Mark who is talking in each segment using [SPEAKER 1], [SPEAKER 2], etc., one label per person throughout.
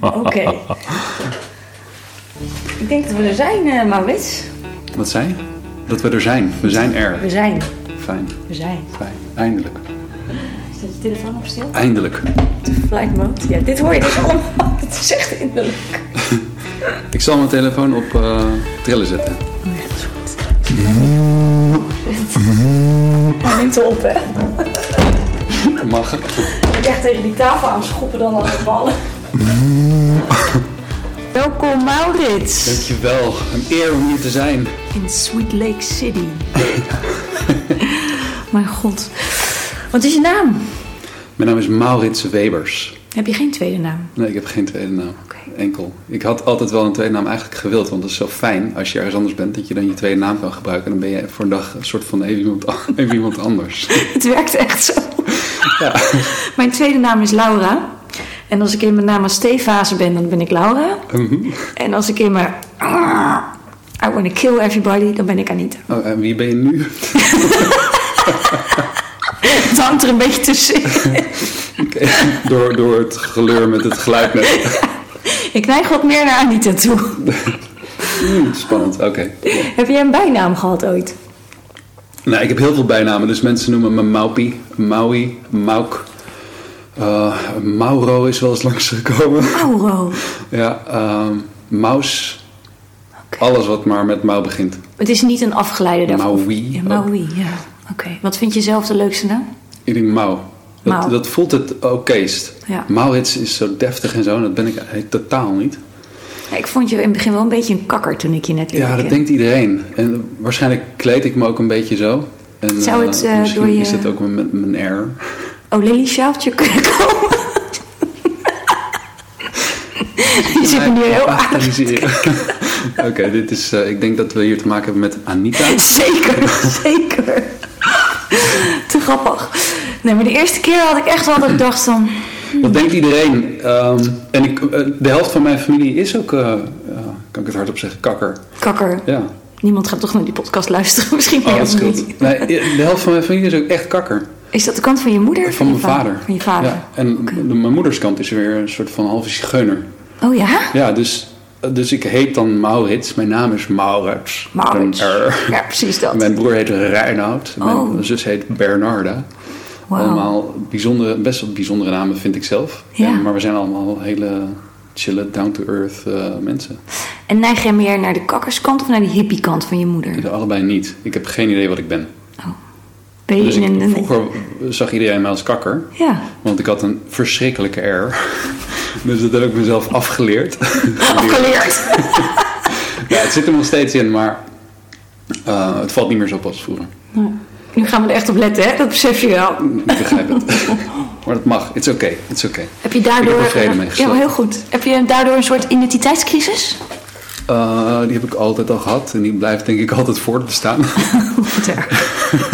[SPEAKER 1] Oké. Ik denk dat we er zijn, eh Maurits.
[SPEAKER 2] Wat zei je? Dat we er zijn. We zijn er.
[SPEAKER 1] We zijn.
[SPEAKER 2] Fijn,
[SPEAKER 1] We zijn.
[SPEAKER 2] fijn. Eindelijk.
[SPEAKER 1] Staat je telefoon op stil?
[SPEAKER 2] Eindelijk.
[SPEAKER 1] De flight mode. Ja, dit hoor je dus allemaal. Het is echt innerlijk.
[SPEAKER 2] Ik zal mijn telefoon op eh, trillen zetten.
[SPEAKER 1] Oh ja, dat is goed. Hij neemt op, hè.
[SPEAKER 2] Mag.
[SPEAKER 1] Ik echt tegen die tafel aan schoppen dan aan de ballen. Welkom Maurits
[SPEAKER 2] Dankjewel. Een eer om hier te zijn.
[SPEAKER 1] in Sweet Lake City. Mijn god. Wat is je naam?
[SPEAKER 2] Mijn naam is Maurits Webers.
[SPEAKER 1] Heb je geen tweede naam?
[SPEAKER 2] Nee, ik heb geen tweede naam. Enkel. Ik had altijd wel een tweede naam eigenlijk gewild. Want dat is zo fijn als je ergens anders bent. Dat je dan je tweede naam kan gebruiken. En dan ben je voor een dag een soort van even iemand, even iemand anders.
[SPEAKER 1] Het werkt echt zo.
[SPEAKER 2] Ja.
[SPEAKER 1] Mijn tweede naam is Laura. En als ik in mijn naam als Stefase ben, dan ben ik Laura.
[SPEAKER 2] Mhm.
[SPEAKER 1] En als ik in mijn... I wanna kill everybody, dan ben ik Anita.
[SPEAKER 2] Oh, en wie ben je nu?
[SPEAKER 1] Het hangt er een beetje tussen.
[SPEAKER 2] Door, door het geleur met het geluid net.
[SPEAKER 1] Ik neig wat meer naar Anita toe.
[SPEAKER 2] Hmm, spannend. Oké.
[SPEAKER 1] Heb jij een bijnaam gehad ooit?
[SPEAKER 2] Nou, ik heb heel veel bijnamen. Dus mensen noemen me Maupi, Maui, Mauk. Eh, Mauro is wel eens langsgekomen.
[SPEAKER 1] Mauro.
[SPEAKER 2] ja, ehm, Maus.
[SPEAKER 1] Oké.
[SPEAKER 2] Alles wat maar met Mau begint.
[SPEAKER 1] Het is niet een afgeleide daarvan.
[SPEAKER 2] Maui.
[SPEAKER 1] Ja, Maui, ja. Oké. Wat vind je zelf de leukste naam?
[SPEAKER 2] Ik denk Mau. Dat, dat voelt het okést.
[SPEAKER 1] Ja.
[SPEAKER 2] Maurits is zo deftig en zo. En dat ben ik eigenlijk totaal niet.
[SPEAKER 1] Ja, ik vond je in het begin wel een beetje een kakker toen ik je net leerde
[SPEAKER 2] Ja, dat denkt iedereen. En waarschijnlijk kleed ik me ook een beetje zo. En,
[SPEAKER 1] Zou het,
[SPEAKER 2] eh,
[SPEAKER 1] eh,
[SPEAKER 2] misschien
[SPEAKER 1] door je-
[SPEAKER 2] is het ook met mijn air.
[SPEAKER 1] Oh, Lily sjaaltje kunnen komen. je zit nu heel aardig.
[SPEAKER 2] Oké, dit is. eh, ik denk dat we hier te maken hebben met Anita.
[SPEAKER 1] Zeker, zeker. Te grappig. Nee, maar de eerste keer had ik echt wel dat ik dacht van...
[SPEAKER 2] Dat denkt iedereen. Ehm, en ik, eh, de helft van mijn familie is ook, eh, ja, kan ik het hardop zeggen, kakker.
[SPEAKER 1] Kakker.
[SPEAKER 2] Ja,
[SPEAKER 1] Niemand gaat toch naar die podcast luisteren. Misschien
[SPEAKER 2] oh, dat scheelt. Nee, de helft van mijn familie is ook echt kakker.
[SPEAKER 1] Is dat de kant van je moeder?
[SPEAKER 2] Van
[SPEAKER 1] je
[SPEAKER 2] mijn
[SPEAKER 1] va-
[SPEAKER 2] vader.
[SPEAKER 1] Van je vader.
[SPEAKER 2] Ja, en de- mijn moeders kant is weer een soort van halve zigeuner.
[SPEAKER 1] Oh ja?
[SPEAKER 2] Ja, dus, dus ik heet dan Maurits. Mijn naam is Maurits.
[SPEAKER 1] Maurits. Ja, precies dat.
[SPEAKER 2] Mijn broer heet Reinoud. Mijn
[SPEAKER 1] Oh.
[SPEAKER 2] zus heet Bernarda. Allemaal bijzondere, best wel bijzondere namen vind ik zelf.
[SPEAKER 1] Ja.
[SPEAKER 2] En- maar we zijn allemaal hele chille, down-to-earth eh, mensen.
[SPEAKER 1] En neig jij meer naar de kakkerskant of naar die hippiekant van je moeder?
[SPEAKER 2] Ik allebei niet. Ik heb geen idee wat ik ben.
[SPEAKER 1] Ben je
[SPEAKER 2] Dus
[SPEAKER 1] in
[SPEAKER 2] ik,
[SPEAKER 1] een...
[SPEAKER 2] vroeger zag iedereen mij als kakker.
[SPEAKER 1] Ja.
[SPEAKER 2] Want ik had een verschrikkelijke R. Dus dat heb ik mezelf afgeleerd.
[SPEAKER 1] Afgeleerd.
[SPEAKER 2] ja, het zit er nog steeds in, maar eh, het valt niet meer zo pas als vroeger.
[SPEAKER 1] Nu gaan we er echt op letten, hè? Dat besef je wel.
[SPEAKER 2] Ik begrijp het. maar dat mag. It's okay. It's okay.
[SPEAKER 1] Heb je daardoor...
[SPEAKER 2] Ik heb er mee
[SPEAKER 1] ja, heel goed. Heb je daardoor een soort identiteitscrisis?
[SPEAKER 2] Eh, die heb ik altijd al gehad. En die blijft denk ik altijd voortbestaan.
[SPEAKER 1] Wat erg.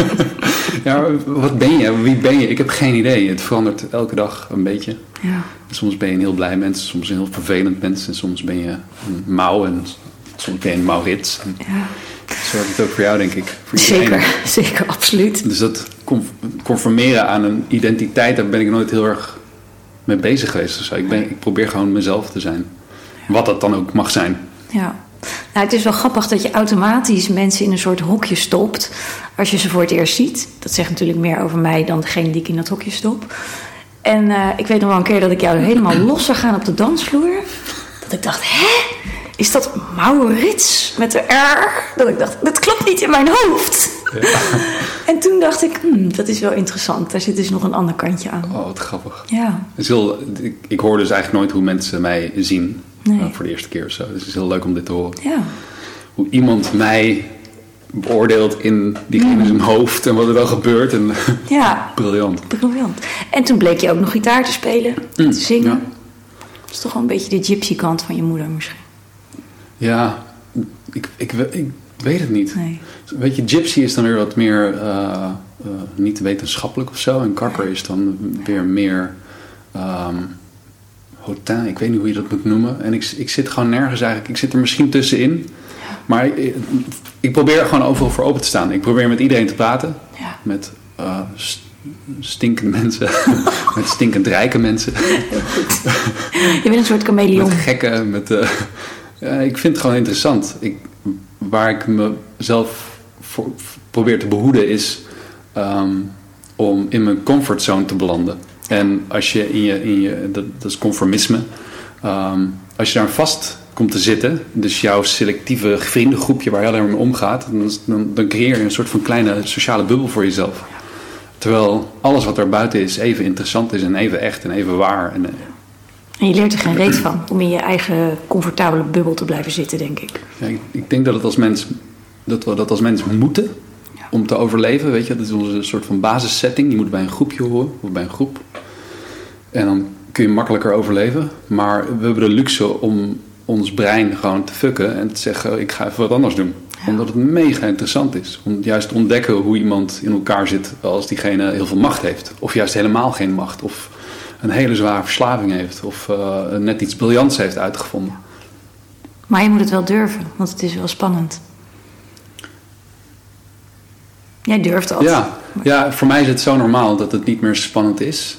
[SPEAKER 2] ja, wat ben je? Wie ben je? Ik heb geen idee. Het verandert elke dag een beetje.
[SPEAKER 1] Ja.
[SPEAKER 2] Soms ben je een heel blij mens, soms een heel vervelend mens. En soms ben je een mouw en soms ben je een Maurits. En
[SPEAKER 1] ja.
[SPEAKER 2] Zo werkt het ook voor jou, denk ik. Voor.
[SPEAKER 1] Zeker, zeker, absoluut.
[SPEAKER 2] Dus dat con- conformeren aan een identiteit, daar ben ik nooit heel erg mee bezig geweest. of zo. Ik, ben, ik probeer gewoon mezelf te zijn. Wat dat dan ook mag zijn.
[SPEAKER 1] Ja. Nou, het is wel grappig dat je automatisch mensen in een soort hokje stopt als je ze voor het eerst ziet. Dat zegt natuurlijk meer over mij dan degene die ik in dat hokje stop. En eh, ik weet nog wel een keer dat ik jou helemaal los zag gaan op de dansvloer. Dat ik dacht, hè? Is dat Maurits met de R? Dat ik dacht, dat klopt niet in mijn hoofd. En toen dacht ik, hmm, dat is wel interessant. Daar zit dus nog een ander kantje aan.
[SPEAKER 2] Oh, wat grappig.
[SPEAKER 1] Ja,
[SPEAKER 2] Het is heel, ik, ik hoor dus eigenlijk nooit hoe mensen mij zien.
[SPEAKER 1] Nee.
[SPEAKER 2] eh, voor de eerste keer of zo. Dus het is heel leuk om dit te horen.
[SPEAKER 1] ja.
[SPEAKER 2] Hoe iemand mij beoordeelt in diegene zijn hoofd en wat er dan gebeurt. En,
[SPEAKER 1] Ja,
[SPEAKER 2] briljant.
[SPEAKER 1] briljant. En toen bleek je ook nog gitaar te spelen, te zingen.
[SPEAKER 2] ja.
[SPEAKER 1] Dat is toch wel een beetje de gypsy kant van je moeder misschien.
[SPEAKER 2] Ja, ik, ik, ik weet het niet.
[SPEAKER 1] Nee.
[SPEAKER 2] Weet je, gypsy is dan weer wat meer eh, eh, niet wetenschappelijk of zo. En kakker is dan weer meer ehm hotain. Ik weet niet hoe je dat moet noemen. En ik, ik zit gewoon nergens eigenlijk. Ik zit er misschien tussenin. Maar ik, ik probeer gewoon overal voor open te staan. Ik probeer met iedereen te praten.
[SPEAKER 1] Ja.
[SPEAKER 2] Met eh, st- stinkende mensen, met stinkend rijke mensen.
[SPEAKER 1] Je bent een soort chameleon.
[SPEAKER 2] Met gekken, met... ja, ik vind het gewoon interessant. Ik, waar ik mezelf voor probeer te behoeden is ehm, om in mijn comfortzone te belanden. En als je in je, in je dat, dat is conformisme, Ehm, als je daar vast komt te zitten, dus jouw selectieve vriendengroepje waar je alleen maar mee omgaat, dan, dan, dan creëer je een soort van kleine sociale bubbel voor jezelf. Terwijl alles wat er buiten is even interessant is en even echt en even waar. En,
[SPEAKER 1] En je leert er geen reet van om in je eigen comfortabele bubbel te blijven zitten, denk ik.
[SPEAKER 2] ja, ik, ik denk dat het als mens, dat we dat als mens moeten om te overleven. Weet je, dat is onze soort van basissetting. Je moet bij een groepje horen of bij een groep. En dan kun je makkelijker overleven. Maar we hebben de luxe om ons brein gewoon te fucken en te zeggen: ik ga even wat anders doen. Omdat het mega interessant is. Om juist te ontdekken hoe iemand in elkaar zit als diegene heel veel macht heeft. Of juist helemaal geen macht. Of een hele zware verslaving heeft. Of eh, net iets briljants heeft uitgevonden.
[SPEAKER 1] Maar je moet het wel durven, want het is wel spannend. Jij durft altijd.
[SPEAKER 2] Ja, ja, voor mij is het zo normaal dat het niet meer spannend is.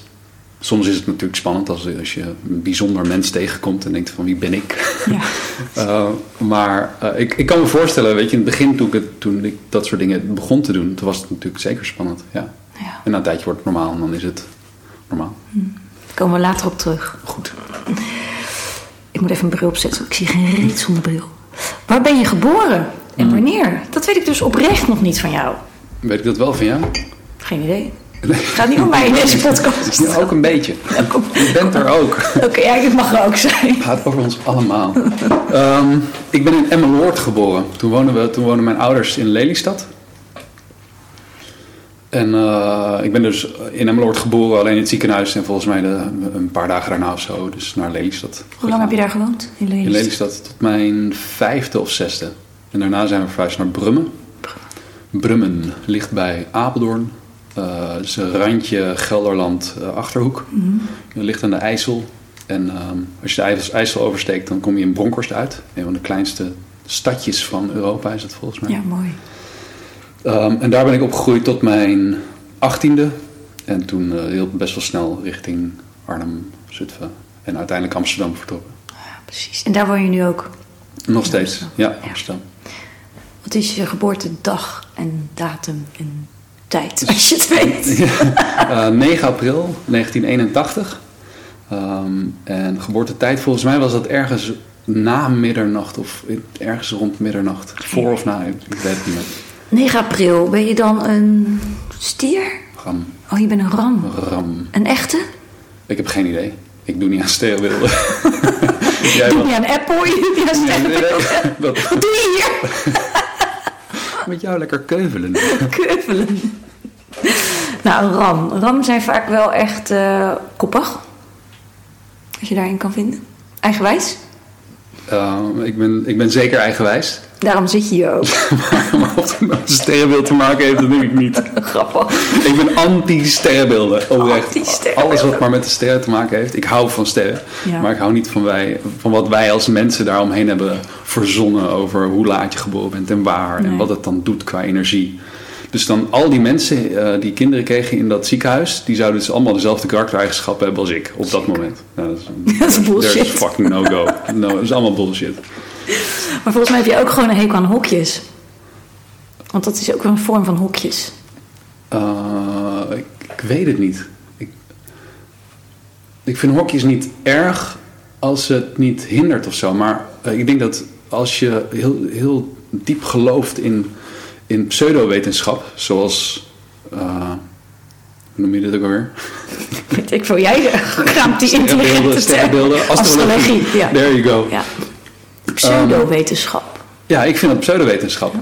[SPEAKER 2] Soms is het natuurlijk spannend als, als je een bijzonder mens tegenkomt en denkt van wie ben ik?
[SPEAKER 1] Ja.
[SPEAKER 2] Uh, maar uh, ik, ik kan me voorstellen, weet je, in het begin toen ik, het, toen ik dat soort dingen begon te doen, toen was het natuurlijk zeker spannend. Ja.
[SPEAKER 1] Ja.
[SPEAKER 2] En na een tijdje wordt het normaal en dan is het normaal.
[SPEAKER 1] Daar komen we later op terug.
[SPEAKER 2] Goed.
[SPEAKER 1] Ik moet even een bril opzetten, ik zie geen reet zonder bril. Waar ben je geboren en wanneer? Dat weet ik dus oprecht nog niet van jou.
[SPEAKER 2] Weet ik dat wel van jou?
[SPEAKER 1] Geen idee. Het gaat niet om mij in deze podcast.
[SPEAKER 2] Ja, ook een beetje. Je bent er ook.
[SPEAKER 1] Oké, ja, ik mag er ook zijn.
[SPEAKER 2] Het gaat over ons allemaal. um, ik ben in Emmeloord geboren. Toen woonden, we, toen woonden mijn ouders in Lelystad. En uh, ik ben dus in Emmeloord geboren, alleen in het ziekenhuis. En volgens mij de, een paar dagen daarna of zo, dus naar Lelystad.
[SPEAKER 1] Hoe lang heb je daar gewoond? In Lelystad?
[SPEAKER 2] In Lelystad tot mijn vijfde of zesde. En daarna zijn we verhuisd naar Brummen. Brummen ligt bij Apeldoorn. Uh, het is een randje Gelderland uh, Achterhoek. Mm -hmm. Het ligt aan de IJssel. En uh, als je de IJssel oversteekt, dan kom je in Bronkhorst uit. Een van de kleinste stadjes van Europa is het volgens mij.
[SPEAKER 1] Ja, mooi.
[SPEAKER 2] Um, en daar ben ik opgegroeid tot mijn achttiende. En toen uh, heel best wel snel richting Arnhem, Zutphen en uiteindelijk Amsterdam vertrokken.
[SPEAKER 1] Ja, precies. En daar woon je nu ook?
[SPEAKER 2] Nog steeds, ja, ja, Amsterdam.
[SPEAKER 1] Wat is je geboortedag en datum en tijd, als je het weet?
[SPEAKER 2] Ja, uh, 9 april 1981. Um, en geboortetijd, volgens mij was dat ergens na middernacht of ergens rond middernacht. Voor of na, ik weet het niet meer.
[SPEAKER 1] 9 april, ben je dan een stier?
[SPEAKER 2] Ram.
[SPEAKER 1] Oh, je bent een ram.
[SPEAKER 2] Ram.
[SPEAKER 1] Een echte?
[SPEAKER 2] Ik heb geen idee. Ik doe niet aan sterrenbeelden.
[SPEAKER 1] Jij doe niet aan Apple, je doet niet aan sterrenbeelden.
[SPEAKER 2] Wat
[SPEAKER 1] doe je hier?
[SPEAKER 2] Met jou lekker keuvelen.
[SPEAKER 1] keuvelen. Nou, ram. Ram zijn vaak wel echt uh, koppig. Als je daarin kan vinden. Eigenwijs?
[SPEAKER 2] Uh, ik, ben, ik ben zeker eigenwijs.
[SPEAKER 1] Daarom zit je hier ook.
[SPEAKER 2] maar of het met een sterrenbeeld te maken heeft, dat denk ik niet.
[SPEAKER 1] Grappig.
[SPEAKER 2] Ik ben anti-sterrenbeelden. Oprecht.
[SPEAKER 1] Anti
[SPEAKER 2] Alles wat maar met de sterren te maken heeft. Ik hou van sterren.
[SPEAKER 1] Ja.
[SPEAKER 2] Maar ik hou niet van, wij, van wat wij als mensen daaromheen hebben verzonnen. Over hoe laat je geboren bent en waar.
[SPEAKER 1] Nee.
[SPEAKER 2] En wat het dan doet qua energie. Dus dan al die mensen uh, die kinderen kregen in dat ziekenhuis, die zouden dus allemaal dezelfde karaktereigenschappen hebben als ik op dat moment. Nou, dat, is,
[SPEAKER 1] dat is bullshit.
[SPEAKER 2] Fucking no go. No, dat is allemaal bullshit.
[SPEAKER 1] Maar volgens mij heb je ook gewoon een hekel aan hokjes. Want dat is ook wel een vorm van hokjes.
[SPEAKER 2] Uh, ik, ik, weet het niet. Ik, ik vind hokjes niet erg als het niet hindert of zo. Maar uh, ik denk dat als je heel, heel diep gelooft in in pseudowetenschap, zoals. Uh, hoe noem je dit ook alweer?
[SPEAKER 1] Weet ik veel, jij graamt die intelligente
[SPEAKER 2] sterrenbeelden,
[SPEAKER 1] astrologie. astrologie ja.
[SPEAKER 2] There you go.
[SPEAKER 1] Ja. Pseudowetenschap.
[SPEAKER 2] Um, ja, ik vind het pseudowetenschap.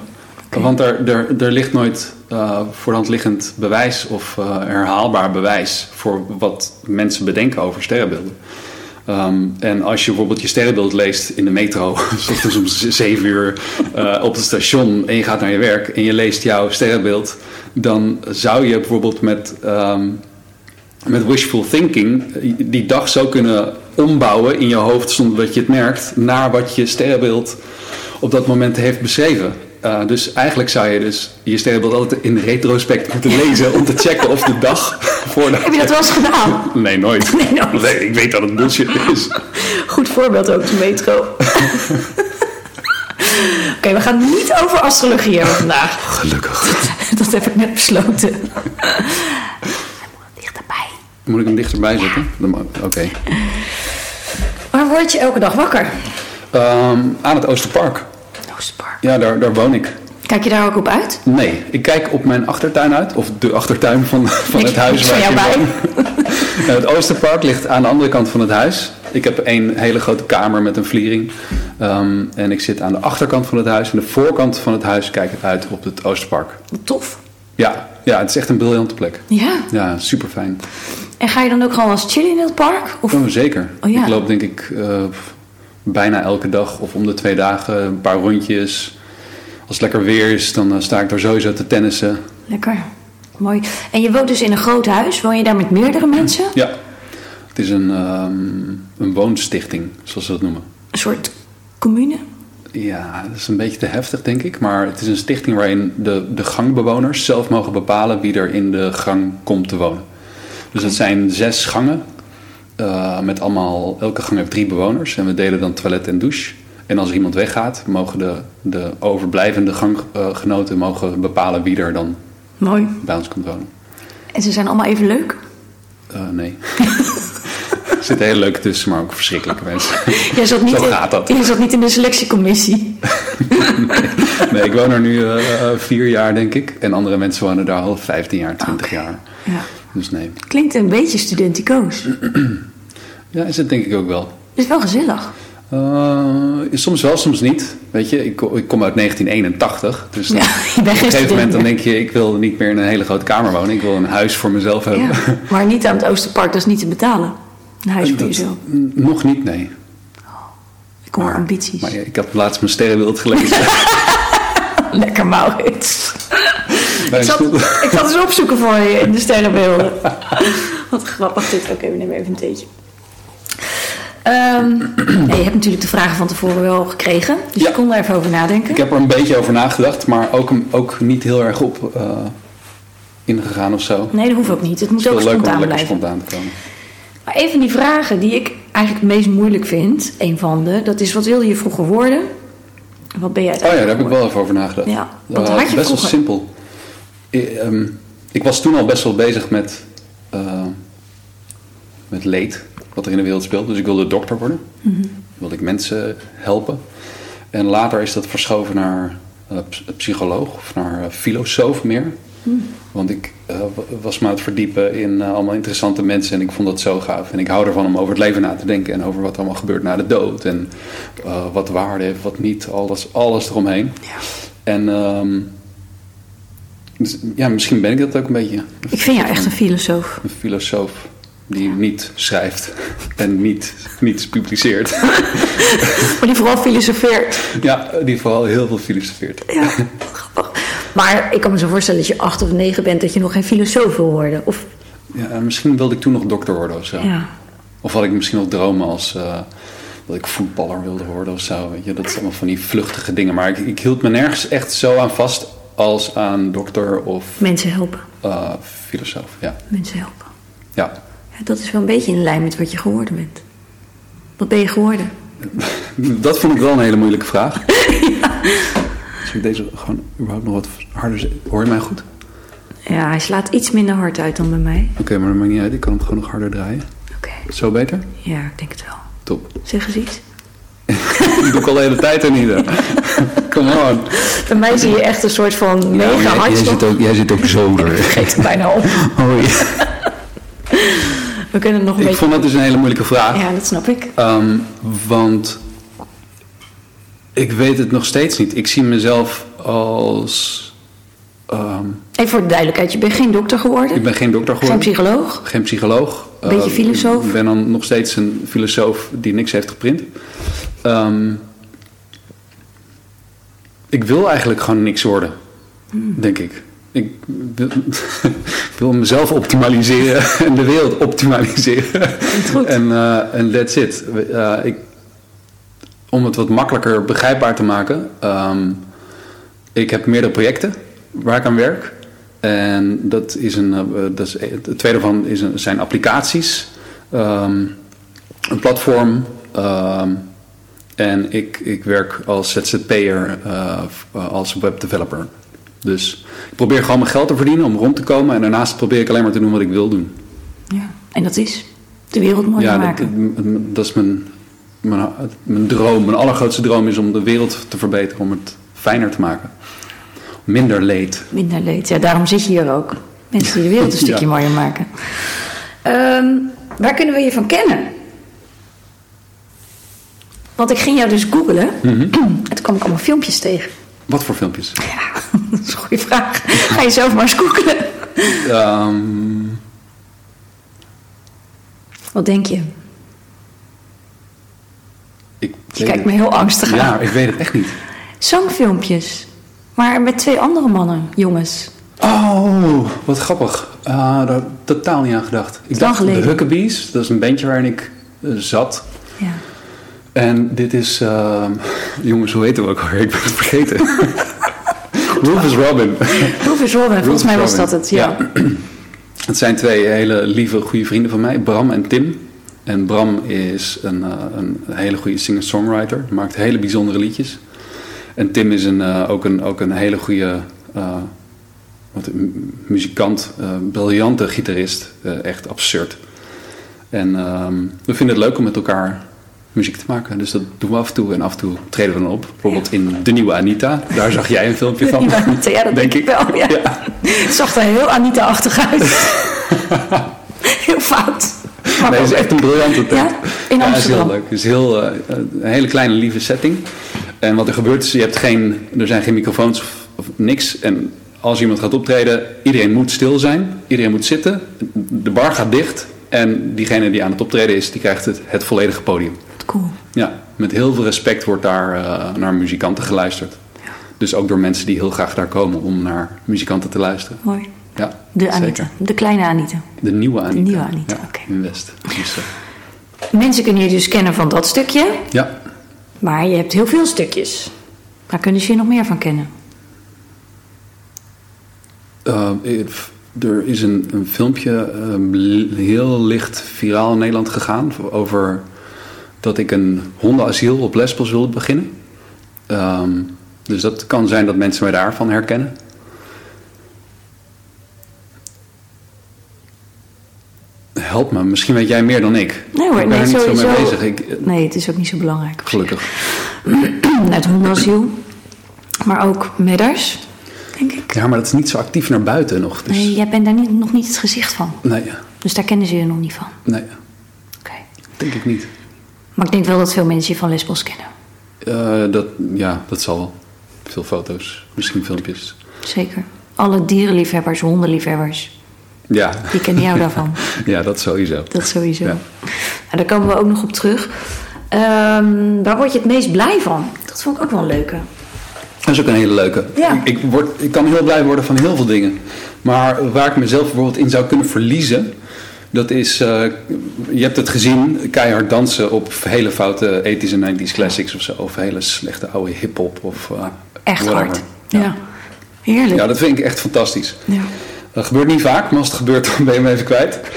[SPEAKER 2] Okay. Want er, er, er ligt nooit uh, voor de hand liggend bewijs of uh, herhaalbaar bewijs voor wat mensen bedenken over sterrenbeelden. Um, en als je bijvoorbeeld je sterrenbeeld leest in de metro, ochtends om 7 uur uh, op het station en je gaat naar je werk en je leest jouw sterrenbeeld, dan zou je bijvoorbeeld met, um, met wishful thinking die dag zo kunnen ombouwen in je hoofd zonder dat je het merkt naar wat je sterrenbeeld op dat moment heeft beschreven. eh, dus eigenlijk zou je dus je sterrenbeeld altijd in retrospect moeten lezen om te checken of de dag voordat...
[SPEAKER 1] Heb je dat wel eens gedaan?
[SPEAKER 2] Nee, nooit.
[SPEAKER 1] Nee, nooit.
[SPEAKER 2] Nee, ik weet dat het bullshit is.
[SPEAKER 1] Goed voorbeeld ook, de metro. Oké, we gaan het niet over astrologie hebben vandaag.
[SPEAKER 2] Gelukkig.
[SPEAKER 1] Dat heb ik net besloten.
[SPEAKER 2] Moet ik hem dichterbij zetten? Oké.
[SPEAKER 1] Waar word je elke dag wakker?
[SPEAKER 2] Ehm, aan het Oosterpark.
[SPEAKER 1] Oosterpark.
[SPEAKER 2] Ja, daar, daar woon ik.
[SPEAKER 1] Kijk je daar ook op uit?
[SPEAKER 2] Nee, ik kijk op mijn achtertuin uit. Of de achtertuin van, van het huis waar ik woon. Het Oosterpark ligt aan de andere kant van het huis. Ik heb een hele grote kamer met een vliering. Ehm, en ik zit aan de achterkant van het huis. En de voorkant van het huis kijk ik uit op het Oosterpark.
[SPEAKER 1] Tof.
[SPEAKER 2] Ja, ja het is echt een briljante plek.
[SPEAKER 1] Ja.
[SPEAKER 2] Ja, super fijn.
[SPEAKER 1] En ga je dan ook gewoon als chillen in het park? Of...
[SPEAKER 2] Oh, zeker.
[SPEAKER 1] Oh, ja.
[SPEAKER 2] Ik loop denk ik eh, bijna elke dag of om de twee dagen een paar rondjes. Als het lekker weer is, dan eh, sta ik daar sowieso te tennissen.
[SPEAKER 1] Lekker. Mooi. En je woont dus in een groot huis. Woon je daar met meerdere mensen?
[SPEAKER 2] Ja, het is een, ehm, een woonstichting, zoals ze dat noemen.
[SPEAKER 1] Een soort commune?
[SPEAKER 2] Ja, dat is een beetje te heftig, denk ik. Maar het is een stichting waarin de, de gangbewoners zelf mogen bepalen wie er in de gang komt te wonen. Dus het zijn zes gangen. eh, met allemaal, elke gang heeft drie bewoners. En we delen dan toilet en douche. En als er iemand weggaat, mogen de, de overblijvende ganggenoten mogen bepalen wie er dan
[SPEAKER 1] Mooi.
[SPEAKER 2] bij ons komt wonen.
[SPEAKER 1] En ze zijn allemaal even leuk?
[SPEAKER 2] Eh, nee. er zitten hele leuke tussen, maar ook verschrikkelijke mensen.
[SPEAKER 1] Jij zat niet,
[SPEAKER 2] Zo
[SPEAKER 1] in,
[SPEAKER 2] gaat dat.
[SPEAKER 1] jij zat niet in de selectiecommissie.
[SPEAKER 2] Nee, ik woon er nu eh, vier jaar, denk ik. En andere mensen wonen daar al 15 jaar, 20 jaar.
[SPEAKER 1] Ja.
[SPEAKER 2] Dus nee.
[SPEAKER 1] Klinkt een beetje studenticoos.
[SPEAKER 2] Ja, is het denk ik ook wel.
[SPEAKER 1] Het is wel gezellig.
[SPEAKER 2] Eh, soms wel, soms niet. Weet je, ik, ik kom uit 1981. Dus
[SPEAKER 1] Ja,
[SPEAKER 2] op een gegeven moment dan denk je, ik wil niet meer in een hele grote kamer wonen. Ik wil een huis voor mezelf hebben.
[SPEAKER 1] Ja. Maar niet aan het Oosterpark, dat is niet te betalen. Een huis voor
[SPEAKER 2] Dat-
[SPEAKER 1] jezelf.
[SPEAKER 2] nog niet, nee.
[SPEAKER 1] Ik hoor ambities.
[SPEAKER 2] Maar ja, ik had laatst mijn sterrenbeeld gelezen.
[SPEAKER 1] Lekker Maurits. Ik zat, ik zat eens opzoeken voor je in de sterrenbeelden. Wat grappig dit. Oké, we nemen even een theetje. Ehm, ja, je hebt natuurlijk de vragen van tevoren wel gekregen. Dus
[SPEAKER 2] Ja.
[SPEAKER 1] je kon er even over nadenken.
[SPEAKER 2] Ik heb er een beetje over nagedacht, maar ook, ook niet heel erg op eh, ingegaan of zo.
[SPEAKER 1] Nee, dat hoeft ook niet. Het moet
[SPEAKER 2] Het
[SPEAKER 1] ook
[SPEAKER 2] om
[SPEAKER 1] spontaan blijven.
[SPEAKER 2] spontaan te komen.
[SPEAKER 1] Maar een van die vragen die ik eigenlijk het meest moeilijk vind, een van de, dat is wat wilde je vroeger worden? Wat ben jij
[SPEAKER 2] Oh ja, daar heb ik wel even over nagedacht.
[SPEAKER 1] Ja,
[SPEAKER 2] Eh,
[SPEAKER 1] had je
[SPEAKER 2] best wel simpel. I- ehm, ik was toen al best wel bezig met, eh, met leed, wat er in de wereld speelt. Dus ik wilde dokter worden.
[SPEAKER 1] Mhm.
[SPEAKER 2] Wilde ik mensen helpen. En later is dat verschoven naar eh, ps- psycholoog of naar eh, filosoof meer. Want ik eh, wa- was me aan het verdiepen in eh, allemaal interessante mensen en ik vond dat zo gaaf. En ik hou ervan om over het leven na te denken en over wat allemaal gebeurt na de dood. En eh, wat waarde heeft, wat niet, alles, alles eromheen.
[SPEAKER 1] Ja.
[SPEAKER 2] En ehm, dus, ja, misschien ben ik dat ook een beetje.
[SPEAKER 1] Ik vind jou echt een filosoof.
[SPEAKER 2] Een filosoof die niet schrijft en niet, niets publiceert.
[SPEAKER 1] Maar die vooral filosofeert.
[SPEAKER 2] ja, die vooral heel veel filosofeert.
[SPEAKER 1] Ja, grappig. Maar ik kan me zo voorstellen dat je acht of negen bent, dat je nog geen filosoof wil worden. Of,
[SPEAKER 2] Ja, en misschien wilde ik toen nog dokter worden of zo.
[SPEAKER 1] ja.
[SPEAKER 2] Of had ik misschien nog dromen als eh, dat ik voetballer wilde worden of zo. Weet je? Dat is allemaal van die vluchtige dingen. Maar ik, ik hield me nergens echt zo aan vast als aan dokter of
[SPEAKER 1] Mensen helpen.
[SPEAKER 2] eh, filosoof. Ja.
[SPEAKER 1] Mensen helpen.
[SPEAKER 2] ja.
[SPEAKER 1] Ja, dat is wel een beetje in lijn met wat je geworden bent. Wat ben je geworden?
[SPEAKER 2] Dat vond ik wel een hele moeilijke vraag. Zal ik deze gewoon überhaupt nog wat harder? Hoor je mij goed?
[SPEAKER 1] Ja, hij slaat iets minder hard uit dan bij mij.
[SPEAKER 2] Oké, maar dat maakt niet uit. Ik kan hem gewoon nog harder draaien.
[SPEAKER 1] Oké,
[SPEAKER 2] Zo beter?
[SPEAKER 1] ja, ik denk het wel.
[SPEAKER 2] Top.
[SPEAKER 1] Zeg eens iets.
[SPEAKER 2] Dat doe ik al de hele tijd en niet. Come on.
[SPEAKER 1] Bij mij zie je echt een soort van mega
[SPEAKER 2] jij, jij, zit ook, jij zit ook zo
[SPEAKER 1] Ik
[SPEAKER 2] er.
[SPEAKER 1] vergeet het bijna op.
[SPEAKER 2] Oh, ja.
[SPEAKER 1] We kunnen het nog een
[SPEAKER 2] Ik
[SPEAKER 1] beetje...
[SPEAKER 2] vond dat dus een hele moeilijke vraag.
[SPEAKER 1] Ja, dat snap ik.
[SPEAKER 2] Ehm, want ik weet het nog steeds niet. Ik zie mezelf als. ehm,
[SPEAKER 1] Even voor de duidelijkheid, je bent geen dokter geworden.
[SPEAKER 2] ik ben geen dokter
[SPEAKER 1] geen
[SPEAKER 2] geworden.
[SPEAKER 1] psycholoog.
[SPEAKER 2] Geen psycholoog.
[SPEAKER 1] Beetje
[SPEAKER 2] Eh,
[SPEAKER 1] filosoof?
[SPEAKER 2] Ik ben dan nog steeds een filosoof die niks heeft geprint. Ehm, ik wil eigenlijk gewoon niks worden,
[SPEAKER 1] Hmm.
[SPEAKER 2] denk ik. Ik wil, ik wil mezelf optimaliseren en de wereld optimaliseren. En eh, en that's it. Eh, ik, om het wat makkelijker begrijpbaar te maken. ehm, ik heb meerdere projecten waar ik aan werk. En dat is een, eh, dat is, het tweede van is een, zijn applicaties, ehm, een platform. ehm, en ik, ik werk als ZZP'er, eh, als webdeveloper. Dus ik probeer gewoon mijn geld te verdienen om rond te komen. En daarnaast probeer ik alleen maar te doen wat ik wil doen.
[SPEAKER 1] Ja. En dat is de wereld mooier
[SPEAKER 2] ja,
[SPEAKER 1] maken.
[SPEAKER 2] dat- dat is mijn, mijn, mijn droom. Mijn allergrootste droom is om de wereld te verbeteren. Om het fijner te maken. Minder leed.
[SPEAKER 1] Minder leed. Ja, daarom zit je hier ook. Mensen die de wereld een
[SPEAKER 2] Ja.
[SPEAKER 1] stukje mooier maken. Ehm, waar kunnen we je van kennen? Want ik ging jou dus googlen.
[SPEAKER 2] Mhm.
[SPEAKER 1] En toen kwam ik allemaal filmpjes tegen.
[SPEAKER 2] Wat voor filmpjes?
[SPEAKER 1] Ja, dat is een goede vraag. Ga je zelf maar eens googlen.
[SPEAKER 2] Ehm,
[SPEAKER 1] Wat denk je?
[SPEAKER 2] Ik
[SPEAKER 1] Je kijkt
[SPEAKER 2] het-
[SPEAKER 1] me heel angstig aan.
[SPEAKER 2] Ja, ik weet het echt niet.
[SPEAKER 1] Zangfilmpjes. Maar met twee andere mannen, jongens.
[SPEAKER 2] Oh, wat grappig. Ah, daar totaal niet aan gedacht. Ik dacht
[SPEAKER 1] geleden.
[SPEAKER 2] de Huckabees. Dat is een bandje waarin ik eh, zat.
[SPEAKER 1] Ja.
[SPEAKER 2] En dit is... ehm, jongens, hoe heet we ook alweer? Ik ben het vergeten. Rufus Robin.
[SPEAKER 1] Rufus Robin, volgens mij was dat het. Ja.
[SPEAKER 2] Het zijn twee hele lieve, goede vrienden van mij. Bram en Tim. En Bram is een, eh, een hele goede singer-songwriter. Maakt hele bijzondere liedjes. En Tim is een, eh, ook, een, ook een hele goede eh, wat, muzikant. briljante gitarist. echt absurd. En ehm, we vinden het leuk om met elkaar muziek te maken. Dus dat doen we af en toe. En af en toe treden we dan op. Bijvoorbeeld in De Nieuwe Anita. Daar zag jij een filmpje van.
[SPEAKER 1] Ja, dat denk ik wel. Ja.
[SPEAKER 2] Ja.
[SPEAKER 1] Het zag er heel Anita-achtig uit. heel fout.
[SPEAKER 2] Nee, het is echt een briljante tent.
[SPEAKER 1] Ja, in
[SPEAKER 2] Ja, het is heel
[SPEAKER 1] Amsterdam.
[SPEAKER 2] leuk. Het is heel, eh, een hele kleine, lieve setting. En wat er gebeurt is, je hebt geen, er zijn geen microfoons of, of niks. En als iemand gaat optreden, iedereen moet stil zijn. Iedereen moet zitten. De bar gaat dicht. En diegene die aan het optreden is, die krijgt het, het volledige podium.
[SPEAKER 1] Cool.
[SPEAKER 2] Ja, met heel veel respect wordt daar eh, naar muzikanten geluisterd. Dus ook door mensen die heel graag daar komen om naar muzikanten te luisteren.
[SPEAKER 1] Mooi.
[SPEAKER 2] Ja,
[SPEAKER 1] De. Anita. De kleine Anita.
[SPEAKER 2] De nieuwe Anita.
[SPEAKER 1] nieuwe Anita,
[SPEAKER 2] ja,
[SPEAKER 1] oké.
[SPEAKER 2] In West. Dus, eh,
[SPEAKER 1] Mensen kunnen je dus kennen van dat stukje.
[SPEAKER 2] ja,
[SPEAKER 1] Maar je hebt heel veel stukjes. Waar kunnen ze je nog meer van kennen?
[SPEAKER 2] Uh, er is een, een filmpje li- heel licht viraal in Nederland gegaan over dat ik een hondenasiel op Lesbos wilde beginnen. Um, dus dat kan zijn dat mensen mij daarvan herkennen. Help me, misschien weet jij meer dan ik.
[SPEAKER 1] Nee hoor,
[SPEAKER 2] ik ben
[SPEAKER 1] nee,
[SPEAKER 2] er niet zo
[SPEAKER 1] sowieso.
[SPEAKER 2] mee bezig. Ik, eh,
[SPEAKER 1] Nee, het is ook niet zo belangrijk.
[SPEAKER 2] gelukkig.
[SPEAKER 1] Het hondenasiel. Maar ook medders, denk ik.
[SPEAKER 2] Ja, maar dat is niet zo actief naar buiten nog. Dus,
[SPEAKER 1] Nee, jij bent daar niet, nog niet het gezicht van.
[SPEAKER 2] nee,
[SPEAKER 1] Dus daar kennen ze je nog niet van.
[SPEAKER 2] nee,
[SPEAKER 1] Oké.
[SPEAKER 2] denk ik niet.
[SPEAKER 1] Maar ik denk wel dat veel mensen je van Lesbos kennen.
[SPEAKER 2] Uh, dat, ja, dat zal wel. Veel foto's, misschien filmpjes.
[SPEAKER 1] Zeker. Alle dierenliefhebbers, hondenliefhebbers,
[SPEAKER 2] Ja.
[SPEAKER 1] die kennen jou daarvan.
[SPEAKER 2] ja, dat sowieso.
[SPEAKER 1] Dat sowieso.
[SPEAKER 2] Ja.
[SPEAKER 1] En daar komen we ook nog op terug. Ehm, waar word je het meest blij van? Dat vond ik ook wel een leuke.
[SPEAKER 2] Dat is ook een hele leuke.
[SPEAKER 1] Ja.
[SPEAKER 2] Ik, ik, word, ik kan heel blij worden van heel veel dingen. Maar waar ik mezelf bijvoorbeeld in zou kunnen verliezen... dat is, eh, je hebt het gezien, keihard dansen op hele foute ethische 90s classics of zo. Of hele slechte oude hip-hop of uh,
[SPEAKER 1] Echt
[SPEAKER 2] whatever.
[SPEAKER 1] hard. Ja. Heerlijk.
[SPEAKER 2] Ja, dat vind ik echt fantastisch.
[SPEAKER 1] Ja.
[SPEAKER 2] Dat gebeurt niet vaak, maar als het gebeurt, dan ben je hem even kwijt.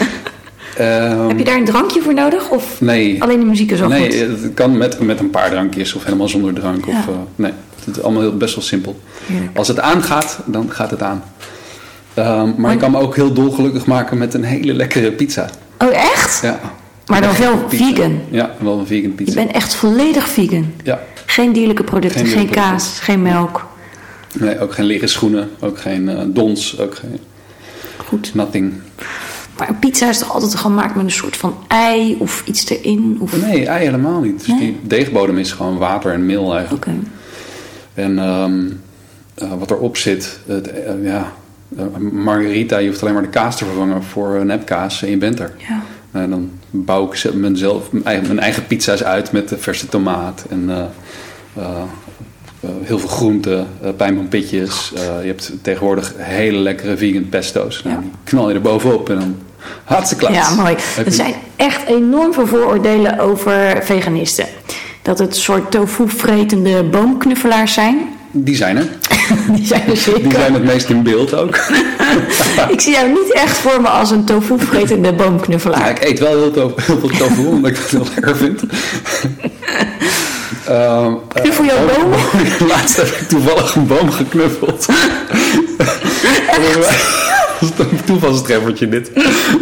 [SPEAKER 2] Ehm,
[SPEAKER 1] Heb je daar een drankje voor nodig? Of
[SPEAKER 2] Nee.
[SPEAKER 1] alleen de muziek is al
[SPEAKER 2] nee,
[SPEAKER 1] goed?
[SPEAKER 2] het kan met, met een paar drankjes of helemaal zonder drank. Of, eh, nee, het is allemaal heel, best wel simpel.
[SPEAKER 1] Heerlijk.
[SPEAKER 2] Als het aangaat, dan gaat het aan. Ehm, maar je kan me ook heel dolgelukkig maken met een hele lekkere pizza.
[SPEAKER 1] Oh, echt?
[SPEAKER 2] Ja.
[SPEAKER 1] Maar dan wel
[SPEAKER 2] pizza.
[SPEAKER 1] vegan?
[SPEAKER 2] Ja, wel een vegan
[SPEAKER 1] Je
[SPEAKER 2] pizza.
[SPEAKER 1] bent echt volledig vegan.
[SPEAKER 2] Ja.
[SPEAKER 1] Geen dierlijke producten,
[SPEAKER 2] Geen
[SPEAKER 1] kaas, geen melk.
[SPEAKER 2] Nee, ook geen lege schoenen, ook geen eh, dons, ook geen
[SPEAKER 1] Goed.
[SPEAKER 2] nothing.
[SPEAKER 1] Maar een pizza is toch altijd gemaakt met een soort van ei of iets erin? Of...
[SPEAKER 2] Nee, ei helemaal niet. Dus
[SPEAKER 1] Nee?
[SPEAKER 2] die deegbodem is gewoon water en meel eigenlijk.
[SPEAKER 1] Oké.
[SPEAKER 2] En ehm, eh, wat erop zit, het, eh, ja, eh, margarita, je hoeft alleen maar de kaas te vervangen voor een nepkaas en je bent er.
[SPEAKER 1] Ja.
[SPEAKER 2] En dan bouw ik ze- mezelf, mijn eigen, mijn eigen pizza's uit met de verse tomaat en eh, heel veel groenten, uh, pijnboompitjes. Eh, je hebt tegenwoordig hele lekkere vegan pesto's. Nou,
[SPEAKER 1] Ja.
[SPEAKER 2] die knal je er bovenop en dan hartstikke klats.
[SPEAKER 1] Ja, mooi.
[SPEAKER 2] Heb
[SPEAKER 1] Er zijn echt enorm veel vooroordelen over veganisten. Dat het soort tofu-vretende boomknuffelaars zijn.
[SPEAKER 2] Die zijn er.
[SPEAKER 1] die zijn er zeker.
[SPEAKER 2] Die zijn het meest in beeld ook.
[SPEAKER 1] ik zie jou niet echt voor me als een tofu vretende boomknuffelaar.
[SPEAKER 2] Ja, ik eet wel heel veel tofu, omdat ik het heel lekker vind. Uh,
[SPEAKER 1] Knuffel jouw
[SPEAKER 2] oh,
[SPEAKER 1] boom?
[SPEAKER 2] oh, Laatst heb ik toevallig een boom geknuffeld. Een toevalstreffertje dit.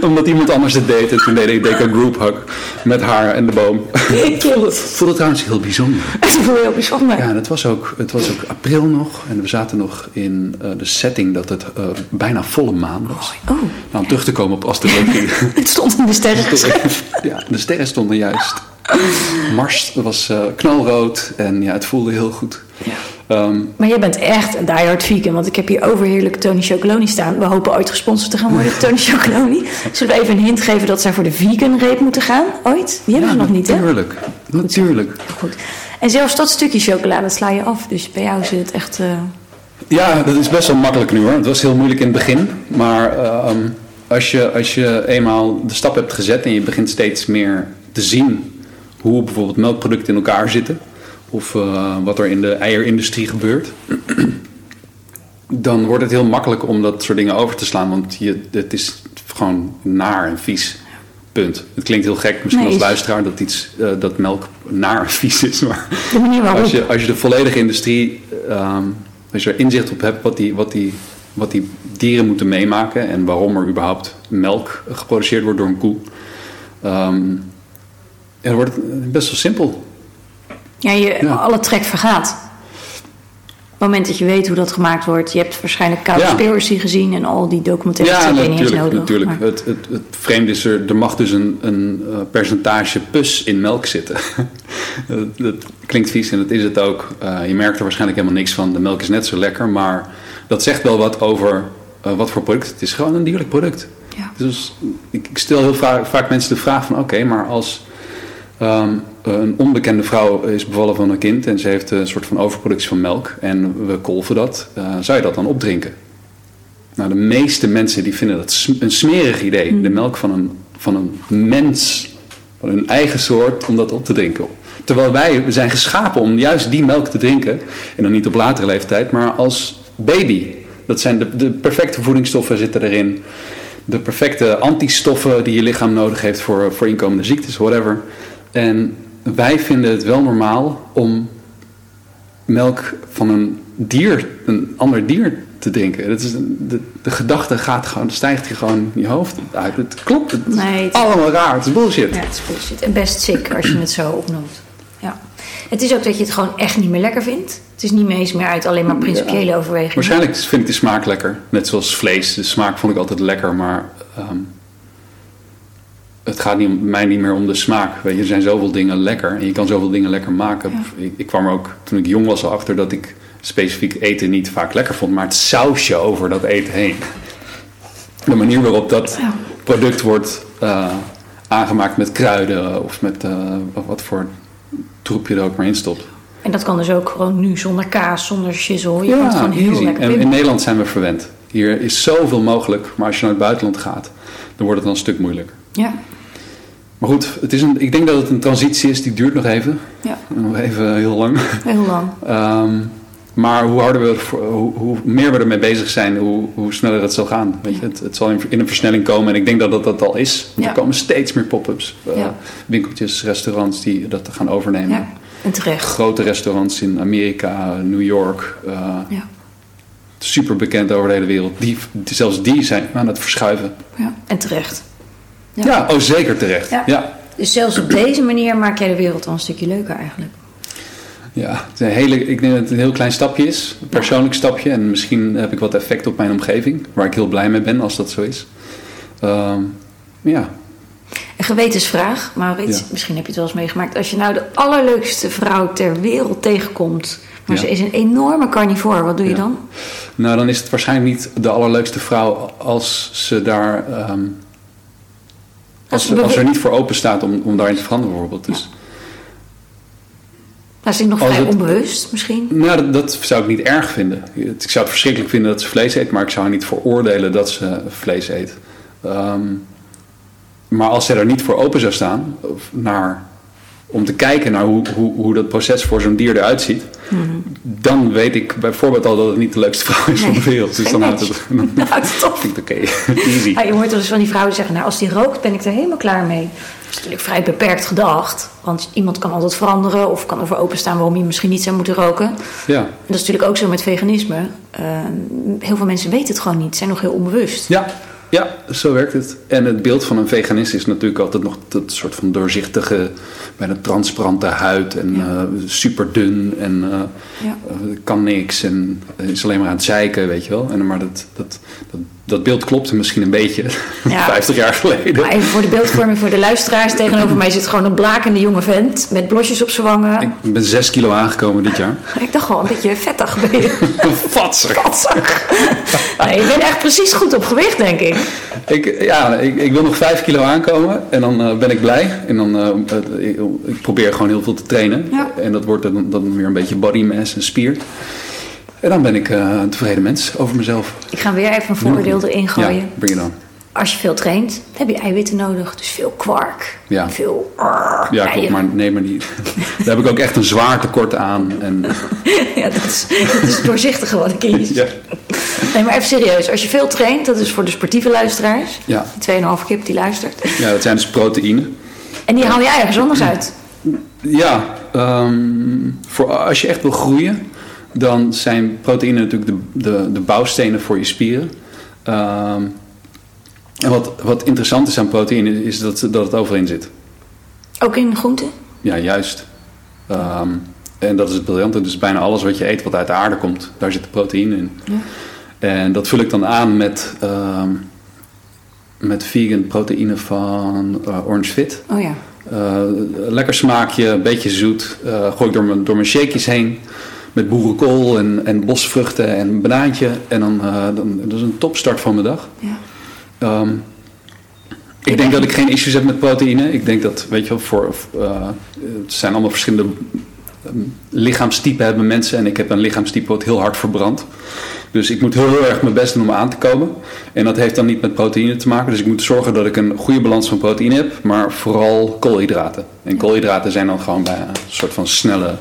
[SPEAKER 2] Omdat iemand anders het deed. En toen deed ik, deed ik een group hug met haar en de boom. Ik vond het, het trouwens heel bijzonder.
[SPEAKER 1] Is wel heel bijzonder.
[SPEAKER 2] Ja, en het was ook, het was ook april nog. En we zaten nog in uh, de setting dat het uh, bijna volle maan was.
[SPEAKER 1] Oh.
[SPEAKER 2] Nou, om terug te komen op astrologie.
[SPEAKER 1] het stond in de sterren
[SPEAKER 2] ja, de sterren stonden juist. Mars was uh, knalrood en ja, het voelde heel goed.
[SPEAKER 1] Ja. Um, maar jij bent echt een diehard vegan, want ik heb hier overheerlijke Tony Chocoloni staan. We hopen ooit gesponsord te gaan worden, Tony Chocoloni. Zullen we even een hint geven dat zij voor de vegan reep moeten gaan? Ooit? Die hebben
[SPEAKER 2] ja,
[SPEAKER 1] ze nog niet, hè?
[SPEAKER 2] Natuurlijk, natuurlijk.
[SPEAKER 1] Goed. En zelfs dat stukje chocolade sla je af, dus bij jou zit het echt... Uh...
[SPEAKER 2] Ja, dat is best wel makkelijk nu hoor. Het was heel moeilijk in het begin, maar uh, um, als, je, als je eenmaal de stap hebt gezet en je begint steeds meer te zien hoe bijvoorbeeld melkproducten in elkaar zitten of uh, wat er in de eierindustrie gebeurt, dan wordt het heel makkelijk om dat soort dingen over te slaan, want je, het is gewoon naar en vies. Punt. Het klinkt heel gek misschien nee, als luisteraar dat, iets, uh, dat melk naar en vies is, maar als je, als je de volledige industrie, um, als je er inzicht op hebt wat die, wat, die, wat die dieren moeten meemaken en waarom er überhaupt melk geproduceerd wordt door een koe, um, ja, dan wordt het best wel simpel.
[SPEAKER 1] Ja, je, ja. alle trek vergaat. Op het moment dat je weet hoe dat gemaakt wordt, je hebt waarschijnlijk Cowspiracy ja. gezien en al die documentaires
[SPEAKER 2] ja, natuurlijk,
[SPEAKER 1] niet nodig.
[SPEAKER 2] natuurlijk. Maar... Het, het, het vreemde is er, er mag dus een, een uh, percentage pus in melk zitten. dat, dat, klinkt vies en dat is het ook. Uh, je merkt er waarschijnlijk helemaal niks van. De melk is net zo lekker, maar dat zegt wel wat over uh, wat voor product. Het is gewoon een dierlijk product.
[SPEAKER 1] Ja.
[SPEAKER 2] Dus ik, ik stel heel vaak, vaak mensen de vraag van oké, okay, maar als Um, een onbekende vrouw is bevallen van een kind en ze heeft een soort van overproductie van melk en we kolven dat. Uh, zou je dat dan opdrinken? Nou, de meeste mensen die vinden dat een smerig idee. Mm. De melk van een, van een mens, van hun eigen soort, om dat op te drinken. Terwijl wij we zijn geschapen om juist die melk te drinken. En dan niet op latere leeftijd, maar als baby. Dat zijn de, de perfecte voedingsstoffen zitten erin. De perfecte antistoffen die je lichaam nodig heeft voor, voor inkomende ziektes, whatever. En wij vinden het wel normaal om melk van een dier, een ander dier te drinken. Dat is, de, de gedachte gaat gewoon, stijgt je gewoon in je hoofd uit. Het klopt, het
[SPEAKER 1] nee,
[SPEAKER 2] is allemaal raar, het is bullshit.
[SPEAKER 1] Ja, het is bullshit. En best sick als je het zo opnoemt. Ja. Het is ook dat je het gewoon echt niet meer lekker vindt. Het is niet meer eens meer uit alleen maar principiële ja. overwegingen.
[SPEAKER 2] Waarschijnlijk vind ik de smaak lekker. Net zoals vlees. De smaak vond ik altijd lekker, maar... Um, het gaat niet, mij niet meer om de smaak. Weet je, er zijn zoveel dingen lekker en je kan zoveel dingen lekker maken.
[SPEAKER 1] Ja.
[SPEAKER 2] Ik, ik, kwam er ook toen ik jong was achter dat ik specifiek eten niet vaak lekker vond, maar het sausje over dat eten heen. De manier waarop dat
[SPEAKER 1] ja.
[SPEAKER 2] product wordt uh, aangemaakt met kruiden of met uh, wat voor troep je er ook maar in stopt.
[SPEAKER 1] En dat kan dus ook gewoon nu zonder kaas, zonder shizzle. Je
[SPEAKER 2] ja,
[SPEAKER 1] kan het gewoon heel
[SPEAKER 2] easy.
[SPEAKER 1] lekker
[SPEAKER 2] En in. Nederland zijn we verwend. Hier is zoveel mogelijk, maar als je naar het buitenland gaat, dan wordt het dan een stuk moeilijker.
[SPEAKER 1] Ja,
[SPEAKER 2] Maar goed, het is een, ik denk dat het een transitie is die duurt nog even.
[SPEAKER 1] ja,
[SPEAKER 2] Nog even heel lang.
[SPEAKER 1] heel lang.
[SPEAKER 2] Ehm, maar hoe harder we, hoe, hoe meer we ermee bezig zijn, hoe, hoe sneller het zal gaan. Weet je? Het, het zal in, in een versnelling komen en ik denk dat dat, dat al is.
[SPEAKER 1] Ja.
[SPEAKER 2] Er komen steeds meer pop-ups, eh,
[SPEAKER 1] Ja.
[SPEAKER 2] winkeltjes, restaurants die dat gaan overnemen.
[SPEAKER 1] Ja, en terecht.
[SPEAKER 2] Grote restaurants in Amerika, New York, eh,
[SPEAKER 1] Ja,
[SPEAKER 2] super bekend over de hele wereld. Die- zelfs die zijn aan het verschuiven.
[SPEAKER 1] ja, en terecht. Ja.
[SPEAKER 2] Ja, oh zeker terecht.
[SPEAKER 1] Ja.
[SPEAKER 2] ja.
[SPEAKER 1] Dus zelfs op deze manier maak jij de wereld al een stukje leuker eigenlijk.
[SPEAKER 2] Ja, het is een hele, ik denk dat het een heel klein stapje is. Een persoonlijk stapje. En misschien heb ik wat effect op mijn omgeving. Waar ik heel blij mee ben als dat zo is. Ehm, ja,
[SPEAKER 1] Een gewetensvraag, Maurits,
[SPEAKER 2] Ja.
[SPEAKER 1] misschien heb je het wel eens meegemaakt. Als je nou de allerleukste vrouw ter wereld tegenkomt, maar
[SPEAKER 2] Ja.
[SPEAKER 1] ze is een enorme carnivore, wat doe je
[SPEAKER 2] Ja.
[SPEAKER 1] dan?
[SPEAKER 2] nou dan is het waarschijnlijk niet de allerleukste vrouw als ze daar... ehm, als, als er niet voor open staat om, om daarin te veranderen bijvoorbeeld. Dus,
[SPEAKER 1] Nou, ze is nog
[SPEAKER 2] Als
[SPEAKER 1] vrij
[SPEAKER 2] het-
[SPEAKER 1] onbewust misschien.
[SPEAKER 2] Nou, dat, dat zou ik niet erg vinden. Ik zou het verschrikkelijk vinden dat ze vlees eet, maar ik zou haar niet veroordelen dat ze vlees eet. Ehm, maar als zij er niet voor open zou staan, of naar om te kijken naar hoe, hoe, hoe dat proces voor zo'n dier eruit ziet, dan weet ik bijvoorbeeld al dat het niet de leukste vrouw is van de
[SPEAKER 1] Mhm.
[SPEAKER 2] Wereld. Dus dan houdt het, dan
[SPEAKER 1] houdt het op.
[SPEAKER 2] vind ik het oké, easy.
[SPEAKER 1] Ja, je hoort eens van die vrouwen zeggen, nou als die rookt ben ik er helemaal klaar mee. Dat is natuurlijk vrij beperkt gedacht. Want iemand kan altijd veranderen of kan ervoor openstaan waarom je misschien niet zou moeten roken.
[SPEAKER 2] Ja.
[SPEAKER 1] Dat is natuurlijk ook zo met veganisme. Uh, heel veel mensen weten het gewoon niet, zijn nog heel onbewust.
[SPEAKER 2] Ja, ja, zo werkt het. En het beeld van een veganist is natuurlijk altijd nog dat soort van doorzichtige, bijna transparante huid en
[SPEAKER 1] Ja.
[SPEAKER 2] eh, super dun en eh,
[SPEAKER 1] Ja.
[SPEAKER 2] eh, kan niks en is alleen maar aan het zeiken, weet je wel. En, maar dat, dat, dat, dat beeld klopte misschien een beetje
[SPEAKER 1] Ja.
[SPEAKER 2] 50 jaar geleden.
[SPEAKER 1] Maar even voor de beeldvorming voor de luisteraars. Tegenover mij zit gewoon een blakende jonge vent met blosjes op zijn wangen.
[SPEAKER 2] Ik ben 6 kilo aangekomen dit jaar.
[SPEAKER 1] Ik dacht gewoon een beetje vettig ben je.
[SPEAKER 2] Fatser.
[SPEAKER 1] Katzak. Nee, je bent echt precies goed op gewicht, denk ik.
[SPEAKER 2] Ik, ja, ik, ik wil nog 5 kilo aankomen en dan eh, ben ik blij. En dan, eh, ik, ik probeer gewoon heel veel te trainen.
[SPEAKER 1] Ja.
[SPEAKER 2] En dat wordt dan, dan weer een beetje body mass en spier. En dan ben ik eh, een tevreden mens over mezelf.
[SPEAKER 1] Ik ga weer even een vooroordeel erin gooien.
[SPEAKER 2] Ja, je dan.
[SPEAKER 1] Als je veel traint, heb je eiwitten nodig. Dus veel kwark.
[SPEAKER 2] Ja.
[SPEAKER 1] Veel
[SPEAKER 2] Ja, klopt, maar nee, maar niet. Daar heb ik ook echt een zwaar tekort aan. En,
[SPEAKER 1] Ja, dat is, dat is het doorzichtige wat ik kies.
[SPEAKER 2] ja,
[SPEAKER 1] Nee, maar even serieus. Als je veel traint, dat is voor de sportieve luisteraars.
[SPEAKER 2] ja.
[SPEAKER 1] Die 2,5 kip die luistert.
[SPEAKER 2] ja, dat zijn dus proteïne.
[SPEAKER 1] En die haal je ergens anders uit.
[SPEAKER 2] Ja, ehm, voor, als je echt wil groeien, dan zijn proteïnen natuurlijk de, de, de bouwstenen voor je spieren. Ehm, en wat, wat interessant is aan proteïne, is dat, dat het overal in zit.
[SPEAKER 1] Ook in groenten.
[SPEAKER 2] Ja, juist. Ehm, en dat is het briljante. Dus bijna alles wat je eet wat uit de aarde komt, daar zit proteïne in.
[SPEAKER 1] Ja.
[SPEAKER 2] En dat vul ik dan aan met, ehm, met vegan proteïne van eh, Orange Fit.
[SPEAKER 1] Oh ja.
[SPEAKER 2] Eh, lekker smaakje, een beetje zoet. Eh, gooi ik door mijn, door mijn shakejes heen. Met boerenkool en, en bosvruchten en een banaantje. En dan, eh, dan dat is een topstart van mijn dag.
[SPEAKER 1] ja.
[SPEAKER 2] Ehm, ik denk dat ik geen issues heb met proteïne. Ik denk dat, weet je wel, voor, eh, het zijn allemaal verschillende ehm, lichaamstypen hebben mensen. En ik heb een lichaamstype wat heel hard verbrandt. Dus ik moet heel erg mijn best doen om aan te komen. En dat heeft dan niet met proteïne te maken. Dus ik moet zorgen dat ik een goede balans van proteïne heb. Maar vooral koolhydraten. En koolhydraten zijn dan gewoon bij een soort van snelle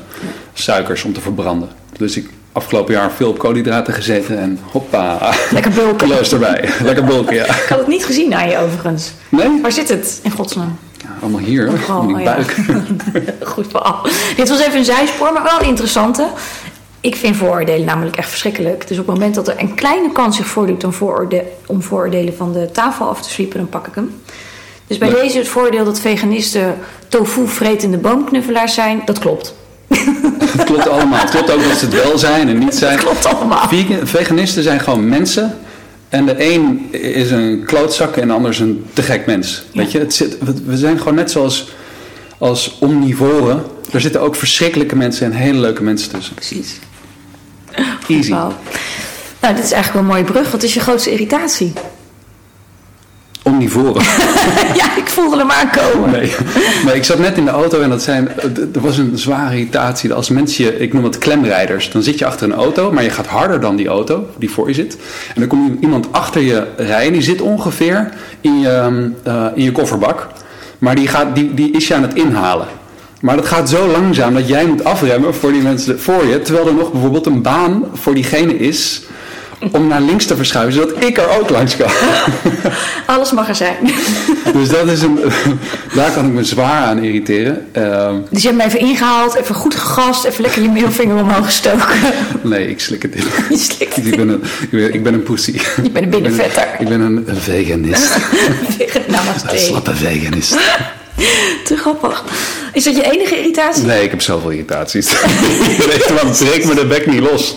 [SPEAKER 2] suikers om te verbranden. Dus ik afgelopen jaar veel op koolhydraten gezeten. En hoppa,
[SPEAKER 1] Lekker bulken.
[SPEAKER 2] Erbij. Lekker bulken, ja.
[SPEAKER 1] Ik had het niet gezien aan je overigens.
[SPEAKER 2] Nee?
[SPEAKER 1] Waar zit het in godsnaam?
[SPEAKER 2] Ja, allemaal hier.
[SPEAKER 1] Oh,
[SPEAKER 2] in die
[SPEAKER 1] oh ja.
[SPEAKER 2] buik.
[SPEAKER 1] Goed verhaal. Dit was even een zijspoor, maar wel een interessante. Ik vind vooroordelen namelijk echt verschrikkelijk. Dus op het moment dat er een kleine kans zich voordoet om, vooroorde om vooroordelen van de tafel af te sweepen, dan pak ik hem. Dus bij deze het voordeel dat veganisten tofu vretende boomknuffelaars zijn, dat klopt.
[SPEAKER 2] Het klopt allemaal. Het klopt ook dat ze het wel zijn en niet zijn.
[SPEAKER 1] Dat klopt allemaal.
[SPEAKER 2] Vegan- veganisten zijn gewoon mensen. En de een is een klootzak en de ander is een te gek mens.
[SPEAKER 1] Ja.
[SPEAKER 2] Weet je, het zit, we zijn gewoon net zoals als omnivoren. Er zitten ook verschrikkelijke mensen en hele leuke mensen tussen.
[SPEAKER 1] Precies.
[SPEAKER 2] Easy.
[SPEAKER 1] Nou, dit is eigenlijk wel een mooie brug. Wat is je grootste irritatie?
[SPEAKER 2] Omnivoren.
[SPEAKER 1] ja, ik voelde hem aankomen.
[SPEAKER 2] Nee. nee, ik zat net in de auto en dat zijn, er was een zware irritatie. Als mensen, je, ik noem het klemrijders, dan zit je achter een auto, maar je gaat harder dan die auto die voor je zit. En dan komt iemand achter je rijden, die zit ongeveer in je, ehm, eh, in je kofferbak. Maar die, gaat, die, die is je aan het inhalen. Maar dat gaat zo langzaam dat jij moet afremmen voor die mensen voor je. Terwijl er nog bijvoorbeeld een baan voor diegene is om naar links te verschuiven, zodat ik er ook langs kan.
[SPEAKER 1] Alles mag er zijn.
[SPEAKER 2] Dus dat is een, daar kan ik me zwaar aan irriteren. Ehm,
[SPEAKER 1] Dus je hebt me even ingehaald, even goed gegast, even lekker je middelvinger omhoog gestoken.
[SPEAKER 2] nee, ik slik het in.
[SPEAKER 1] Je slikt het
[SPEAKER 2] Ik ben een, ik ben, ik ben een pussy.
[SPEAKER 1] Je bent een binnenvetter.
[SPEAKER 2] Ik ben een veganist.
[SPEAKER 1] Namaste.
[SPEAKER 2] Een slappe veganist.
[SPEAKER 1] Te grappig. Is dat je enige irritatie?
[SPEAKER 2] Nee, ik heb zoveel irritaties. Wat, breek me de bek niet los.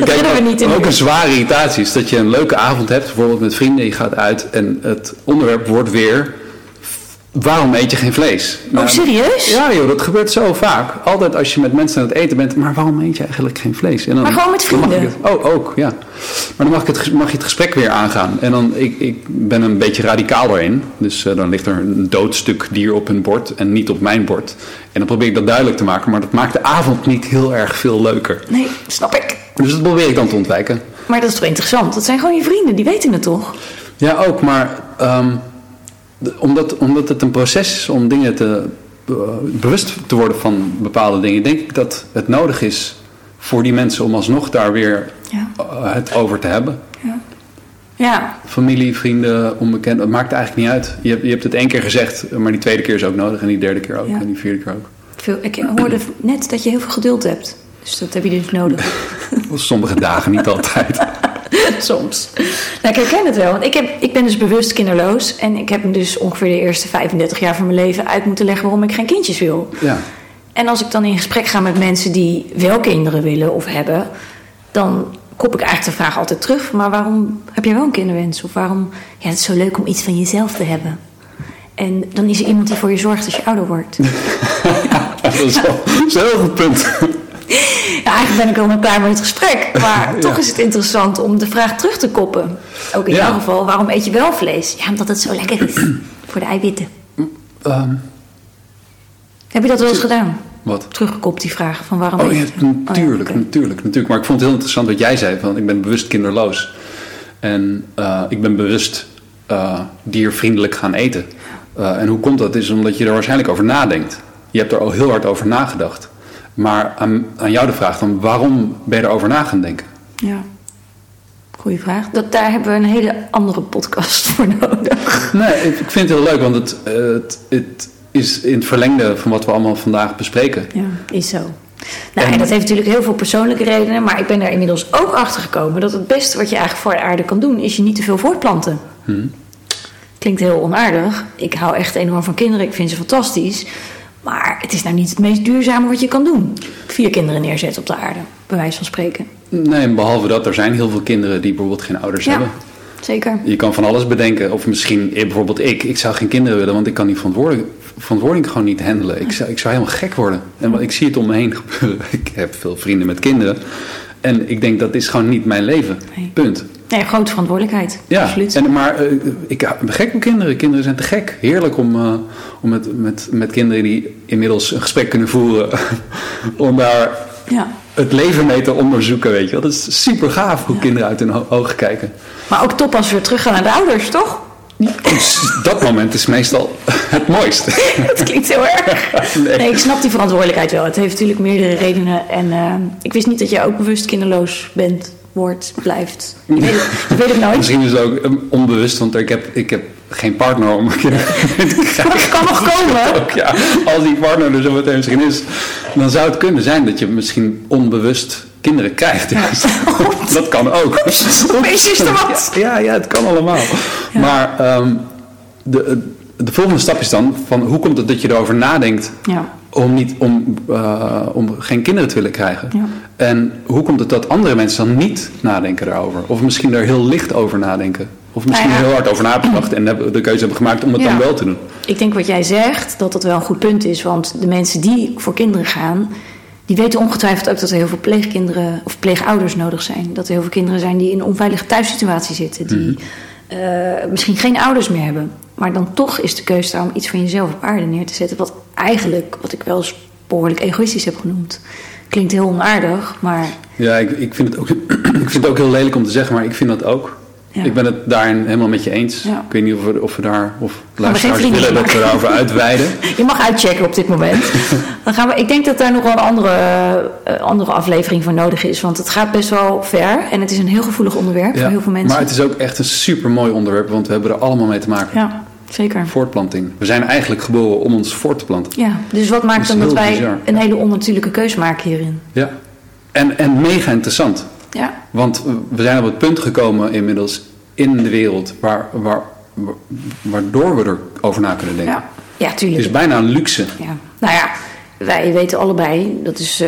[SPEAKER 1] beginnen we niet in.
[SPEAKER 2] ook een zware irritatie is dat je een leuke avond hebt, bijvoorbeeld met vrienden, je gaat uit en het onderwerp wordt weer, waarom eet je geen vlees? Nou,
[SPEAKER 1] serieus?
[SPEAKER 2] Ja joh, dat gebeurt zo vaak. Altijd als je met mensen aan het eten bent, maar waarom eet je eigenlijk geen vlees? En dan,
[SPEAKER 1] Maar gewoon met vrienden?
[SPEAKER 2] het- oh, ook, ja. Maar dan mag, ik het, mag je het gesprek weer aangaan. En dan, ik, ik ben een beetje radicaal erin. Dus eh, dan ligt er een dood stuk dier op hun bord en niet op mijn bord. En dan probeer ik dat duidelijk te maken, maar dat maakt de avond niet heel erg veel leuker.
[SPEAKER 1] Nee, snap ik.
[SPEAKER 2] Dus dat probeer ik dan te ontwijken.
[SPEAKER 1] Maar dat is toch interessant? Dat zijn gewoon je vrienden, die weten het toch?
[SPEAKER 2] Ja, ook, maar ehm, omdat, omdat het een proces is om dingen te, eh, bewust te worden van bepaalde dingen, denk ik dat het nodig is voor die mensen om alsnog daar weer
[SPEAKER 1] Ja.
[SPEAKER 2] eh, het over te hebben.
[SPEAKER 1] Ja. Ja,
[SPEAKER 2] Familie, vrienden, onbekend, het maakt eigenlijk niet uit. Je hebt, je hebt het één keer gezegd, maar die tweede keer is ook nodig en die derde keer ook
[SPEAKER 1] Ja.
[SPEAKER 2] en die vierde keer ook.
[SPEAKER 1] veel, ik hoorde net dat je heel veel geduld hebt. Dus dat heb je dus nodig.
[SPEAKER 2] Sommige dagen niet altijd.
[SPEAKER 1] Soms. Nou, ik herken het wel. Want ik, heb, ik ben dus bewust kinderloos. En ik heb dus ongeveer de eerste 35 jaar van mijn leven uit moeten leggen waarom ik geen kindjes wil.
[SPEAKER 2] Ja.
[SPEAKER 1] En als ik dan in gesprek ga met mensen die wel kinderen willen of hebben, dan kop ik eigenlijk de vraag altijd terug: maar waarom heb jij wel een kinderwens? Of waarom, ja, het is zo leuk om iets van jezelf te hebben. En dan is er iemand die voor je zorgt als je ouder wordt.
[SPEAKER 2] Dat is wel een heel goed punt.
[SPEAKER 1] Ja, eigenlijk ben ik al klaar met het gesprek. Maar toch is het interessant om de vraag terug te koppen. Ook in
[SPEAKER 2] Ja.
[SPEAKER 1] jouw geval, waarom eet je wel vlees? Ja, omdat het zo lekker is. Voor de eiwitten.
[SPEAKER 2] Ehm,
[SPEAKER 1] Heb je dat wel eens gedaan?
[SPEAKER 2] wat?
[SPEAKER 1] Teruggekopt die vraag van waarom
[SPEAKER 2] Oh
[SPEAKER 1] eet je?
[SPEAKER 2] natuurlijk,
[SPEAKER 1] Oh oké.
[SPEAKER 2] natuurlijk, natuurlijk. Maar ik vond het heel interessant wat jij zei, van ik ben bewust kinderloos. En eh, ik ben bewust eh, diervriendelijk gaan eten. Eh, en hoe komt dat? Is omdat je er waarschijnlijk over nadenkt. Je hebt er al heel hard over nagedacht. Maar aan, aan jou de vraag dan, waarom ben je erover na gaan denken?
[SPEAKER 1] Ja. Goeie vraag. Dat, daar hebben we een hele andere podcast voor nodig.
[SPEAKER 2] Nee, ik ik vind het heel leuk, want het, eh, het, het is in het verlengde van wat we allemaal vandaag bespreken.
[SPEAKER 1] Ja, is zo. Nou,
[SPEAKER 2] En-
[SPEAKER 1] en dat heeft natuurlijk heel veel persoonlijke redenen. Maar ik ben er inmiddels ook achter gekomen dat het beste wat je eigenlijk voor de aarde kan doen, is je niet te veel voortplanten. Klinkt heel onaardig. Ik hou echt enorm van kinderen. Ik vind ze fantastisch. Maar het is nou niet het meest duurzame wat je kan doen. Vier kinderen neerzetten op de aarde, bij wijze van spreken.
[SPEAKER 2] Nee, behalve dat, er zijn heel veel kinderen die bijvoorbeeld geen ouders
[SPEAKER 1] Ja,
[SPEAKER 2] hebben.
[SPEAKER 1] zeker.
[SPEAKER 2] Je kan van alles bedenken. Of misschien eh, bijvoorbeeld ik. Ik zou geen kinderen willen, want ik kan die verantwoording, verantwoording gewoon niet handelen. Ik zou, ik zou helemaal gek worden. En wat- ik zie het om me heen gebeuren. Ik heb veel vrienden met kinderen. En ik denk dat is gewoon niet mijn leven.
[SPEAKER 1] Nee.
[SPEAKER 2] Punt.
[SPEAKER 1] Nee, grote verantwoordelijkheid.
[SPEAKER 2] Ja,
[SPEAKER 1] Absoluut.
[SPEAKER 2] En, maar eh, ik ben gek op kinderen. Kinderen zijn te gek. Heerlijk om, eh, om met, met, met kinderen die inmiddels een gesprek kunnen voeren. om daar
[SPEAKER 1] Ja.
[SPEAKER 2] het leven mee te onderzoeken, weet je wel. Dat is super gaaf hoe kinderen uit hun ogen kijken.
[SPEAKER 1] Maar ook top als we weer teruggaan naar de ouders, toch?
[SPEAKER 2] Dus dat moment is meestal het mooiste.
[SPEAKER 1] Dat klinkt heel erg.
[SPEAKER 2] Nee.
[SPEAKER 1] Nee, ik snap die verantwoordelijkheid wel. Het heeft natuurlijk meerdere redenen. En eh, ik wist niet dat jij ook bewust kinderloos bent, wordt, blijft. Je weet het, je weet het nooit.
[SPEAKER 2] Misschien is het ook eh, onbewust, want ik heb, ik heb geen partner om krijgen.
[SPEAKER 1] Maar dat kan nog komen.
[SPEAKER 2] Ook, ja, als die partner er zo meteen misschien is, dan zou het kunnen zijn dat je misschien onbewust kinderen krijgt. dat kan ook.
[SPEAKER 1] Er wat.
[SPEAKER 2] Ja, ja, het kan allemaal. Maar ehm, de, de volgende stap is dan van hoe komt het dat je erover nadenkt
[SPEAKER 1] Ja.
[SPEAKER 2] Om, niet, om, eh, om geen kinderen te willen krijgen?
[SPEAKER 1] Ja.
[SPEAKER 2] En hoe komt het dat andere mensen dan niet nadenken daarover? Of misschien daar heel licht over nadenken? Of misschien
[SPEAKER 1] Nou ja.
[SPEAKER 2] heel hard over na hebben gedacht en hebben- de keuze hebben gemaakt om het
[SPEAKER 1] Ja.
[SPEAKER 2] dan wel te doen?
[SPEAKER 1] Ik denk wat jij zegt, dat dat wel een goed punt is. Want de mensen die voor kinderen gaan, die weten ongetwijfeld ook dat er heel veel pleegkinderen of pleegouders nodig zijn. Dat er heel veel kinderen zijn die in een onveilige thuissituatie zitten. Die eh, misschien geen ouders meer hebben. Maar dan toch is de keuze daar om iets van jezelf op aarde neer te zetten. Wat eigenlijk, wat ik wel eens behoorlijk egoïstisch heb genoemd. Klinkt heel onaardig, maar
[SPEAKER 2] Ja, ik, ik, vind het ook, ik vind het ook heel lelijk om te zeggen, maar ik vind dat ook.
[SPEAKER 1] Ja.
[SPEAKER 2] Ik ben het daarin helemaal met je eens.
[SPEAKER 1] Ja.
[SPEAKER 2] Ik weet niet of we, of we daar, of luisteraars willen dat we daarover uitweiden.
[SPEAKER 1] Je mag uitchecken op dit moment. Dan gaan we, ik denk dat daar nog wel een andere, eh, andere aflevering voor nodig is. Want het gaat best wel ver. En het is een heel gevoelig onderwerp voor heel veel mensen.
[SPEAKER 2] Maar het is ook echt een super mooi onderwerp, want we hebben er allemaal mee te maken.
[SPEAKER 1] Ja, zeker.
[SPEAKER 2] Voortplanting. We zijn eigenlijk geboren om ons voort te planten.
[SPEAKER 1] Ja, dus wat maakt dan dat wij
[SPEAKER 2] bizar.
[SPEAKER 1] een hele onnatuurlijke keus maken hierin?
[SPEAKER 2] Ja. En, en mega interessant.
[SPEAKER 1] Ja,
[SPEAKER 2] Want we zijn op het punt gekomen inmiddels in de wereld waar, waar, wa- waardoor we erover na kunnen denken.
[SPEAKER 1] ja. ja
[SPEAKER 2] Het
[SPEAKER 1] tuurlijk.
[SPEAKER 2] is bijna een luxe.
[SPEAKER 1] Ja. Nou ja, wij weten allebei, dat is,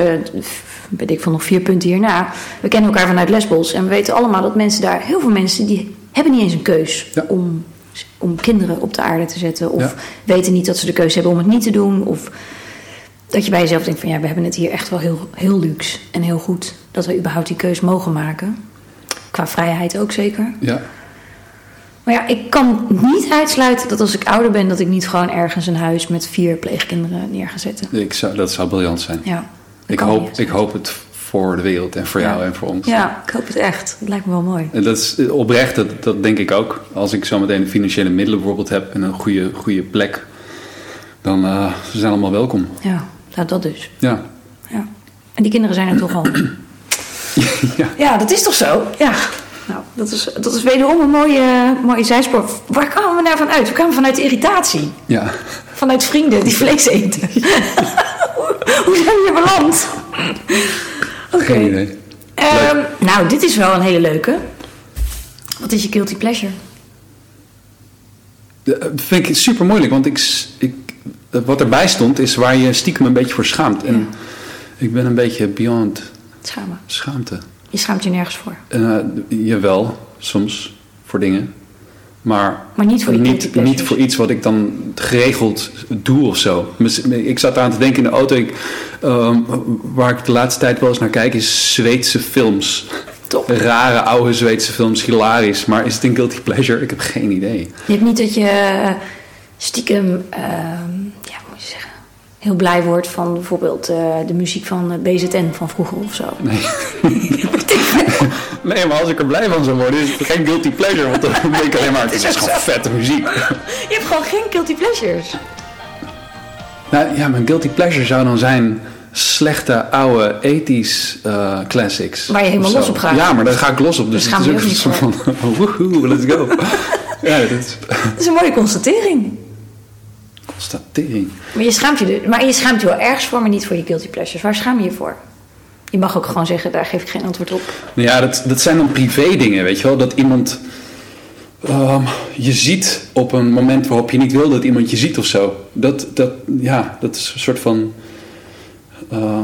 [SPEAKER 1] weet ik van nog vier punten hierna. We kennen elkaar vanuit Lesbos en we weten allemaal dat mensen daar, heel veel mensen, die hebben niet eens een keus
[SPEAKER 2] Ja.
[SPEAKER 1] om, om kinderen op de aarde te zetten. Of
[SPEAKER 2] Ja.
[SPEAKER 1] weten niet dat ze de keuze hebben om het niet te doen. Of dat je bij jezelf denkt van ja, we hebben het hier echt wel heel, heel luxe en heel goed. Dat we überhaupt die keus mogen maken. Qua vrijheid ook zeker.
[SPEAKER 2] Ja.
[SPEAKER 1] Maar ja, ik kan niet uitsluiten dat als ik ouder ben, dat ik niet gewoon ergens een huis met vier pleegkinderen neer ga zetten.
[SPEAKER 2] Ik zou, dat zou briljant zijn.
[SPEAKER 1] Ja,
[SPEAKER 2] ik, hoop, ik hoop het voor de wereld en voor jou
[SPEAKER 1] Ja.
[SPEAKER 2] en voor ons.
[SPEAKER 1] Ja, ik hoop het echt. Het lijkt me wel mooi.
[SPEAKER 2] En dat is oprecht, dat, dat denk ik ook. Als ik zo meteen financiële middelen bijvoorbeeld heb en een goede, goede plek dan uh, ze zijn allemaal welkom.
[SPEAKER 1] Ja, nou dat dus.
[SPEAKER 2] Ja.
[SPEAKER 1] ja. En die kinderen zijn er toch al. ja. ja, dat is toch zo? Ja. Nou, dat is, dat is wederom een mooie, mooie zijspoor. Waar kwamen we nou vanuit? We kwamen vanuit irritatie.
[SPEAKER 2] Ja.
[SPEAKER 1] Vanuit vrienden die vlees eten. Hoe zijn we hier beland?
[SPEAKER 2] Oké. Geen idee.
[SPEAKER 1] Um, nou, dit is wel een hele leuke. Wat is je guilty pleasure?
[SPEAKER 2] Dat vind ik super moeilijk, want ik, ik, wat erbij stond is waar je stiekem een beetje voor schaamt. En ja. ik ben een beetje beyond
[SPEAKER 1] Schamen.
[SPEAKER 2] schaamte.
[SPEAKER 1] Je schaamt je nergens voor.
[SPEAKER 2] Uh, jawel, soms voor dingen. Maar,
[SPEAKER 1] maar niet, voor,
[SPEAKER 2] niet, niet voor iets wat ik dan geregeld doe of zo. Ik zat aan te denken in de auto. Ik, um, waar ik de laatste tijd wel eens naar kijk, is Zweedse films.
[SPEAKER 1] Top.
[SPEAKER 2] Rare oude Zweedse films, hilarisch. Maar is het een guilty pleasure? Ik heb geen idee.
[SPEAKER 1] Je hebt niet dat je stiekem, uh, ja, moet je zeggen, heel blij wordt van bijvoorbeeld uh, de muziek van BZN van vroeger of zo.
[SPEAKER 2] Nee. nee, maar als ik er blij van zou worden, is het geen guilty pleasure. Want dan denk ik alleen maar, het is, het is gewoon vette muziek.
[SPEAKER 1] Je hebt gewoon geen guilty pleasures.
[SPEAKER 2] Nou ja, mijn guilty pleasure zou dan zijn slechte oude ethisch uh, classics.
[SPEAKER 1] Waar je helemaal los op gaat.
[SPEAKER 2] Ja, maar daar ga ik los op. Dus
[SPEAKER 1] gaan we ook niet
[SPEAKER 2] soort van, woehoe, let's go. ja, dat is...
[SPEAKER 1] dat is een mooie constatering.
[SPEAKER 2] Constatering.
[SPEAKER 1] Maar je schaamt je, dus- maar je schaamt je wel ergens voor, maar niet voor je guilty pleasures. Waar schaam je je voor? Je mag ook gewoon zeggen, daar geef ik geen antwoord op.
[SPEAKER 2] Nou ja, dat, dat zijn dan privé dingen, weet je wel. Dat iemand um, je ziet op een moment waarop je niet wil dat iemand je ziet of zo. Dat, dat, ja, dat is een soort van... Uh,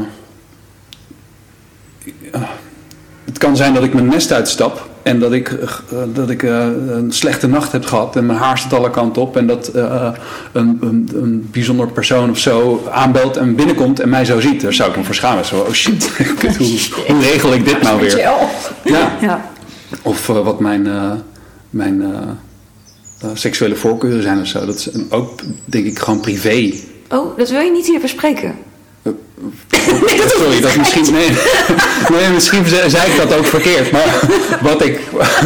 [SPEAKER 2] uh, het kan zijn dat ik mijn nest uitstap en dat ik, uh, dat ik een slechte nacht heb gehad en mijn haar staat alle kanten op en dat een, een, een, bijzonder persoon of zo aanbelt en binnenkomt en mij zo ziet. Daar zou ik me voor schamen. Zo, oh shit, hoe, hoe regel ik dit nou weer?
[SPEAKER 1] Ja. ja.
[SPEAKER 2] Of wat mijn, mijn seksuele voorkeuren zijn of zo. Dat is ook, denk ik, gewoon privé.
[SPEAKER 1] Oh, dat wil je niet hier bespreken?
[SPEAKER 2] Nee, dat Sorry, dat misschien, nee, nee, misschien zei ik dat ook verkeerd. Maar wat ik,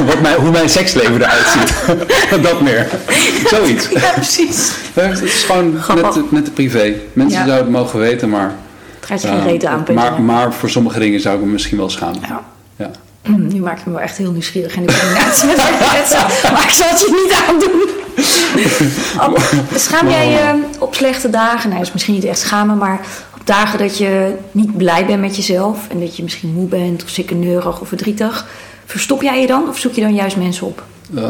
[SPEAKER 2] wat mijn, hoe mijn seksleven eruit ziet, dat meer. Zoiets.
[SPEAKER 1] Ja, precies.
[SPEAKER 2] Het is gewoon net, net de privé. Mensen ja. zouden het mogen weten, maar...
[SPEAKER 1] Het gaat je geen reden aan,
[SPEAKER 2] maar, maar voor sommige dingen zou ik me misschien wel schamen.
[SPEAKER 1] Ja.
[SPEAKER 2] ja.
[SPEAKER 1] Nu maak ik me wel echt heel nieuwsgierig in de combinatie met Maar ik zal het je niet aandoen. Schaam jij je op slechte dagen? Nou, is misschien niet echt schamen, maar dagen dat je niet blij bent met jezelf en dat je misschien moe bent of ziekeneurig of verdrietig, verstop jij je dan of zoek je dan juist mensen op?
[SPEAKER 2] Uh,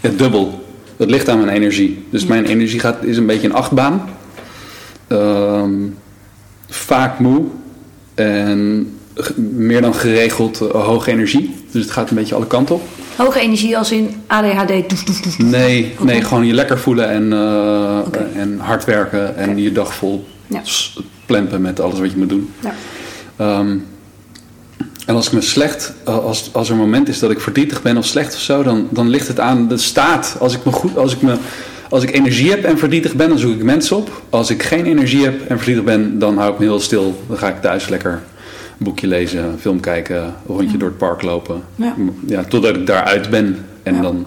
[SPEAKER 2] ja, dubbel. Dat ligt aan mijn energie. Dus ja. mijn energie gaat, is een beetje een achtbaan. Uh, vaak moe en meer dan geregeld uh, hoge energie. Dus het gaat een beetje alle kanten op.
[SPEAKER 1] Hoge energie als in ADHD? Doef, doef, doef,
[SPEAKER 2] nee, nee, gewoon je lekker voelen en, okay. en hard werken en okay. je dag vol ja. plempen met alles wat je moet doen.
[SPEAKER 1] Ja.
[SPEAKER 2] Um, en als ik me slecht, als, als er een moment is dat ik verdrietig ben of slecht of zo, dan, dan ligt het aan de staat. Als ik, me goed, als, ik me, als ik energie heb en verdrietig ben, dan zoek ik mensen op. Als ik geen energie heb en verdrietig ben, dan hou ik me heel stil. Dan ga ik thuis lekker een boekje lezen, een film kijken, een rondje ja. door het park lopen.
[SPEAKER 1] Ja.
[SPEAKER 2] ja totdat ik daaruit ben. En ja. dan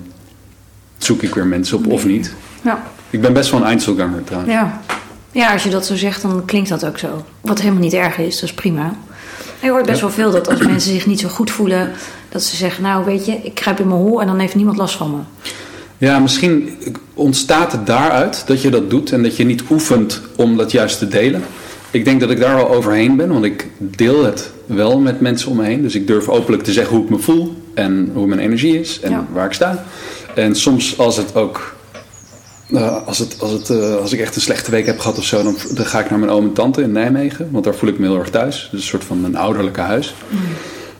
[SPEAKER 2] zoek ik weer mensen op of niet.
[SPEAKER 1] Ja.
[SPEAKER 2] Ik ben best wel een eindselganger trouwens.
[SPEAKER 1] Ja. Ja, als je dat zo zegt, dan klinkt dat ook zo. Wat helemaal niet erg is, dat is prima. Je hoort best wel veel dat als mensen zich niet zo goed voelen, dat ze zeggen: Nou, weet je, ik kruip in mijn hol en dan heeft niemand last van me.
[SPEAKER 2] Ja, misschien ontstaat het daaruit dat je dat doet en dat je niet oefent om dat juist te delen. Ik denk dat ik daar wel overheen ben, want ik deel het wel met mensen om me heen. Dus ik durf openlijk te zeggen hoe ik me voel en hoe mijn energie is en
[SPEAKER 1] Ja.
[SPEAKER 2] waar ik sta. En soms als het ook. Eh, als, het, als, het, eh, als ik echt een slechte week heb gehad of zo, dan, dan ga ik naar mijn oom en tante in Nijmegen. Want daar voel ik me heel erg thuis. Dus een soort van een ouderlijke huis.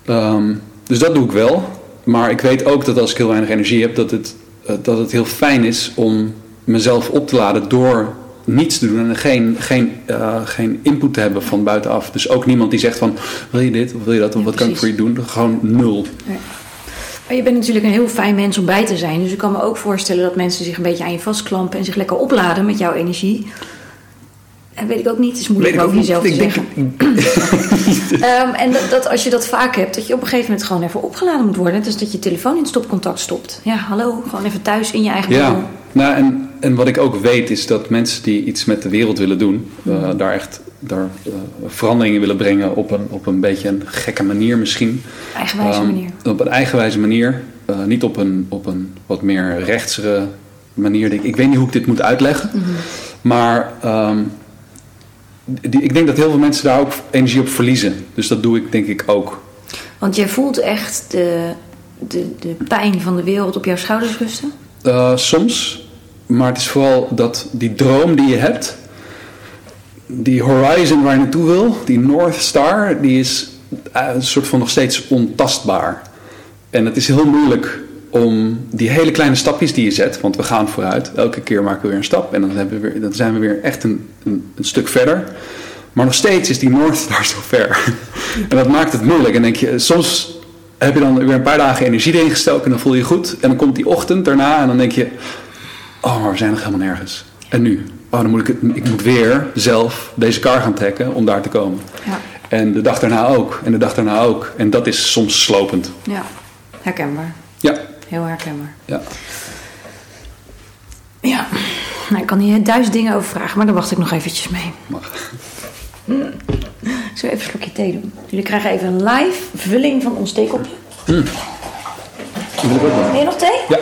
[SPEAKER 2] Ehm, dus dat doe ik wel. Maar ik weet ook dat als ik heel weinig energie heb, dat het, eh, dat het heel fijn is om mezelf op te laden door niets te doen en geen, geen, eh, geen input te hebben van buitenaf. Dus ook niemand die zegt van wil je dit of wil je dat of
[SPEAKER 1] Ja,
[SPEAKER 2] wat kan ik voor je doen? Gewoon nul.
[SPEAKER 1] Je bent natuurlijk een heel fijn mens om bij te zijn. Dus ik kan me ook voorstellen dat mensen zich een beetje aan je vastklampen en zich lekker opladen met jouw energie. En weet ik ook niet, het is moeilijk
[SPEAKER 2] Weet ook
[SPEAKER 1] jezelf te zeggen. Ehm, en dat, dat als je dat vaak hebt, dat je op een gegeven moment gewoon even opgeladen moet worden. Dus dat je telefoon in stopcontact stopt. Ja, hallo, gewoon even thuis in je eigen.
[SPEAKER 2] Ja, nou, en, en wat ik ook weet is dat mensen die iets met de wereld willen doen, eh, daar echt daar, eh, veranderingen willen brengen op een, op een beetje een gekke manier misschien.
[SPEAKER 1] Eigenwijze
[SPEAKER 2] Ehm,
[SPEAKER 1] manier.
[SPEAKER 2] Op een eigenwijze manier. Eh, niet op een, op een wat meer rechtsere manier. Ik, ik weet niet hoe ik dit moet uitleggen.
[SPEAKER 1] Mhm.
[SPEAKER 2] Maar ehm, die, ik denk dat heel veel mensen daar ook energie op verliezen. Dus dat doe ik denk ik ook.
[SPEAKER 1] Want jij voelt echt de, de, de pijn van de wereld op jouw schouders rusten.
[SPEAKER 2] Eh, soms. Maar het is vooral dat die droom die je hebt, die horizon waar je naartoe wil, die North Star, die is eh, een soort van nog steeds ontastbaar. En het is heel moeilijk om die hele kleine stapjes die je zet, want we gaan vooruit, elke keer maken we weer een stap en dan, we dan zijn we weer echt een, een, een stuk verder. Maar nog steeds is die North Star zo ver. en dat maakt het moeilijk. En denk je, soms heb je dan weer een paar dagen energie erin gestoken en dan voel je je goed. En dan komt die ochtend daarna en dan denk je, oh, maar we zijn nog helemaal nergens. En nu? Oh, dan moet ik, het, ik moet weer zelf deze kar gaan trekken om daar te komen.
[SPEAKER 1] Ja,
[SPEAKER 2] En de dag daarna ook. En de dag daarna ook. En dat is soms slopend.
[SPEAKER 1] ja. herkenbaar.
[SPEAKER 2] Ja,
[SPEAKER 1] Heel herkenbaar.
[SPEAKER 2] ja.
[SPEAKER 1] Ja, nou, ik kan hier duizend dingen over vragen, maar daar wacht ik nog eventjes mee.
[SPEAKER 2] Mag.
[SPEAKER 1] Ik zal even een slokje thee doen. Jullie krijgen even een live vulling van ons theekopje.
[SPEAKER 2] Wel.
[SPEAKER 1] Wil je nog thee?
[SPEAKER 2] Ja.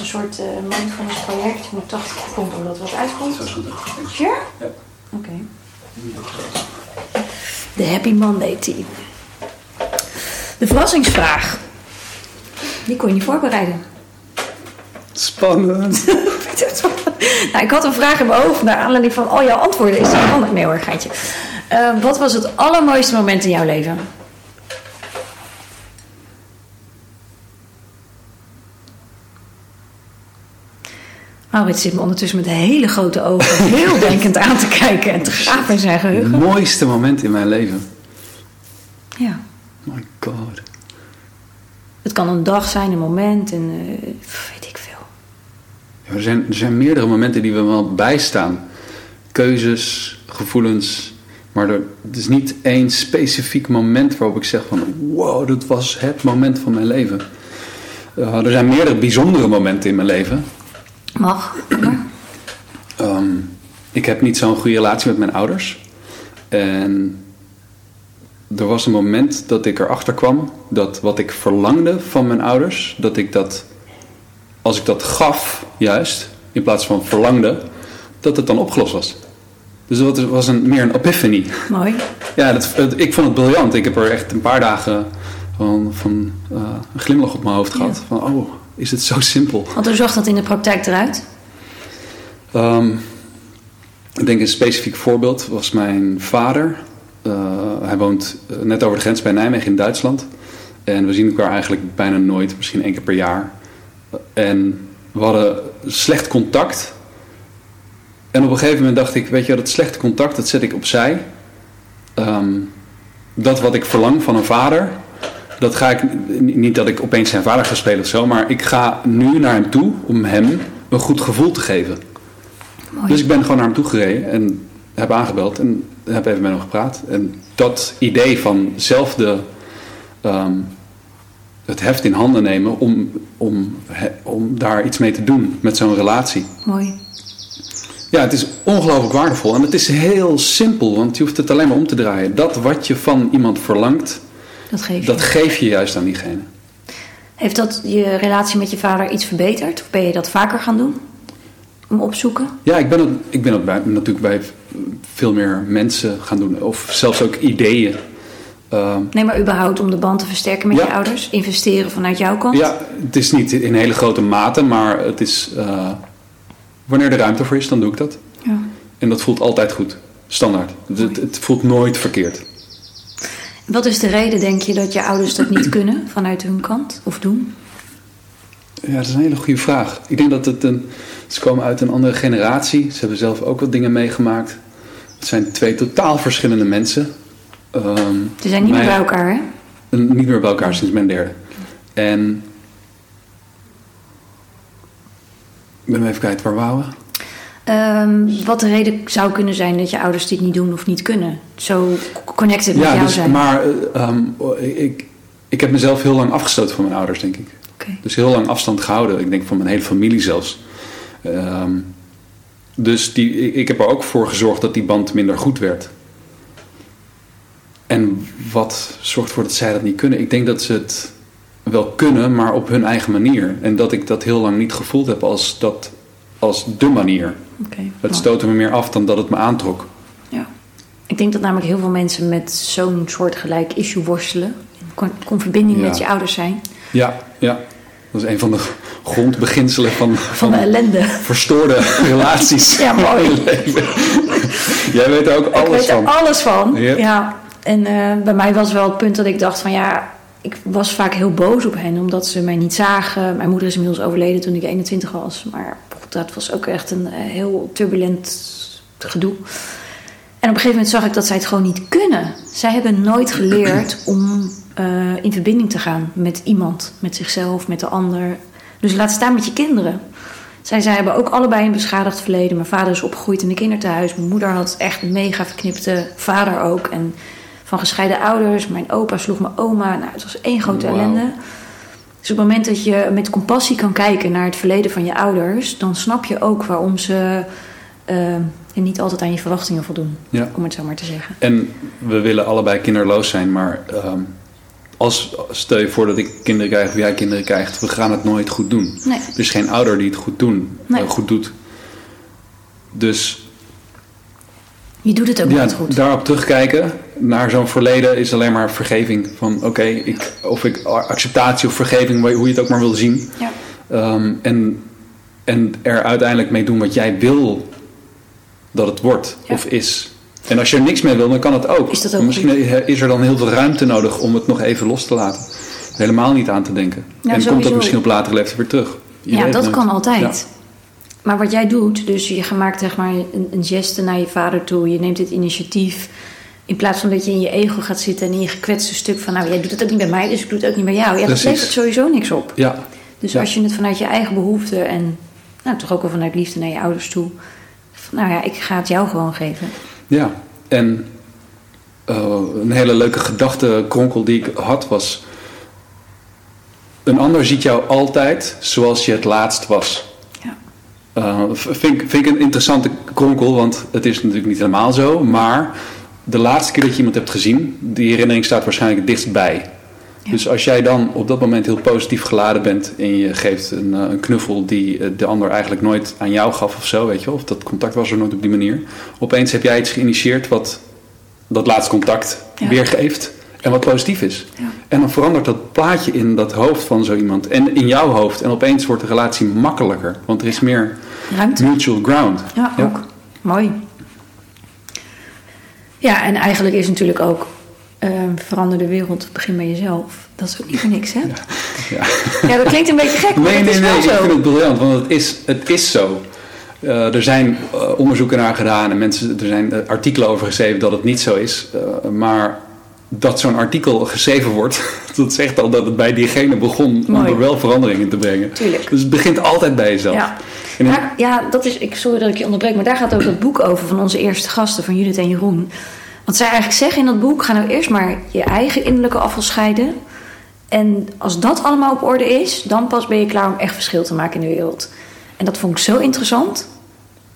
[SPEAKER 1] Een soort uh, mindfulness project. Je moet 80 seconden omdat wat uitkomt.
[SPEAKER 2] Dat is goed.
[SPEAKER 1] Sure?
[SPEAKER 2] Ja.
[SPEAKER 1] Oké. De Happy Monday Tea. De verrassingsvraag. Die kon je niet voorbereiden.
[SPEAKER 2] Spannend.
[SPEAKER 1] nou, ik had een vraag in mijn hoofd naar aanleiding van al jouw antwoorden. Is dat handig? Nee hoor, geintje. Eh, wat was het allermooiste moment in jouw leven? Maurits zit me ondertussen met hele grote ogen heel denkend aan te kijken en te graven in zijn
[SPEAKER 2] Het
[SPEAKER 1] geheugen.
[SPEAKER 2] mooiste moment in mijn leven.
[SPEAKER 1] Ja.
[SPEAKER 2] My god.
[SPEAKER 1] Het kan een dag zijn, een moment en eh, weet ik veel.
[SPEAKER 2] Ja, er, zijn, er zijn meerdere momenten die we wel bijstaan. Keuzes, gevoelens. Maar er, het is niet één specifiek moment waarop ik zeg van... Wow, dat was het moment van mijn leven. Eh, er zijn meerdere bijzondere momenten in mijn leven.
[SPEAKER 1] Mag.
[SPEAKER 2] Ehm, ik heb niet zo'n goede relatie met mijn ouders. En er was een moment dat ik erachter kwam dat wat ik verlangde van mijn ouders, dat ik dat, als ik dat gaf, juist, in plaats van verlangde, dat het dan opgelost was. Dus dat was een, meer een epiphany.
[SPEAKER 1] Mooi.
[SPEAKER 2] Ja, dat, ik vond het briljant. Ik heb er echt een paar dagen van, van eh, een glimlach op mijn hoofd gehad.
[SPEAKER 1] Ja.
[SPEAKER 2] Van, oh, is het zo simpel?
[SPEAKER 1] Want hoe zag dat in de praktijk eruit?
[SPEAKER 2] Ehm, ik denk een specifiek voorbeeld was mijn vader. Eh, hij woont eh, net over de grens bij Nijmegen in Duitsland. En we zien elkaar eigenlijk bijna nooit, misschien één keer per jaar. En we hadden slecht contact. En op een gegeven moment dacht ik, weet je, dat slechte contact, dat zet ik opzij. Ehm, dat wat ik verlang van een vader, dat ga ik, niet dat ik opeens zijn vader ga spelen of zo, maar ik ga nu naar hem toe om hem een goed gevoel te geven.
[SPEAKER 1] Mooi.
[SPEAKER 2] Dus ik ben gewoon naar hem toe gereden en heb aangebeld en heb even met hem gepraat. En dat idee van zelf de, ehm, het heft in handen nemen om, om, he- om daar iets mee te doen met zo'n relatie.
[SPEAKER 1] Mooi.
[SPEAKER 2] Ja, het is ongelooflijk waardevol en het is heel simpel, want je hoeft het alleen maar om te draaien. Dat wat je van iemand verlangt,
[SPEAKER 1] Dat geef je.
[SPEAKER 2] dat geef je juist aan diegene.
[SPEAKER 1] Heeft dat je relatie met je vader iets verbeterd? Of ben je dat vaker gaan doen? Om opzoeken?
[SPEAKER 2] Ja, ik ben het, ik ben bij, natuurlijk bij veel meer mensen gaan doen, of zelfs ook ideeën. Ehm,
[SPEAKER 1] Nee, maar überhaupt om de band te versterken met
[SPEAKER 2] Ja.
[SPEAKER 1] je ouders? Investeren vanuit jouw kant?
[SPEAKER 2] Ja, het is niet in hele grote mate, maar het is. eh, wanneer er ruimte voor is, dan doe ik dat.
[SPEAKER 1] Ja.
[SPEAKER 2] En dat voelt altijd goed. Standaard. Het, het voelt nooit verkeerd.
[SPEAKER 1] Wat is de reden, denk je, dat je ouders dat niet kunnen vanuit hun kant? Of doen?
[SPEAKER 2] Ja, dat is een hele goede vraag. Ik denk dat het een. Ze komen uit een andere generatie. Ze hebben zelf ook wat dingen meegemaakt. Het zijn twee totaal verschillende mensen. Ehm,
[SPEAKER 1] Ze zijn niet meer bij elkaar, hè?
[SPEAKER 2] Niet meer bij elkaar sinds mijn derde. En. Ik ben even kwijt, waar waren we?
[SPEAKER 1] Ehm, wat de reden zou kunnen zijn dat je ouders dit niet doen of niet kunnen. Zo connected met
[SPEAKER 2] Ja,
[SPEAKER 1] jou
[SPEAKER 2] dus,
[SPEAKER 1] zijn.
[SPEAKER 2] maar eh, ehm, ik, ik heb mezelf heel lang afgestoten van mijn ouders, denk ik. Dus heel lang afstand gehouden. Ik denk van mijn hele familie zelfs. Ehm, dus die, ik, ik heb er ook voor gezorgd dat die band minder goed werd. En wat zorgt ervoor dat zij dat niet kunnen? Ik denk dat ze het wel kunnen, maar op hun eigen manier. En dat ik dat heel lang niet gevoeld heb als, dat, als de manier. Het stootte me meer af dan dat het me aantrok.
[SPEAKER 1] Ja. Ik denk dat namelijk heel veel mensen met zo'n soortgelijk issue worstelen. Kon, kon verbinding
[SPEAKER 2] Ja.
[SPEAKER 1] met je ouders zijn.
[SPEAKER 2] Ja, ja. Dat is een van de grondbeginselen van,
[SPEAKER 1] Van de ellende.
[SPEAKER 2] verstoorde relaties.
[SPEAKER 1] Ja, mooi.
[SPEAKER 2] leven. Jij weet er ook
[SPEAKER 1] ik
[SPEAKER 2] alles
[SPEAKER 1] weet er
[SPEAKER 2] van.
[SPEAKER 1] alles van.
[SPEAKER 2] Yep.
[SPEAKER 1] Ja. En eh, bij mij was wel het punt dat ik dacht van ja... Ik was vaak heel boos op hen omdat ze mij niet zagen. Mijn moeder is inmiddels overleden toen ik 21 was. Maar dat was ook echt een eh, heel turbulent gedoe. En op een gegeven moment zag ik dat zij het gewoon niet kunnen. Zij hebben nooit geleerd om eh, in verbinding te gaan met iemand, met zichzelf, met de ander. Dus laat staan met je kinderen. Zij, zij hebben ook allebei een beschadigd verleden. Mijn vader is opgegroeid in een kinderthuis. Mijn moeder had echt een mega verknipte vader ook. En van gescheiden ouders. Mijn opa sloeg mijn oma. Nou, het was één grote ellende. Dus op het moment dat je met compassie kan kijken naar het verleden van je ouders, dan snap je ook waarom ze eh, niet altijd aan je verwachtingen voldoen.
[SPEAKER 2] Ja.
[SPEAKER 1] Om het zo maar te zeggen.
[SPEAKER 2] En we willen allebei kinderloos zijn, maar ehm, als, stel je voor dat ik kinderen krijg of jij kinderen krijgt, we gaan het nooit goed doen.
[SPEAKER 1] Nee.
[SPEAKER 2] Er is geen ouder die het goed, doen,
[SPEAKER 1] Nee.
[SPEAKER 2] eh, goed doet. Dus
[SPEAKER 1] Je doet het ook
[SPEAKER 2] ja,
[SPEAKER 1] niet goed.
[SPEAKER 2] daarop terugkijken naar zo'n verleden is alleen maar vergeving. Van oké, ik of ik acceptatie of vergeving, hoe je het ook maar wil zien.
[SPEAKER 1] Ja.
[SPEAKER 2] Ehm, en, en er uiteindelijk mee doen wat jij wil dat het wordt
[SPEAKER 1] Ja.
[SPEAKER 2] of is. En als je er niks mee wil, dan kan het ook.
[SPEAKER 1] Is dat ook
[SPEAKER 2] Misschien is er dan heel veel ruimte nodig om het nog even los te laten. Helemaal niet aan te denken.
[SPEAKER 1] Ja,
[SPEAKER 2] en komt dat misschien op latere leeftijd weer terug. Je
[SPEAKER 1] Ja, dat kan altijd. Maar wat jij doet, dus je maakt zeg maar een, een geste naar je vader toe. Je neemt het initiatief. In plaats van dat je in je ego gaat zitten en in je gekwetste stuk van... nou, jij doet het ook niet bij mij, dus ik doe het ook niet bij jou. Ja, dat levert sowieso niks op.
[SPEAKER 2] Ja,
[SPEAKER 1] Dus
[SPEAKER 2] Ja.
[SPEAKER 1] als je het vanuit je eigen behoeften en nou, toch ook wel vanuit liefde naar je ouders toe... van, nou ja, ik ga het jou gewoon geven.
[SPEAKER 2] Ja, en eh, een hele leuke gedachtenkronkel die ik had was... Een ander ziet jou altijd zoals je het laatst was.
[SPEAKER 1] Ja.
[SPEAKER 2] Eh, vind, vind ik een interessante kronkel, want het is natuurlijk niet helemaal zo. Maar de laatste keer dat je iemand hebt gezien, die herinnering staat waarschijnlijk het dichtst bij.
[SPEAKER 1] Ja.
[SPEAKER 2] Dus als jij dan op dat moment heel positief geladen bent en je geeft een, eh, een knuffel die eh, de ander eigenlijk nooit aan jou gaf of zo, weet je wel, of dat contact was er nooit op die manier. Opeens heb jij iets geïnitieerd wat dat laatste contact
[SPEAKER 1] Ja.
[SPEAKER 2] weergeeft en wat positief is.
[SPEAKER 1] Ja.
[SPEAKER 2] En dan verandert dat plaatje in dat hoofd van zo iemand en in jouw hoofd. En opeens wordt de relatie makkelijker, want er is meer
[SPEAKER 1] Ruimte.
[SPEAKER 2] mutual ground.
[SPEAKER 1] Ja, ook. Mooi. Ja, en eigenlijk is natuurlijk ook... eh, verander de wereld, begin bij jezelf. Dat is ook niet voor niks, hè?
[SPEAKER 2] Ja.
[SPEAKER 1] Ja, dat klinkt een beetje gek, maar
[SPEAKER 2] Nee,
[SPEAKER 1] dat
[SPEAKER 2] nee,
[SPEAKER 1] is
[SPEAKER 2] nee, ik
[SPEAKER 1] zo.
[SPEAKER 2] vind het briljant, want het is, het is zo. Eh, er zijn eh, onderzoeken naar gedaan en mensen, er zijn artikelen over geschreven dat het niet zo is. Maar dat zo'n artikel geschreven wordt, dat zegt al dat het bij diegene begon om er wel verandering in te brengen.
[SPEAKER 1] Tuurlijk.
[SPEAKER 2] Dus het begint altijd bij jezelf.
[SPEAKER 1] Ja. Maar, ja, dat is, ik, sorry dat ik je onderbreek, maar daar gaat ook dat boek over van onze eerste gasten, van Judith en Jeroen. Want zij eigenlijk zeggen in dat boek, ga nou eerst maar je eigen innerlijke afval scheiden. En als dat allemaal op orde is, dan pas ben je klaar om echt verschil te maken in de wereld. En dat vond ik zo interessant.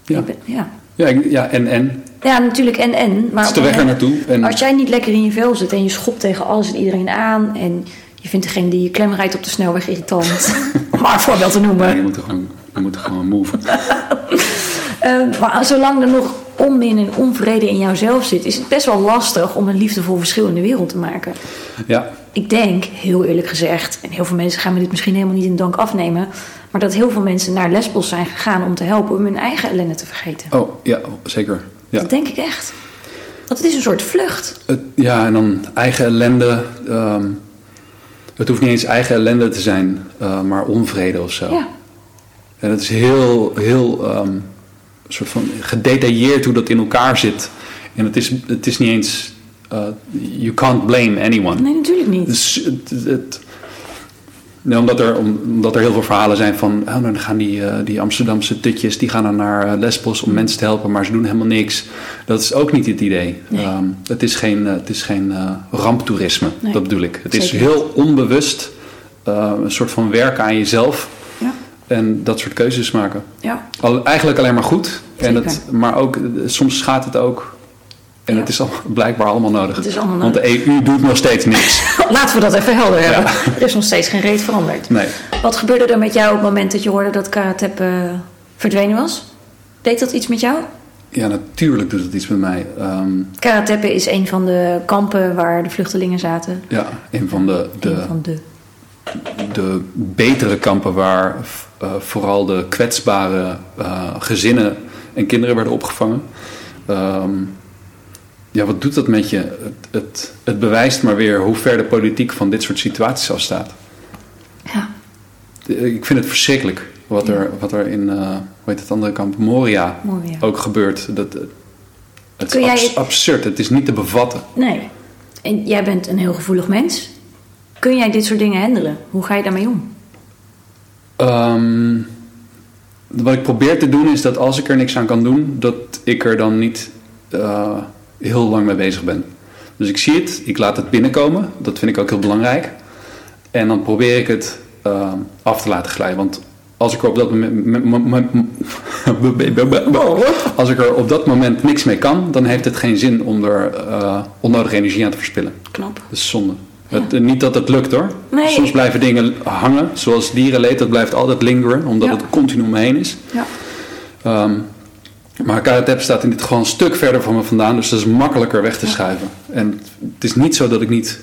[SPEAKER 2] Ja.
[SPEAKER 1] Ik ben- ja.
[SPEAKER 2] ja, ik- ja, en en.
[SPEAKER 1] ja, natuurlijk en en. Maar
[SPEAKER 2] Het is de weg er naartoe. En
[SPEAKER 1] Als jij niet lekker in je vel zit en je schopt tegen alles en iedereen aan... en je vindt degene die je klem rijdt op de snelweg irritant... om maar een voorbeeld te noemen.
[SPEAKER 2] ja, je moet er gewoon, je moet er gewoon move.
[SPEAKER 1] Eh, maar zolang er nog onmin en onvrede in jouzelf zit, is het best wel lastig om een liefdevol verschil in de wereld te maken.
[SPEAKER 2] Ja,
[SPEAKER 1] Ik denk, heel eerlijk gezegd, en heel veel mensen gaan me dit misschien helemaal niet in dank afnemen, maar dat heel veel mensen naar Lesbos zijn gegaan om te helpen om hun eigen ellende te vergeten.
[SPEAKER 2] oh, ja, zeker. Ja.
[SPEAKER 1] Dat denk ik echt. Want het is een soort vlucht.
[SPEAKER 2] Het, ja, en dan eigen ellende. ehm, het hoeft niet eens eigen ellende te zijn, eh, maar onvrede of zo.
[SPEAKER 1] Ja,
[SPEAKER 2] En het is heel, heel ehm, soort van gedetailleerd hoe dat in elkaar zit. En het is, het is niet eens. eh, you can't blame anyone.
[SPEAKER 1] nee, natuurlijk niet.
[SPEAKER 2] Dus het, het- Nee, omdat, er, omdat er heel veel verhalen zijn van... Oh, dan gaan die, eh, die Amsterdamse tutjes die gaan dan naar eh, Lesbos om mensen te helpen... maar ze doen helemaal niks. Dat is ook niet het idee.
[SPEAKER 1] Nee.
[SPEAKER 2] Ehm, het is geen, het is geen eh, ramptoerisme,
[SPEAKER 1] Nee,
[SPEAKER 2] dat bedoel ik. Het is heel onbewust een soort van werken aan jezelf...
[SPEAKER 1] Ja,
[SPEAKER 2] en dat soort keuzes maken.
[SPEAKER 1] ja.
[SPEAKER 2] Al, eigenlijk alleen maar goed. En het, maar ook, eh, soms gaat het ook... En
[SPEAKER 1] Ja.
[SPEAKER 2] het is al, blijkbaar allemaal nodig.
[SPEAKER 1] Het is allemaal
[SPEAKER 2] Want de EU doet nog steeds niks.
[SPEAKER 1] Laten we dat even helder hebben. Er is nog steeds geen reet veranderd.
[SPEAKER 2] Nee.
[SPEAKER 1] Wat gebeurde er met jou op het moment dat je hoorde dat Karatep eh, verdwenen was? Deed dat iets met jou?
[SPEAKER 2] Ja, natuurlijk doet het iets met mij. Ehm,
[SPEAKER 1] Karatepe is een van de kampen waar de vluchtelingen zaten.
[SPEAKER 2] ja, een van de, de,
[SPEAKER 1] Een van de.
[SPEAKER 2] de betere kampen waar vooral de kwetsbare eh, gezinnen en kinderen werden opgevangen. Ehm, ja, wat doet dat met je? Het, het, het bewijst maar weer hoe ver de politiek van dit soort situaties afstaat.
[SPEAKER 1] Ja,
[SPEAKER 2] Ik vind het verschrikkelijk wat er, wat er in, eh, hoe heet het andere kamp, Moria, ook gebeurt. Dat, het
[SPEAKER 1] Kun
[SPEAKER 2] is
[SPEAKER 1] jij
[SPEAKER 2] abs-
[SPEAKER 1] het-
[SPEAKER 2] absurd, het is niet te bevatten.
[SPEAKER 1] Nee. En jij bent een heel gevoelig mens. Kun jij dit soort dingen handelen? Hoe ga je daarmee om?
[SPEAKER 2] Ehm, wat ik probeer te doen is dat als ik er niks aan kan doen, dat ik er dan niet eh, heel lang mee bezig ben. Dus ik zie het, ik laat het binnenkomen, dat vind ik ook heel belangrijk. En dan probeer ik het ehm, af te laten glijden. Want als ik er op dat moment, me- me- me- als ik er op dat moment niks mee kan, dan heeft het geen zin om er eh, onnodige energie aan te verspillen.
[SPEAKER 1] Knap.
[SPEAKER 2] Dat is zonde. Het, eh, niet dat het lukt hoor.
[SPEAKER 1] Nee.
[SPEAKER 2] Soms blijven dingen hangen, zoals dierenleed, dat blijft altijd lingeren, omdat
[SPEAKER 1] Ja.
[SPEAKER 2] het continu om me heen is.
[SPEAKER 1] Ja.
[SPEAKER 2] Ehm, maar Karatep staat in dit gewoon een stuk verder van me vandaan, dus dat is makkelijker weg te schuiven. En het is niet zo dat ik niet,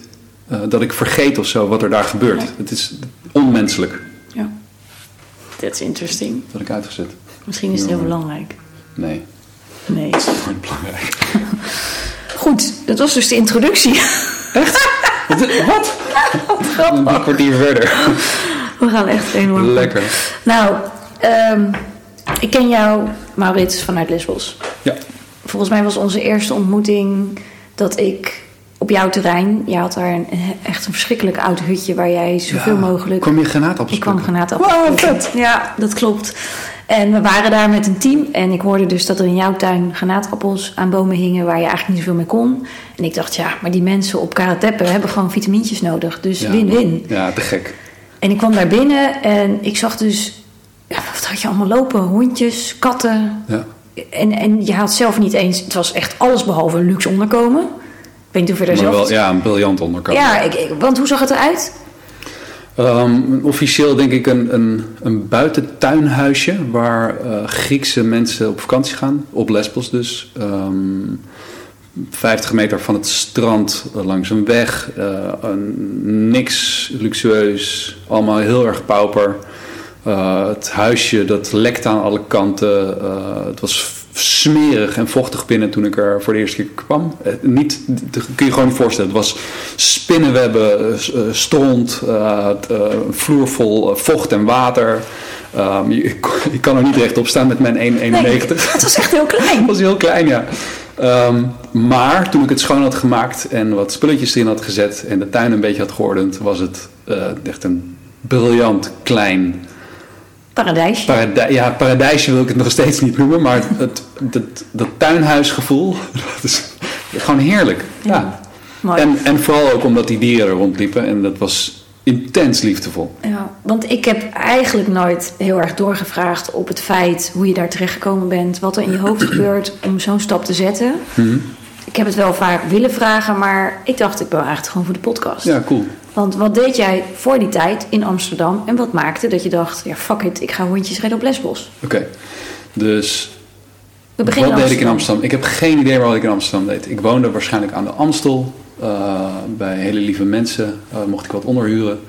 [SPEAKER 2] eh, dat ik vergeet of zo wat er daar gebeurt.
[SPEAKER 1] Nee.
[SPEAKER 2] Het is onmenselijk
[SPEAKER 1] Ja. That's interesting.
[SPEAKER 2] dat ik uitgezet.
[SPEAKER 1] Misschien is het heel belangrijk.
[SPEAKER 2] Nee,
[SPEAKER 1] Nee.
[SPEAKER 2] dat is nooit belangrijk.
[SPEAKER 1] Goed, dat was dus de introductie.
[SPEAKER 2] Wat? Wat? Een kwartier verder.
[SPEAKER 1] We gaan echt enorm.
[SPEAKER 2] Lekker.
[SPEAKER 1] Nou, ehm, ik ken jou, Maurits, vanuit Lesbos.
[SPEAKER 2] Ja.
[SPEAKER 1] Volgens mij was onze eerste ontmoeting dat ik op jouw terrein... Jij had daar een, echt een verschrikkelijk oud hutje waar jij zoveel
[SPEAKER 2] Ja.
[SPEAKER 1] mogelijk...
[SPEAKER 2] Kwam je granaatappels
[SPEAKER 1] Ik kwam granaatappels
[SPEAKER 2] Wow, vet.
[SPEAKER 1] Ja, dat klopt. En we waren daar met een team. En ik hoorde dus dat er in jouw tuin granaatappels aan bomen hingen... waar je eigenlijk niet zoveel mee kon. En ik dacht, ja, maar die mensen op Karatepe hebben gewoon vitamintjes nodig. Dus win-win.
[SPEAKER 2] Ja, te gek.
[SPEAKER 1] En ik kwam daar binnen en ik zag dus... Ja, wat had je allemaal lopen? Hondjes, katten.
[SPEAKER 2] Ja.
[SPEAKER 1] En, en je had zelf niet eens... Het was echt alles behalve een luxe onderkomen. Ik weet niet of je daar zelf...
[SPEAKER 2] wel, ja, een briljant onderkomen.
[SPEAKER 1] ja ik, ik- want hoe zag het eruit?
[SPEAKER 2] Ehm, officieel denk ik een, een, een buitentuinhuisje waar eh, Griekse mensen op vakantie gaan, op Lesbos dus. Ehm 50 meter van het strand eh, langs een weg. eh, een- niks luxueus, allemaal heel erg pauper. Het huisje dat lekte aan alle kanten. Het was smerig en vochtig binnen toen ik er voor de eerste keer kwam. Eh, niet, dat kun je gewoon niet voorstellen. Het was spinnenwebben, eh, stront, een vloer vol vocht en water. Ehm, je, je kan er niet rechtop staan met mijn 1,91.
[SPEAKER 1] Het was echt heel klein.
[SPEAKER 2] Het was heel klein, ja. Ehm, maar toen ik het schoon had gemaakt en wat spulletjes erin had gezet en de tuin een beetje had geordend, was het echt een briljant klein
[SPEAKER 1] Paradijsje.
[SPEAKER 2] paradij ja, paradijsje wil ik het nog steeds niet noemen, maar het, dat tuinhuisgevoel, dat is gewoon heerlijk. Ja.
[SPEAKER 1] Mooi.
[SPEAKER 2] En, en vooral ook omdat die dieren er rondliepen en dat was intens liefdevol.
[SPEAKER 1] Ja, want ik heb eigenlijk nooit heel erg doorgevraagd op het feit hoe je daar terechtgekomen bent, wat er in je hoofd gebeurt om zo'n stap te zetten.
[SPEAKER 2] Mhm.
[SPEAKER 1] Ik heb het wel vaak willen vragen, maar ik dacht ik ben eigenlijk gewoon voor de podcast.
[SPEAKER 2] Ja, cool.
[SPEAKER 1] Want wat deed jij voor die tijd in Amsterdam en wat maakte dat je dacht, ja fuck it, ik ga hondjes redden op Lesbos?
[SPEAKER 2] Oké, dus
[SPEAKER 1] We
[SPEAKER 2] Wat deed ik in
[SPEAKER 1] Amsterdam.
[SPEAKER 2] Ik heb geen idee wat ik in Amsterdam deed. Ik woonde waarschijnlijk aan de Amstel. eh, bij hele lieve mensen eh, mocht ik wat onderhuren.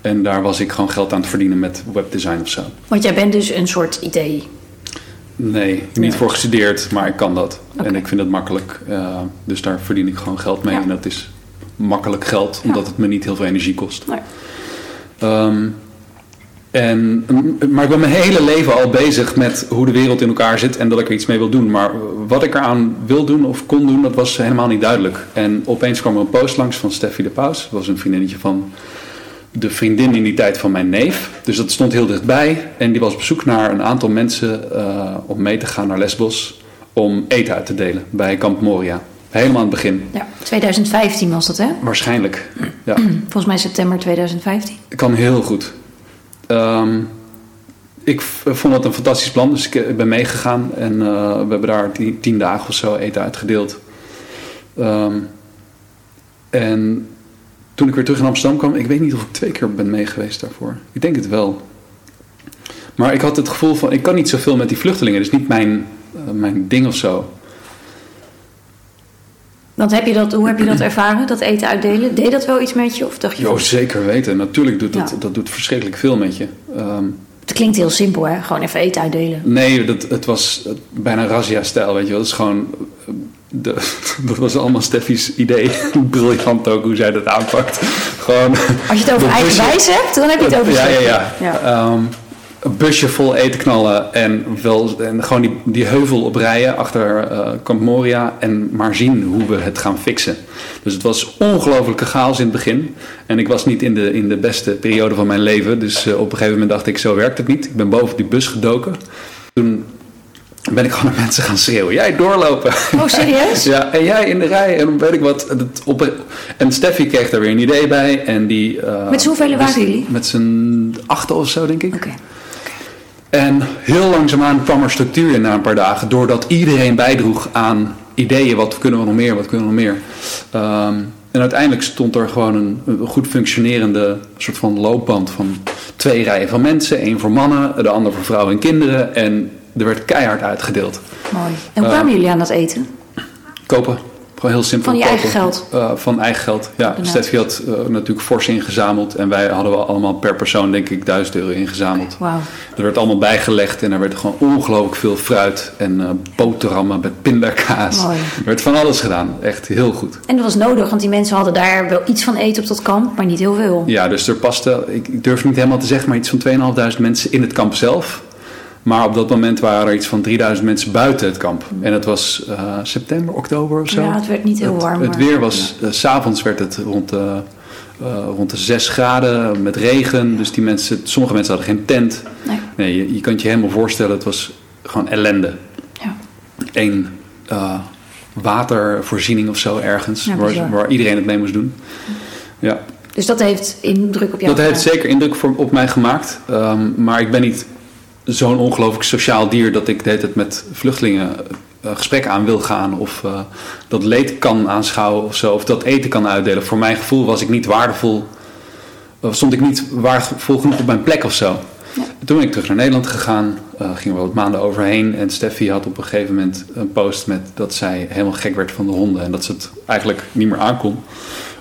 [SPEAKER 2] En daar was ik gewoon geld aan het verdienen met webdesign of zo.
[SPEAKER 1] Want jij bent dus een soort idee.
[SPEAKER 2] Nee, niet
[SPEAKER 1] Nee.
[SPEAKER 2] voor gestudeerd, maar ik kan dat. En ik vind het makkelijk. eh, dus daar verdien ik gewoon geld mee.
[SPEAKER 1] Ja.
[SPEAKER 2] En dat is makkelijk geld, omdat het me niet heel veel energie kost.
[SPEAKER 1] Nee.
[SPEAKER 2] Ehm, en, maar ik ben mijn hele leven al bezig met hoe de wereld in elkaar zit en dat ik er iets mee wil doen. Maar wat ik eraan wil doen of kon doen, dat was helemaal niet duidelijk. En opeens kwam er een post langs van Steffi de Paus. Dat was een vriendinnetje van de vriendin in die tijd van mijn neef. Dus dat stond heel dichtbij. En die was op zoek naar een aantal mensen uh, om mee te gaan naar Lesbos. Om eten uit te delen bij Kamp Moria. Helemaal aan het begin.
[SPEAKER 1] Ja, 2015 was dat hè?
[SPEAKER 2] Waarschijnlijk, ja.
[SPEAKER 1] Volgens mij september 2015.
[SPEAKER 2] Kan heel goed. Um, ik vond dat een fantastisch plan, dus ik ben meegegaan. En uh, we hebben daar tien, tien, dagen of zo eten uitgedeeld. Um, en toen ik weer terug in Amsterdam kwam, ik weet niet of ik twee keer ben mee geweest daarvoor. Ik denk het wel. Maar ik had het gevoel van, ik kan niet zoveel met die vluchtelingen. Dat is niet mijn, uh, mijn ding of zo.
[SPEAKER 1] Want heb je dat, hoe heb je dat ervaren, dat eten uitdelen? Deed dat wel iets met je? Of dacht je
[SPEAKER 2] jo, zeker weten. Natuurlijk doet dat, ja. dat doet verschrikkelijk veel met je. Um,
[SPEAKER 1] het klinkt heel simpel, hè? Gewoon even eten uitdelen.
[SPEAKER 2] Nee, dat, het was bijna razzia-stijl, weet je wel. Dat is gewoon... De, dat was allemaal Steffi's idee. Briljant ook hoe zij dat aanpakt. Gewoon...
[SPEAKER 1] Als je het over eigenwijs hebt, dan heb je het over
[SPEAKER 2] Ja, ja, ja. ja. Um, een busje vol eten knallen en, wel, en gewoon die, die heuvel oprijden achter uh, Camp Moria en maar zien hoe we het gaan fixen. Dus het was ongelofelijke chaos in het begin. En ik was niet in de, in de beste periode van mijn leven. Dus uh, op een gegeven moment dacht ik, zo werkt het niet. Ik ben boven die bus gedoken. Toen ben ik gewoon naar mensen gaan schreeuwen. Jij doorlopen.
[SPEAKER 1] Oh, serieus?
[SPEAKER 2] ja, en jij in de rij. En dan weet ik wat. Op, en Steffi kreeg daar weer een idee bij. En die, uh,
[SPEAKER 1] met zoveel waren jullie?
[SPEAKER 2] Met z'n achten of zo, denk ik.
[SPEAKER 1] Oké. Okay.
[SPEAKER 2] En heel langzaamaan kwam er structuur in na een paar dagen. Doordat iedereen bijdroeg aan ideeën. Wat kunnen we nog meer? Wat kunnen we nog meer? Um, en uiteindelijk stond er gewoon een, een, goed functionerende soort van loopband van twee rijen van mensen. één voor mannen, de ander voor vrouwen en kinderen. En er werd keihard uitgedeeld.
[SPEAKER 1] Mooi. En hoe kwamen uh, jullie aan dat eten?
[SPEAKER 2] Kopen. Gewoon heel simpel.
[SPEAKER 1] Van je
[SPEAKER 2] kopen.
[SPEAKER 1] eigen geld?
[SPEAKER 2] Uh, van eigen geld, ja. Steffi had uh, natuurlijk fors ingezameld. En wij hadden wel allemaal per persoon, denk ik, 1000 euro ingezameld.
[SPEAKER 1] Wauw.
[SPEAKER 2] Er werd allemaal bijgelegd en er werd gewoon ongelooflijk veel fruit en uh, boterhammen met pindakaas.
[SPEAKER 1] Mooi.
[SPEAKER 2] Er werd van alles gedaan. Echt heel goed.
[SPEAKER 1] En dat was nodig, want die mensen hadden daar wel iets van eten op dat kamp, maar niet heel veel.
[SPEAKER 2] Ja, dus er paste, ik durf niet helemaal te zeggen, maar iets van 2.500 mensen in het kamp zelf. Maar op dat moment waren er iets van 3000 mensen buiten het kamp. En het was uh, september, oktober of zo.
[SPEAKER 1] Ja, het werd niet heel warm.
[SPEAKER 2] Het weer was, ja. uh, s'avonds werd het rond de, uh, rond de 6 graden met regen. Dus die mensen, sommige mensen hadden geen tent.
[SPEAKER 1] Nee.
[SPEAKER 2] nee je, je kan het je helemaal voorstellen, het was gewoon ellende.
[SPEAKER 1] Ja.
[SPEAKER 2] Eén watervoorziening of zo ergens,
[SPEAKER 1] Ja,
[SPEAKER 2] waar, iedereen het mee moest doen. Ja.
[SPEAKER 1] Dus dat heeft indruk op jou
[SPEAKER 2] Dat heeft zeker indruk voor, op mij gemaakt. Um, maar ik ben niet zo'n ongelooflijk sociaal dier dat ik de hele tijd met vluchtelingen uh, gesprekken aan wil gaan. Of uh, dat leed kan aanschouwen of zo. Of dat eten kan uitdelen. Voor mijn gevoel was ik niet waardevol. Of stond ik niet waardevol genoeg op mijn plek of zo.
[SPEAKER 1] Ja.
[SPEAKER 2] Toen ben ik terug naar Nederland gegaan. Uh, gingen we wat maanden overheen. En Steffi had op een gegeven moment een post met dat zij helemaal gek werd van de honden. En dat ze het eigenlijk niet meer aankon.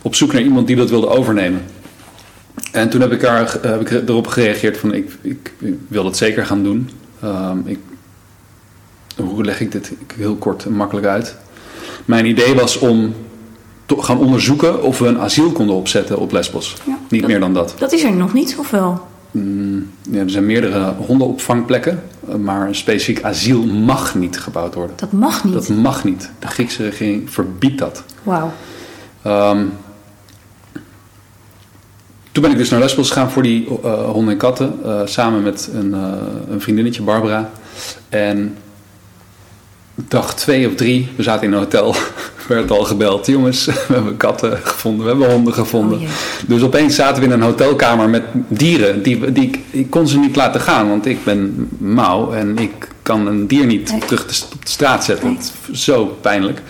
[SPEAKER 2] Op zoek naar iemand die dat wilde overnemen. En toen heb ik, er, heb ik erop gereageerd van ik, ik, ik wil dat zeker gaan doen. Um, ik, hoe leg ik dit heel kort en makkelijk uit? Mijn idee was om te gaan onderzoeken of we een asiel konden opzetten op Lesbos.
[SPEAKER 1] Ja,
[SPEAKER 2] niet
[SPEAKER 1] dat,
[SPEAKER 2] meer dan dat.
[SPEAKER 1] Dat is er nog niet, of wel?
[SPEAKER 2] Mm, ja, er zijn meerdere hondenopvangplekken, maar een specifiek asiel mag niet gebouwd worden.
[SPEAKER 1] Dat mag niet?
[SPEAKER 2] Dat mag niet. De Griekse regering verbiedt dat.
[SPEAKER 1] Wauw.
[SPEAKER 2] Um, toen ben ik dus naar Lesbos gegaan voor die uh, honden en katten. Uh, samen met een, uh, een, vriendinnetje, Barbara. En dag twee of drie, we zaten in een hotel, werd al gebeld. Jongens, we hebben katten gevonden, we hebben honden gevonden.
[SPEAKER 1] Oh,
[SPEAKER 2] dus opeens zaten we in een hotelkamer met dieren. Die, die, ik, ik kon ze niet laten gaan, want ik ben mouw. En ik kan een dier niet
[SPEAKER 1] Nee.
[SPEAKER 2] terug de, op de straat zetten.
[SPEAKER 1] Nee.
[SPEAKER 2] Het is zo pijnlijk.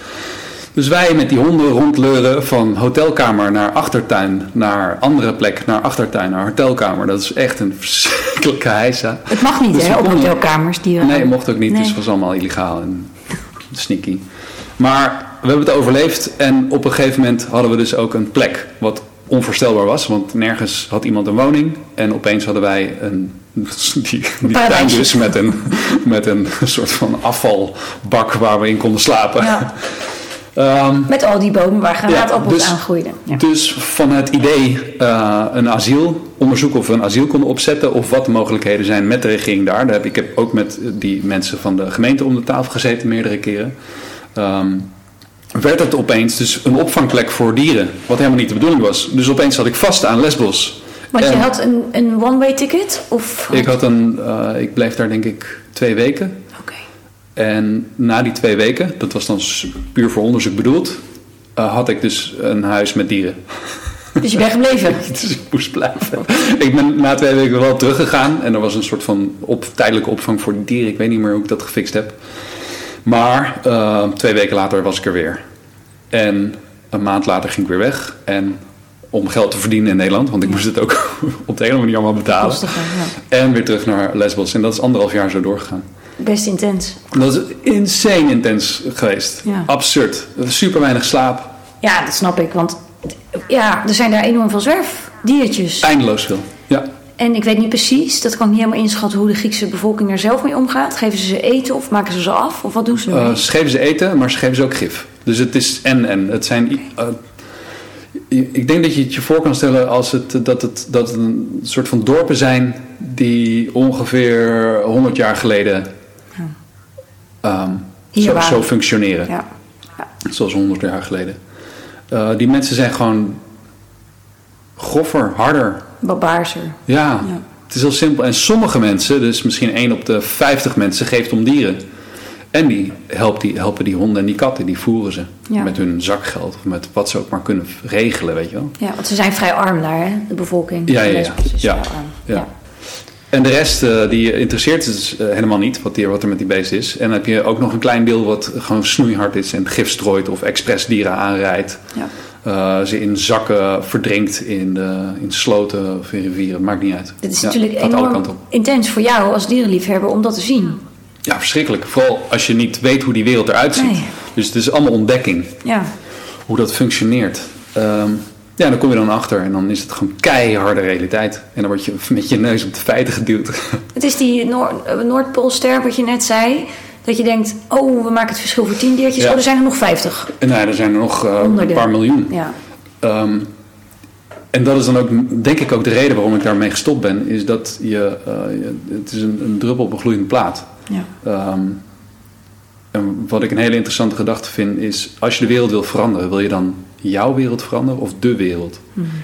[SPEAKER 2] Dus wij met die honden rondleuren van hotelkamer naar achtertuin, naar andere plek, naar achtertuin, naar hotelkamer. Dat is echt een verschrikkelijke heisa.
[SPEAKER 1] Het mag niet,
[SPEAKER 2] Dus
[SPEAKER 1] hè, op hotelkamers. Die
[SPEAKER 2] Nee, mocht ook niet,
[SPEAKER 1] Nee.
[SPEAKER 2] dus het was allemaal illegaal en sneaky. Maar we hebben het overleefd en op een gegeven moment hadden we dus ook een plek wat onvoorstelbaar was. Want nergens had iemand een woning en opeens hadden wij een, die, die tuin dus met een, met een soort van afvalbak waar we in konden slapen.
[SPEAKER 1] Ja.
[SPEAKER 2] Ehm,
[SPEAKER 1] Met al die bomen waar granaatappels
[SPEAKER 2] dus-
[SPEAKER 1] aan groeiden. Ja.
[SPEAKER 2] dus van het idee uh, een asiel, onderzoeken of we een asiel konden opzetten of wat de mogelijkheden zijn met de regering daar. daar heb, ik heb ook met die mensen van de gemeente om de tafel gezeten meerdere keren. Um, werd het opeens dus een opvangplek voor dieren, wat helemaal niet de bedoeling was. Dus opeens zat ik vast aan Lesbos.
[SPEAKER 1] Want je had een, een one-way ticket? Of...
[SPEAKER 2] Ik, had een, eh, ik bleef daar denk ik twee weken. En na die twee weken, dat was dan puur voor onderzoek bedoeld, eh, had ik dus een huis met dieren.
[SPEAKER 1] Dus je bent gebleven?
[SPEAKER 2] Dus ik moest blijven. Ik ben na twee weken wel teruggegaan. En er was een soort van op, tijdelijke opvang voor dieren. Ik weet niet meer hoe ik dat gefixt heb. Maar eh, twee weken later was ik er weer. En een maand later ging ik weer weg. En om geld te verdienen in Nederland. Want ik moest het ook op de hele manier allemaal betalen.
[SPEAKER 1] Kostiger, ja.
[SPEAKER 2] En weer terug naar Lesbos. En dat is anderhalf jaar zo doorgegaan.
[SPEAKER 1] Best intens.
[SPEAKER 2] Dat is insane intens geweest.
[SPEAKER 1] Ja.
[SPEAKER 2] Absurd. Super weinig slaap.
[SPEAKER 1] Ja, dat snap ik. Want ja, er zijn daar enorm veel zwerfdiertjes.
[SPEAKER 2] Eindeloos veel. Ja.
[SPEAKER 1] En ik weet niet precies, dat kan ik niet helemaal inschatten hoe de Griekse bevolking er zelf mee omgaat. Geven ze ze eten of maken ze ze af? Of wat doen ze ermee?
[SPEAKER 2] ze geven ze eten, maar ze geven ze ook gif. Dus het is en en. Het zijn. Ik denk dat je het je voor kan stellen als het, dat, het, dat het een soort van dorpen zijn die ongeveer 100 jaar geleden
[SPEAKER 1] Hier
[SPEAKER 2] zo, functioneren.
[SPEAKER 1] ja.
[SPEAKER 2] Zoals 100 jaar geleden. Eh, die mensen zijn gewoon groffer, harder.
[SPEAKER 1] Barbaarser.
[SPEAKER 2] Ja,
[SPEAKER 1] Ja.
[SPEAKER 2] het is heel simpel. En sommige mensen, dus misschien 1 op de 50 mensen, geeft om dieren. En die, helpt die helpen die honden en die katten, die voeren ze.
[SPEAKER 1] Ja.
[SPEAKER 2] Met hun zakgeld of met wat ze ook maar kunnen regelen, weet je wel.
[SPEAKER 1] Ja, want ze zijn vrij arm daar, hè? de bevolking.
[SPEAKER 2] Ja, ja, ja. Ja. Ja. En de rest eh, die interesseert dus eh, helemaal niet wat, die, wat er met die beest is. En dan heb je ook nog een klein deel wat gewoon snoeihard is en gif strooit of expres dieren aanrijdt.
[SPEAKER 1] Ja.
[SPEAKER 2] Eh, ze in zakken verdrinkt in, de, in sloten of in rivieren, maakt niet uit.
[SPEAKER 1] Dit is
[SPEAKER 2] Ja,
[SPEAKER 1] natuurlijk enorm intens voor jou als dierenliefhebber om dat te zien.
[SPEAKER 2] Ja, verschrikkelijk. Vooral als je niet weet hoe die wereld eruit ziet.
[SPEAKER 1] Nee.
[SPEAKER 2] Dus het is allemaal ontdekking,
[SPEAKER 1] Ja,
[SPEAKER 2] hoe dat functioneert. Ehm, ja, dan kom je dan achter en dan is het gewoon keiharde realiteit. En dan word je met je neus op de feiten geduwd.
[SPEAKER 1] het is die eh, Noordpoolster wat je net zei. Dat je denkt, oh, we maken het verschil voor tien diertjes.
[SPEAKER 2] Ja.
[SPEAKER 1] Oh, er zijn er nog vijftig.
[SPEAKER 2] en nou, ja, er zijn er nog eh, een paar miljoen.
[SPEAKER 1] Ja,
[SPEAKER 2] Ehm, en dat is dan ook, denk ik, ook de reden waarom ik daarmee gestopt ben. Is dat je, eh, het is een, een druppel op een gloeiende plaat.
[SPEAKER 1] Ja.
[SPEAKER 2] Ehm, en wat ik een hele interessante gedachte vind is, als je de wereld wil veranderen, wil je dan jouw wereld veranderen of de wereld?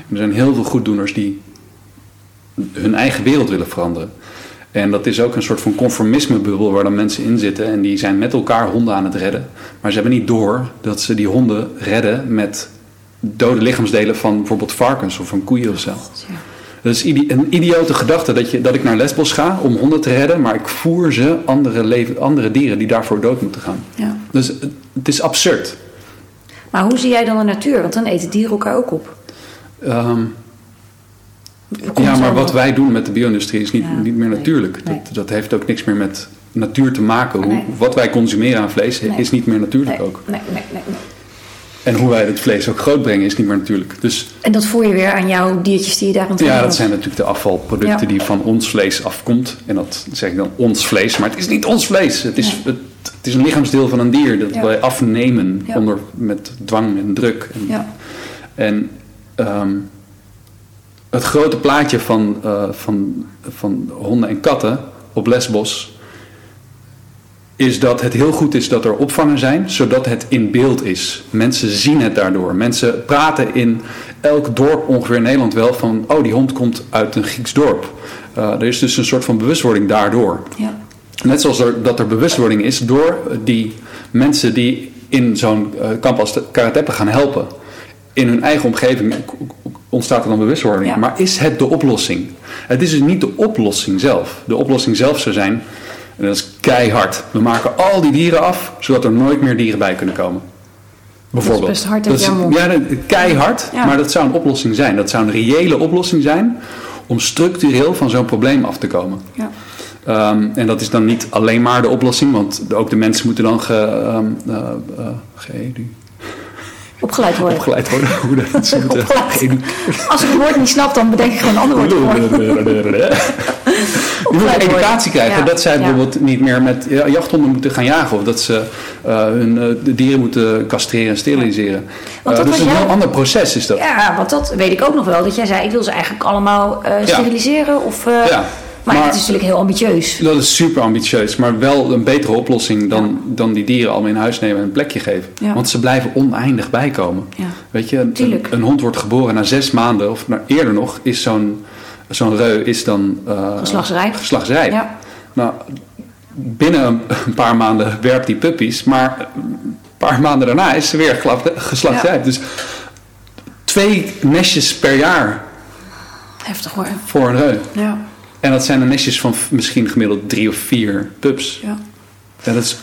[SPEAKER 2] Er zijn heel veel goeddoeners die hun eigen wereld willen veranderen. En dat is ook een soort van conformismebubbel waar dan mensen in zitten en die zijn met elkaar honden aan het redden. Maar ze hebben niet door dat ze die honden redden met dode lichaamsdelen van bijvoorbeeld varkens of van koeien of zo.
[SPEAKER 1] ja.
[SPEAKER 2] Dat is een idiote gedachte dat, je, dat ik naar Lesbos ga om honden te redden, maar ik voer ze andere, leven, andere dieren die daarvoor dood moeten gaan.
[SPEAKER 1] ja.
[SPEAKER 2] Dus het, het is absurd.
[SPEAKER 1] Maar hoe zie jij dan de natuur? Want dan eten dieren elkaar ook op.
[SPEAKER 2] Ehm, ja, maar wat wij doen met de bio-industrie is niet,
[SPEAKER 1] Ja,
[SPEAKER 2] niet meer
[SPEAKER 1] nee,
[SPEAKER 2] natuurlijk.
[SPEAKER 1] nee.
[SPEAKER 2] Dat, dat heeft ook niks meer met natuur te maken. Hoe,
[SPEAKER 1] Nee.
[SPEAKER 2] Wat wij consumeren aan vlees is niet meer natuurlijk ook.
[SPEAKER 1] nee, nee, nee.
[SPEAKER 2] En hoe wij het vlees ook groot brengen is niet meer natuurlijk. Dus
[SPEAKER 1] En dat voer je weer aan jouw diertjes die je daar aan
[SPEAKER 2] ja, dat zijn natuurlijk de afvalproducten
[SPEAKER 1] Ja.
[SPEAKER 2] die van ons vlees afkomt. En dat zeg ik dan ons vlees, maar het is niet ons vlees. Het is,
[SPEAKER 1] Nee.
[SPEAKER 2] het, het is een lichaamsdeel van een dier dat
[SPEAKER 1] Ja.
[SPEAKER 2] wij afnemen
[SPEAKER 1] Ja.
[SPEAKER 2] onder, met dwang en druk. En,
[SPEAKER 1] Ja.
[SPEAKER 2] en ehm, het grote plaatje van, eh, van, van honden en katten op Lesbos is dat het heel goed is dat er opvangen zijn, zodat het in beeld is. Mensen zien het daardoor. Mensen praten in elk dorp ongeveer in Nederland wel van, oh die hond komt uit een Grieks dorp. Eh, er is dus een soort van bewustwording daardoor.
[SPEAKER 1] Ja.
[SPEAKER 2] Net zoals er, dat er bewustwording is door die mensen die in zo'n eh, kamp als de Karateppe gaan helpen. In hun eigen omgeving ontstaat er dan bewustwording.
[SPEAKER 1] Ja.
[SPEAKER 2] Maar is het de oplossing? Het is dus niet de oplossing zelf. De oplossing zelf zou zijn, en dat is keihard. We maken al die dieren af, zodat er nooit meer dieren bij kunnen komen. Bijvoorbeeld.
[SPEAKER 1] best hard
[SPEAKER 2] Dat is-. Ja, dat- keihard.
[SPEAKER 1] Ja.
[SPEAKER 2] Maar dat zou een oplossing zijn. Dat zou een reële oplossing zijn om structureel van zo'n probleem af te komen.
[SPEAKER 1] Ja.
[SPEAKER 2] Ehm, en dat is dan niet alleen maar de oplossing, want ook de mensen moeten dan ge, geëdu-
[SPEAKER 1] Opgeleid worden.
[SPEAKER 2] opgeleid worden. Hoe dat geëdu-
[SPEAKER 1] Als ik een woord niet snap, dan bedenk ik gewoon een ander woord.
[SPEAKER 2] Die moeten educatie krijgen
[SPEAKER 1] Ja,
[SPEAKER 2] dat zij bijvoorbeeld niet meer met ja, jachthonden moeten gaan jagen. Of dat ze eh, hun eh, de dieren moeten castreren en steriliseren.
[SPEAKER 1] Want
[SPEAKER 2] Eh,
[SPEAKER 1] dat
[SPEAKER 2] dus
[SPEAKER 1] was
[SPEAKER 2] een heel ander proces is dat.
[SPEAKER 1] Ja, want dat weet ik ook nog wel. Dat jij zei, ik wil ze eigenlijk allemaal eh, steriliseren. Of, eh,
[SPEAKER 2] Ja,
[SPEAKER 1] maar,
[SPEAKER 2] maar-
[SPEAKER 1] het is natuurlijk heel ambitieus.
[SPEAKER 2] Dat is super ambitieus, maar wel een betere oplossing dan, dan die dieren allemaal in huis nemen en een plekje geven.
[SPEAKER 1] Ja.
[SPEAKER 2] Want ze blijven oneindig bijkomen.
[SPEAKER 1] Ja.
[SPEAKER 2] Weet je, een, hond wordt geboren na zes maanden, of na, eerder nog, is zo'n zo'n reu is dan uh,
[SPEAKER 1] geslachtsrijp.
[SPEAKER 2] geslachtsrijp.
[SPEAKER 1] Ja.
[SPEAKER 2] Nou, binnen een paar maanden werpt die puppies, maar een paar maanden daarna is ze weer geslachtsrijp. Dus twee nestjes per jaar
[SPEAKER 1] Heftig hoor.
[SPEAKER 2] voor een reu.
[SPEAKER 1] Ja.
[SPEAKER 2] En dat zijn de nestjes van misschien gemiddeld drie of vier pups.
[SPEAKER 1] ja.
[SPEAKER 2] En dat is,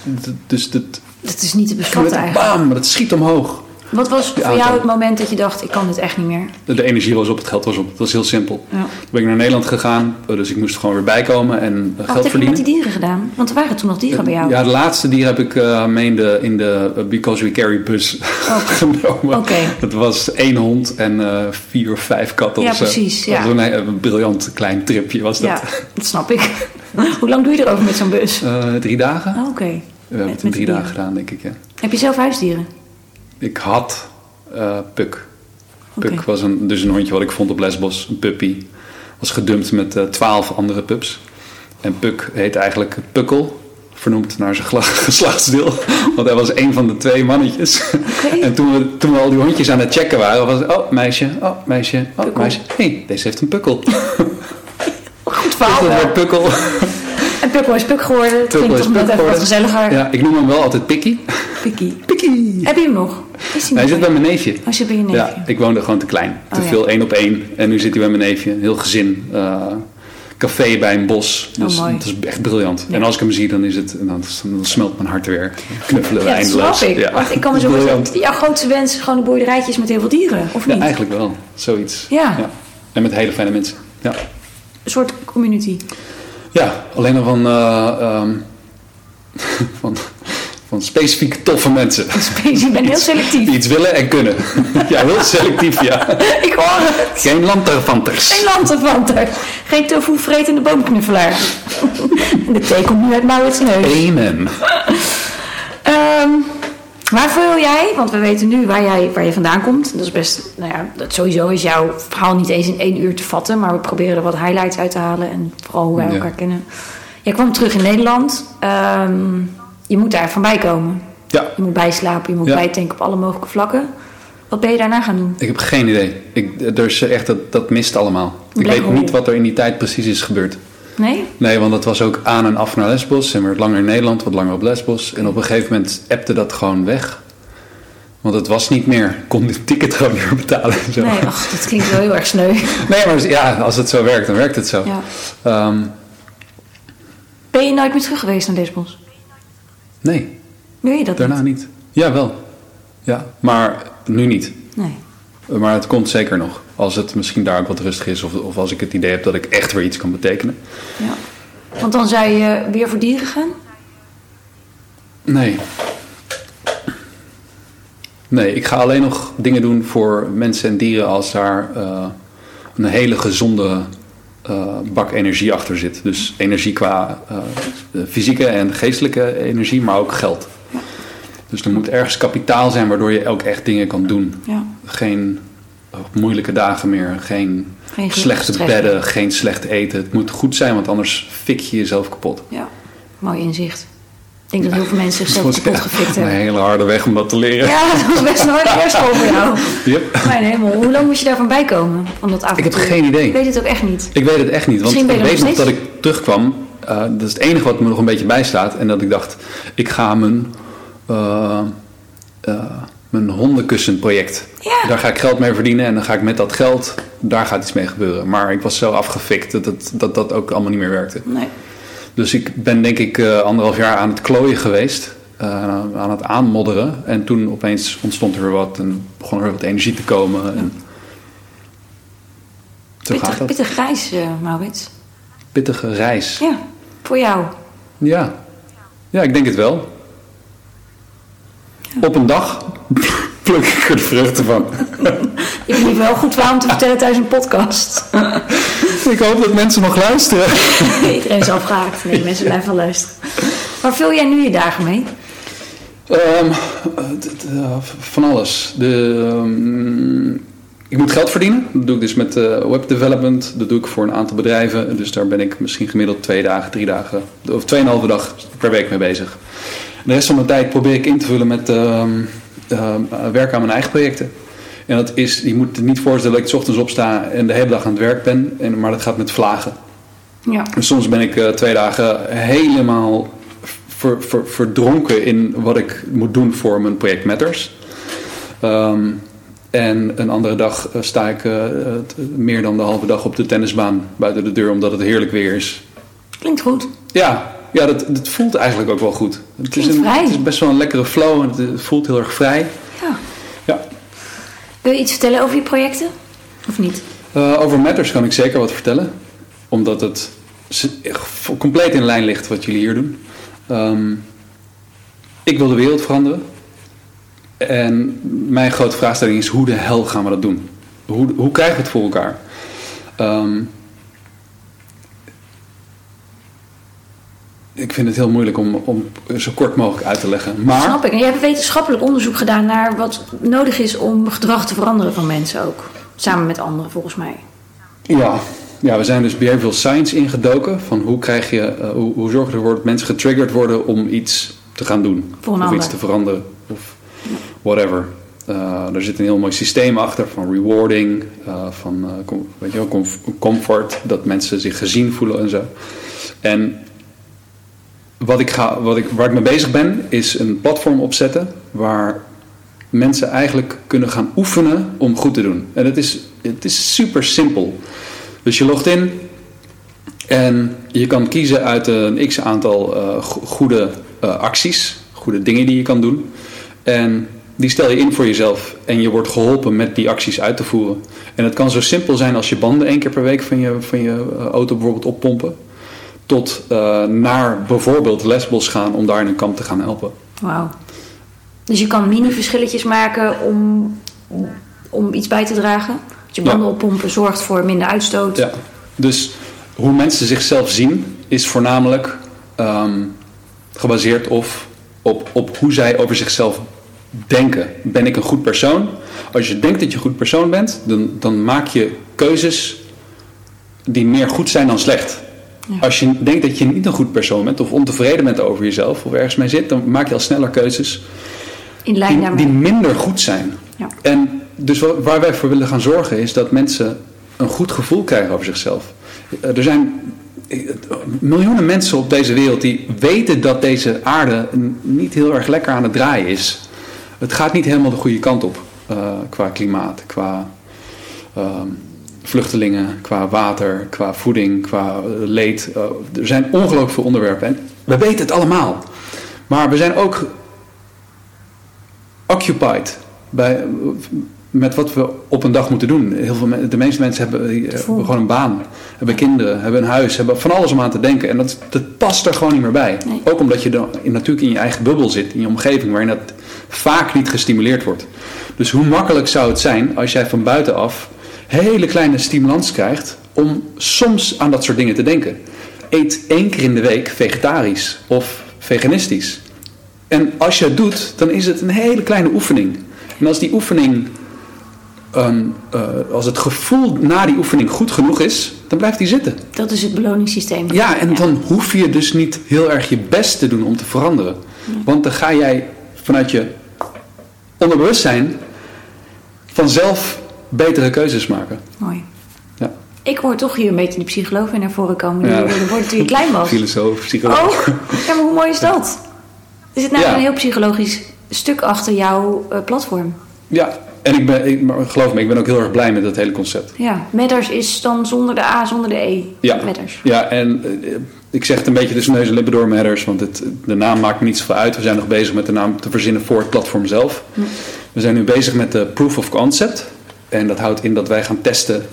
[SPEAKER 2] dus dat,
[SPEAKER 1] Dat is niet te beschatten eigenlijk.
[SPEAKER 2] bam, dat schiet omhoog.
[SPEAKER 1] Wat was voor jou het moment dat je dacht, ik kan dit echt niet meer?
[SPEAKER 2] De, energie was op, het geld was op. Dat was heel simpel.
[SPEAKER 1] Ja.
[SPEAKER 2] Toen ben ik naar Nederland gegaan, dus ik moest gewoon weer bijkomen en uh,
[SPEAKER 1] Wat
[SPEAKER 2] geld
[SPEAKER 1] heb je
[SPEAKER 2] verdienen.
[SPEAKER 1] met die dieren gedaan? Want er waren toen nog dieren bij jou.
[SPEAKER 2] Ja, de laatste dier heb ik uh, mee in de, Because We Carry bus genomen.
[SPEAKER 1] Oké.
[SPEAKER 2] Dat was één hond en uh, vier of vijf katten.
[SPEAKER 1] Ja, precies, ja.
[SPEAKER 2] Dat was een, een briljant klein tripje was dat.
[SPEAKER 1] Ja, dat snap ik. Hoe lang doe je erover met zo'n bus?
[SPEAKER 2] Uh, drie dagen.
[SPEAKER 1] Oh, Oké.
[SPEAKER 2] We hebben het in drie dagen gedaan, denk ik. Ja.
[SPEAKER 1] Heb je zelf huisdieren?
[SPEAKER 2] Ik had uh, Puk. Puk was een, dus een hondje wat ik vond op Lesbos, een puppy. Was gedumpt met uh, twaalf andere pups. En Puk heet eigenlijk Pukkel, vernoemd naar zijn geslachtsdeel. Want hij was een van de twee mannetjes. En toen we, toen we al die hondjes aan het checken waren, was het, oh meisje, oh meisje, oh
[SPEAKER 1] Pukkel.
[SPEAKER 2] meisje. Hé, hey, deze heeft een pukkel.
[SPEAKER 1] Goed verhaal.
[SPEAKER 2] Pukkel pukkel.
[SPEAKER 1] En Pukkel is Puk geworden.
[SPEAKER 2] Pukkel
[SPEAKER 1] klinkt
[SPEAKER 2] is
[SPEAKER 1] toch net
[SPEAKER 2] Puk
[SPEAKER 1] even wat
[SPEAKER 2] geworden.
[SPEAKER 1] gezelliger.
[SPEAKER 2] Ja, ik noem hem wel altijd Pikkie.
[SPEAKER 1] Pikkie.
[SPEAKER 2] Pikkie.
[SPEAKER 1] Heb je hem nog? Is hij
[SPEAKER 2] Hij zit bij mijn neefje.
[SPEAKER 1] Oh, zit bij je neefje.
[SPEAKER 2] Ja, ik woonde gewoon te klein. Te
[SPEAKER 1] Oh, ja.
[SPEAKER 2] veel één op één. En nu zit hij bij mijn neefje. Heel gezin. eh, café bij een bos. Dus
[SPEAKER 1] Oh, mooi.
[SPEAKER 2] dat is echt briljant.
[SPEAKER 1] Ja.
[SPEAKER 2] En als ik hem zie, dan, is het, dan, dan smelt mijn hart weer. Knuffelen we
[SPEAKER 1] Ja,
[SPEAKER 2] eindeloos.
[SPEAKER 1] snap ik.
[SPEAKER 2] Ja,
[SPEAKER 1] Want ik kan me zo voorstellen, jouw grootste wens gewoon een boerderijtjes met heel veel dieren, of
[SPEAKER 2] Ja,
[SPEAKER 1] niet?
[SPEAKER 2] eigenlijk wel. Zoiets.
[SPEAKER 1] Ja.
[SPEAKER 2] En met hele fijne mensen. Ja,
[SPEAKER 1] Een soort community.
[SPEAKER 2] ja alleen al van, eh, ehm, van, van specifiek toffe mensen.
[SPEAKER 1] Space, je bent heel selectief.
[SPEAKER 2] Die iets willen en kunnen. ja, heel selectief, ja.
[SPEAKER 1] Ik hoor het.
[SPEAKER 2] Geen lanterfanters.
[SPEAKER 1] Geen lanterfanter. Geen tofu vretende boomknuffelaar. De thee komt nu uit Maurits neus.
[SPEAKER 2] Amen.
[SPEAKER 1] Ehm, waar wil jij, want we weten nu waar, jij, waar je vandaan komt. Dat is best, nou ja, dat sowieso is jouw verhaal niet eens in één uur te vatten. Maar we proberen er wat highlights uit te halen. En vooral hoe wij
[SPEAKER 2] Ja.
[SPEAKER 1] elkaar kennen. Jij kwam terug in Nederland. Ehm, je moet daar van bij komen.
[SPEAKER 2] Ja,
[SPEAKER 1] Je moet bijslapen, je moet
[SPEAKER 2] Ja.
[SPEAKER 1] bijtanken op alle mogelijke vlakken. Wat ben je daarna gaan doen?
[SPEAKER 2] Ik heb geen idee. Ik, er is echt, dat, dat mist allemaal. Ik weet
[SPEAKER 1] hole.
[SPEAKER 2] niet wat er in die tijd precies is gebeurd.
[SPEAKER 1] Nee?
[SPEAKER 2] Nee, want het was ook aan en af naar Lesbos. En werd langer in Nederland, wat langer op Lesbos. En op een gegeven moment appte dat gewoon weg. Want het was niet meer. Ik kon het ticket gewoon meer betalen. en Zo.
[SPEAKER 1] Nee, ach, dat klinkt wel heel erg sneu.
[SPEAKER 2] Nee, maar ja, als het zo werkt, dan werkt het zo.
[SPEAKER 1] Ja.
[SPEAKER 2] Ehm,
[SPEAKER 1] Ben je nooit meer terug geweest naar Lesbos?
[SPEAKER 2] Nee,
[SPEAKER 1] Wil je dat
[SPEAKER 2] daarna
[SPEAKER 1] niet?
[SPEAKER 2] niet. Ja, wel. Ja, maar nu niet.
[SPEAKER 1] Nee.
[SPEAKER 2] Maar het komt zeker nog. Als het misschien daar ook wat rustig is. Of, of als ik het idee heb dat ik echt weer iets kan betekenen.
[SPEAKER 1] Ja. Want dan zou je weer voor dieren gaan?
[SPEAKER 2] Nee. Nee, ik ga alleen nog dingen doen voor mensen en dieren als daar eh, een hele gezonde eh, bak energie achter zit. Dus energie qua eh, fysieke en geestelijke energie, maar ook geld. Dus er moet ergens kapitaal zijn waardoor je ook echt dingen kan doen.
[SPEAKER 1] Ja.
[SPEAKER 2] Geen eh, moeilijke dagen meer, geen,
[SPEAKER 1] Geen
[SPEAKER 2] slechte bedden, geen slecht eten. Het moet goed zijn, want anders fik je jezelf kapot.
[SPEAKER 1] Ja. Mooi inzicht. Ik denk dat heel veel mensen zichzelf kapot gefikt
[SPEAKER 2] een
[SPEAKER 1] hebben.
[SPEAKER 2] hele harde weg om dat te leren.
[SPEAKER 1] Ja, dat was best een harde eerschool voor jou.
[SPEAKER 2] Yep.
[SPEAKER 1] Mijn hemel, hoe lang moest je daarvan bijkomen? Om dat avontuur?
[SPEAKER 2] Ik heb geen idee.
[SPEAKER 1] Ik weet het ook echt niet.
[SPEAKER 2] Ik weet het echt niet. Want ik weet
[SPEAKER 1] nog
[SPEAKER 2] dat ik terugkwam. eh, dat is het enige wat me nog een beetje bijstaat. En dat ik dacht, ik ga mijn, eh, eh, mijn hondenkussenproject.
[SPEAKER 1] Ja.
[SPEAKER 2] Daar ga ik geld mee verdienen. En dan ga ik met dat geld, daar gaat iets mee gebeuren. Maar ik was zo afgefikt dat dat, dat, dat ook allemaal niet meer werkte.
[SPEAKER 1] Nee.
[SPEAKER 2] Dus ik ben denk ik eh, anderhalf jaar aan het klooien geweest. eh, aan het aanmodderen. En toen opeens ontstond er weer wat. En begon er weer wat energie te komen. En zo gaat
[SPEAKER 1] Pittig,
[SPEAKER 2] dat.
[SPEAKER 1] pittig grijs, eh Maurits.
[SPEAKER 2] Pittige reis.
[SPEAKER 1] Ja, voor jou.
[SPEAKER 2] Ja. Ja, ik denk het wel. Op een dag pluk ik er de vruchten van.
[SPEAKER 1] Je hebt wel goed verhaal om te vertellen tijdens een podcast.
[SPEAKER 2] ik hoop dat mensen nog luisteren.
[SPEAKER 1] Iedereen is afgehaakt. Nee, mensen blijven wel luisteren. Waar vul jij nu je dagen mee?
[SPEAKER 2] Ehm, eh, eh, van alles. De, ehm, ik moet geld verdienen. Dat doe ik dus met eh, web development. Dat doe ik voor een aantal bedrijven. Dus daar ben ik misschien gemiddeld twee dagen, drie dagen of tweeënhalve dag per week mee bezig. De rest van mijn tijd probeer ik in te vullen met ehm, ehm, werken aan mijn eigen projecten. En dat is, je moet je niet voorstellen dat ik 's ochtends opsta en de hele dag aan het werk ben, en, maar dat gaat met vlagen.
[SPEAKER 1] Ja.
[SPEAKER 2] En soms ben ik eh, twee dagen helemaal ver- ver- verdronken in wat ik moet doen voor mijn project Matters. Ehm, en een andere dag eh, sta ik eh, meer dan de halve dag op de tennisbaan buiten de deur, omdat het heerlijk weer is.
[SPEAKER 1] Klinkt goed.
[SPEAKER 2] Ja, ja dat, dat voelt eigenlijk ook wel goed. Het is, een,
[SPEAKER 1] vrij.
[SPEAKER 2] het is best wel een lekkere flow en het, voelt heel erg vrij.
[SPEAKER 1] Ja. Wil je iets vertellen over je projecten? Of niet?
[SPEAKER 2] Eh, over Matters kan ik zeker wat vertellen. Omdat het compleet in lijn ligt wat jullie hier doen. Ehm, ik wil de wereld veranderen. En mijn grote vraagstelling is: hoe de hel gaan we dat doen? Hoe, hoe krijgen we het voor elkaar? Ehm, ik vind het heel moeilijk om, om zo kort mogelijk uit te leggen. Maar
[SPEAKER 1] Snap ik. En je hebt wetenschappelijk onderzoek gedaan naar wat nodig is om gedrag te veranderen van mensen ook. Samen met anderen, volgens mij.
[SPEAKER 2] Ja, ja, we zijn dus behavioral science ingedoken. Van hoe krijg je, eh, hoe, hoe zorg je ervoor dat mensen getriggerd worden om iets te gaan doen.
[SPEAKER 1] Voor
[SPEAKER 2] of
[SPEAKER 1] ander.
[SPEAKER 2] iets te veranderen. Of whatever. Eh, er zit een heel mooi systeem achter van rewarding, eh, van weet je wel, comf- comfort, dat mensen zich gezien voelen en zo. En wat ik ga, wat ik, waar ik mee bezig ben, is een platform opzetten waar mensen eigenlijk kunnen gaan oefenen om goed te doen. En het is, het is super simpel. Dus je logt in en je kan kiezen uit een x aantal eh, go- goede eh, acties, goede dingen die je kan doen. En die stel je in voor jezelf en je wordt geholpen met die acties uit te voeren. En het kan zo simpel zijn als je banden één keer per week van je, van je eh, auto bijvoorbeeld oppompen. Tot eh, naar bijvoorbeeld Lesbos gaan om daar in een kamp te gaan helpen.
[SPEAKER 1] Wauw. Dus je kan mini-verschilletjes maken om, om iets bij te dragen. Dat je banden
[SPEAKER 2] Ja.
[SPEAKER 1] oppompen zorgt voor minder uitstoot.
[SPEAKER 2] Ja, dus hoe mensen zichzelf zien is voornamelijk ehm, gebaseerd of op, op hoe zij over zichzelf denken. Ben ik een goed persoon? Als je denkt dat je een goed persoon bent, dan, dan maak je keuzes die meer goed zijn dan slecht.
[SPEAKER 1] Ja.
[SPEAKER 2] Als je denkt dat je niet een goed persoon bent of ontevreden bent over jezelf of ergens mee zit, dan maak je al sneller keuzes
[SPEAKER 1] In lijn
[SPEAKER 2] die, minder goed zijn.
[SPEAKER 1] Ja.
[SPEAKER 2] En dus wa- waar wij voor willen gaan zorgen is dat mensen een goed gevoel krijgen over zichzelf. Eh, Er zijn eh, miljoenen mensen op deze wereld die weten dat deze aarde niet heel erg lekker aan het draaien is. Het gaat niet helemaal de goede kant op eh, qua klimaat, qua ehm, vluchtelingen, qua water, qua voeding, qua eh, leed. Eh, er zijn ongelooflijk veel onderwerpen en we weten het allemaal. Maar we zijn ook occupied bij, met wat we op een dag moeten doen. Heel veel, de meeste mensen hebben, eh, hebben gewoon een baan, hebben kinderen, hebben een huis, hebben van alles om aan te denken. En dat, dat past er gewoon niet meer bij.
[SPEAKER 1] Nee.
[SPEAKER 2] Ook omdat je dan natuurlijk in je eigen bubbel zit, in je omgeving, waarin dat vaak niet gestimuleerd wordt. Dus hoe makkelijk zou het zijn als jij van buitenaf hele kleine stimulans krijgt om soms aan dat soort dingen te denken. Eet één keer in de week vegetarisch of veganistisch. En als je het doet, dan is het een hele kleine oefening. En als die oefening, ehm, eh, als het gevoel na die oefening goed genoeg is, dan blijft die zitten.
[SPEAKER 1] Dat is het beloningssysteem.
[SPEAKER 2] Ja, en dan hoef je dus niet heel erg je best te doen om te veranderen. Want dan ga jij vanuit je onderbewustzijn vanzelf betere keuzes maken.
[SPEAKER 1] Mooi.
[SPEAKER 2] Ja.
[SPEAKER 1] Ik hoor toch hier een beetje die psycholoog weer naar voren komen. Die
[SPEAKER 2] Ja.
[SPEAKER 1] wordt toen je klein was.
[SPEAKER 2] Filosoof, psycholoog.
[SPEAKER 1] Oh, ja, maar hoe mooi is dat? Er zit nou
[SPEAKER 2] Ja.
[SPEAKER 1] een heel psychologisch stuk achter jouw eh, platform.
[SPEAKER 2] Ja, en ik ben, ik, maar geloof me, ik ben ook heel erg blij met dat hele concept.
[SPEAKER 1] Ja, Matters is dan zonder de A, zonder de E.
[SPEAKER 2] Ja.
[SPEAKER 1] Matters.
[SPEAKER 2] Ja, en eh, ik zeg het een beetje tussen neus en lippen door matters, want het, de naam maakt me niet zoveel uit. We zijn nog bezig met de naam te verzinnen voor het platform zelf. We zijn nu bezig met de proof of concept. En dat houdt in dat wij gaan testen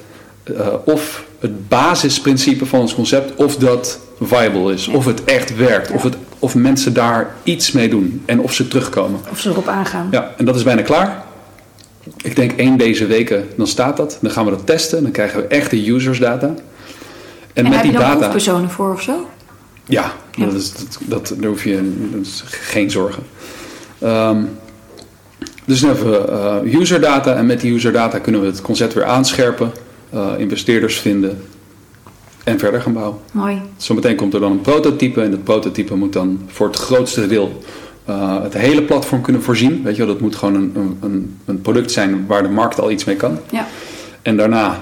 [SPEAKER 2] eh, of het basisprincipe van ons concept, of dat viable is. Of het echt werkt. Of, het, of mensen daar iets mee doen. En of ze terugkomen.
[SPEAKER 1] Of ze erop aangaan.
[SPEAKER 2] Ja, en dat is bijna klaar. Ik denk één deze weken, dan staat dat. Dan gaan we dat testen. Dan krijgen we echte usersdata. En,
[SPEAKER 1] En,
[SPEAKER 2] met
[SPEAKER 1] heb
[SPEAKER 2] die
[SPEAKER 1] je
[SPEAKER 2] data.
[SPEAKER 1] proefpersonen voor of zo?
[SPEAKER 2] Ja,
[SPEAKER 1] Ja.
[SPEAKER 2] Dat is, dat, dat, daar hoef je dat geen zorgen. Ehm, dus dan hebben we eh, userdata en met die userdata kunnen we het concept weer aanscherpen, eh, investeerders vinden en verder gaan bouwen.
[SPEAKER 1] Mooi.
[SPEAKER 2] Zometeen komt er dan een prototype en dat prototype moet dan voor het grootste deel eh, het hele platform kunnen voorzien. Weet je wel, dat moet gewoon een, een- een, product zijn waar de markt al iets mee kan.
[SPEAKER 1] Ja,
[SPEAKER 2] En daarna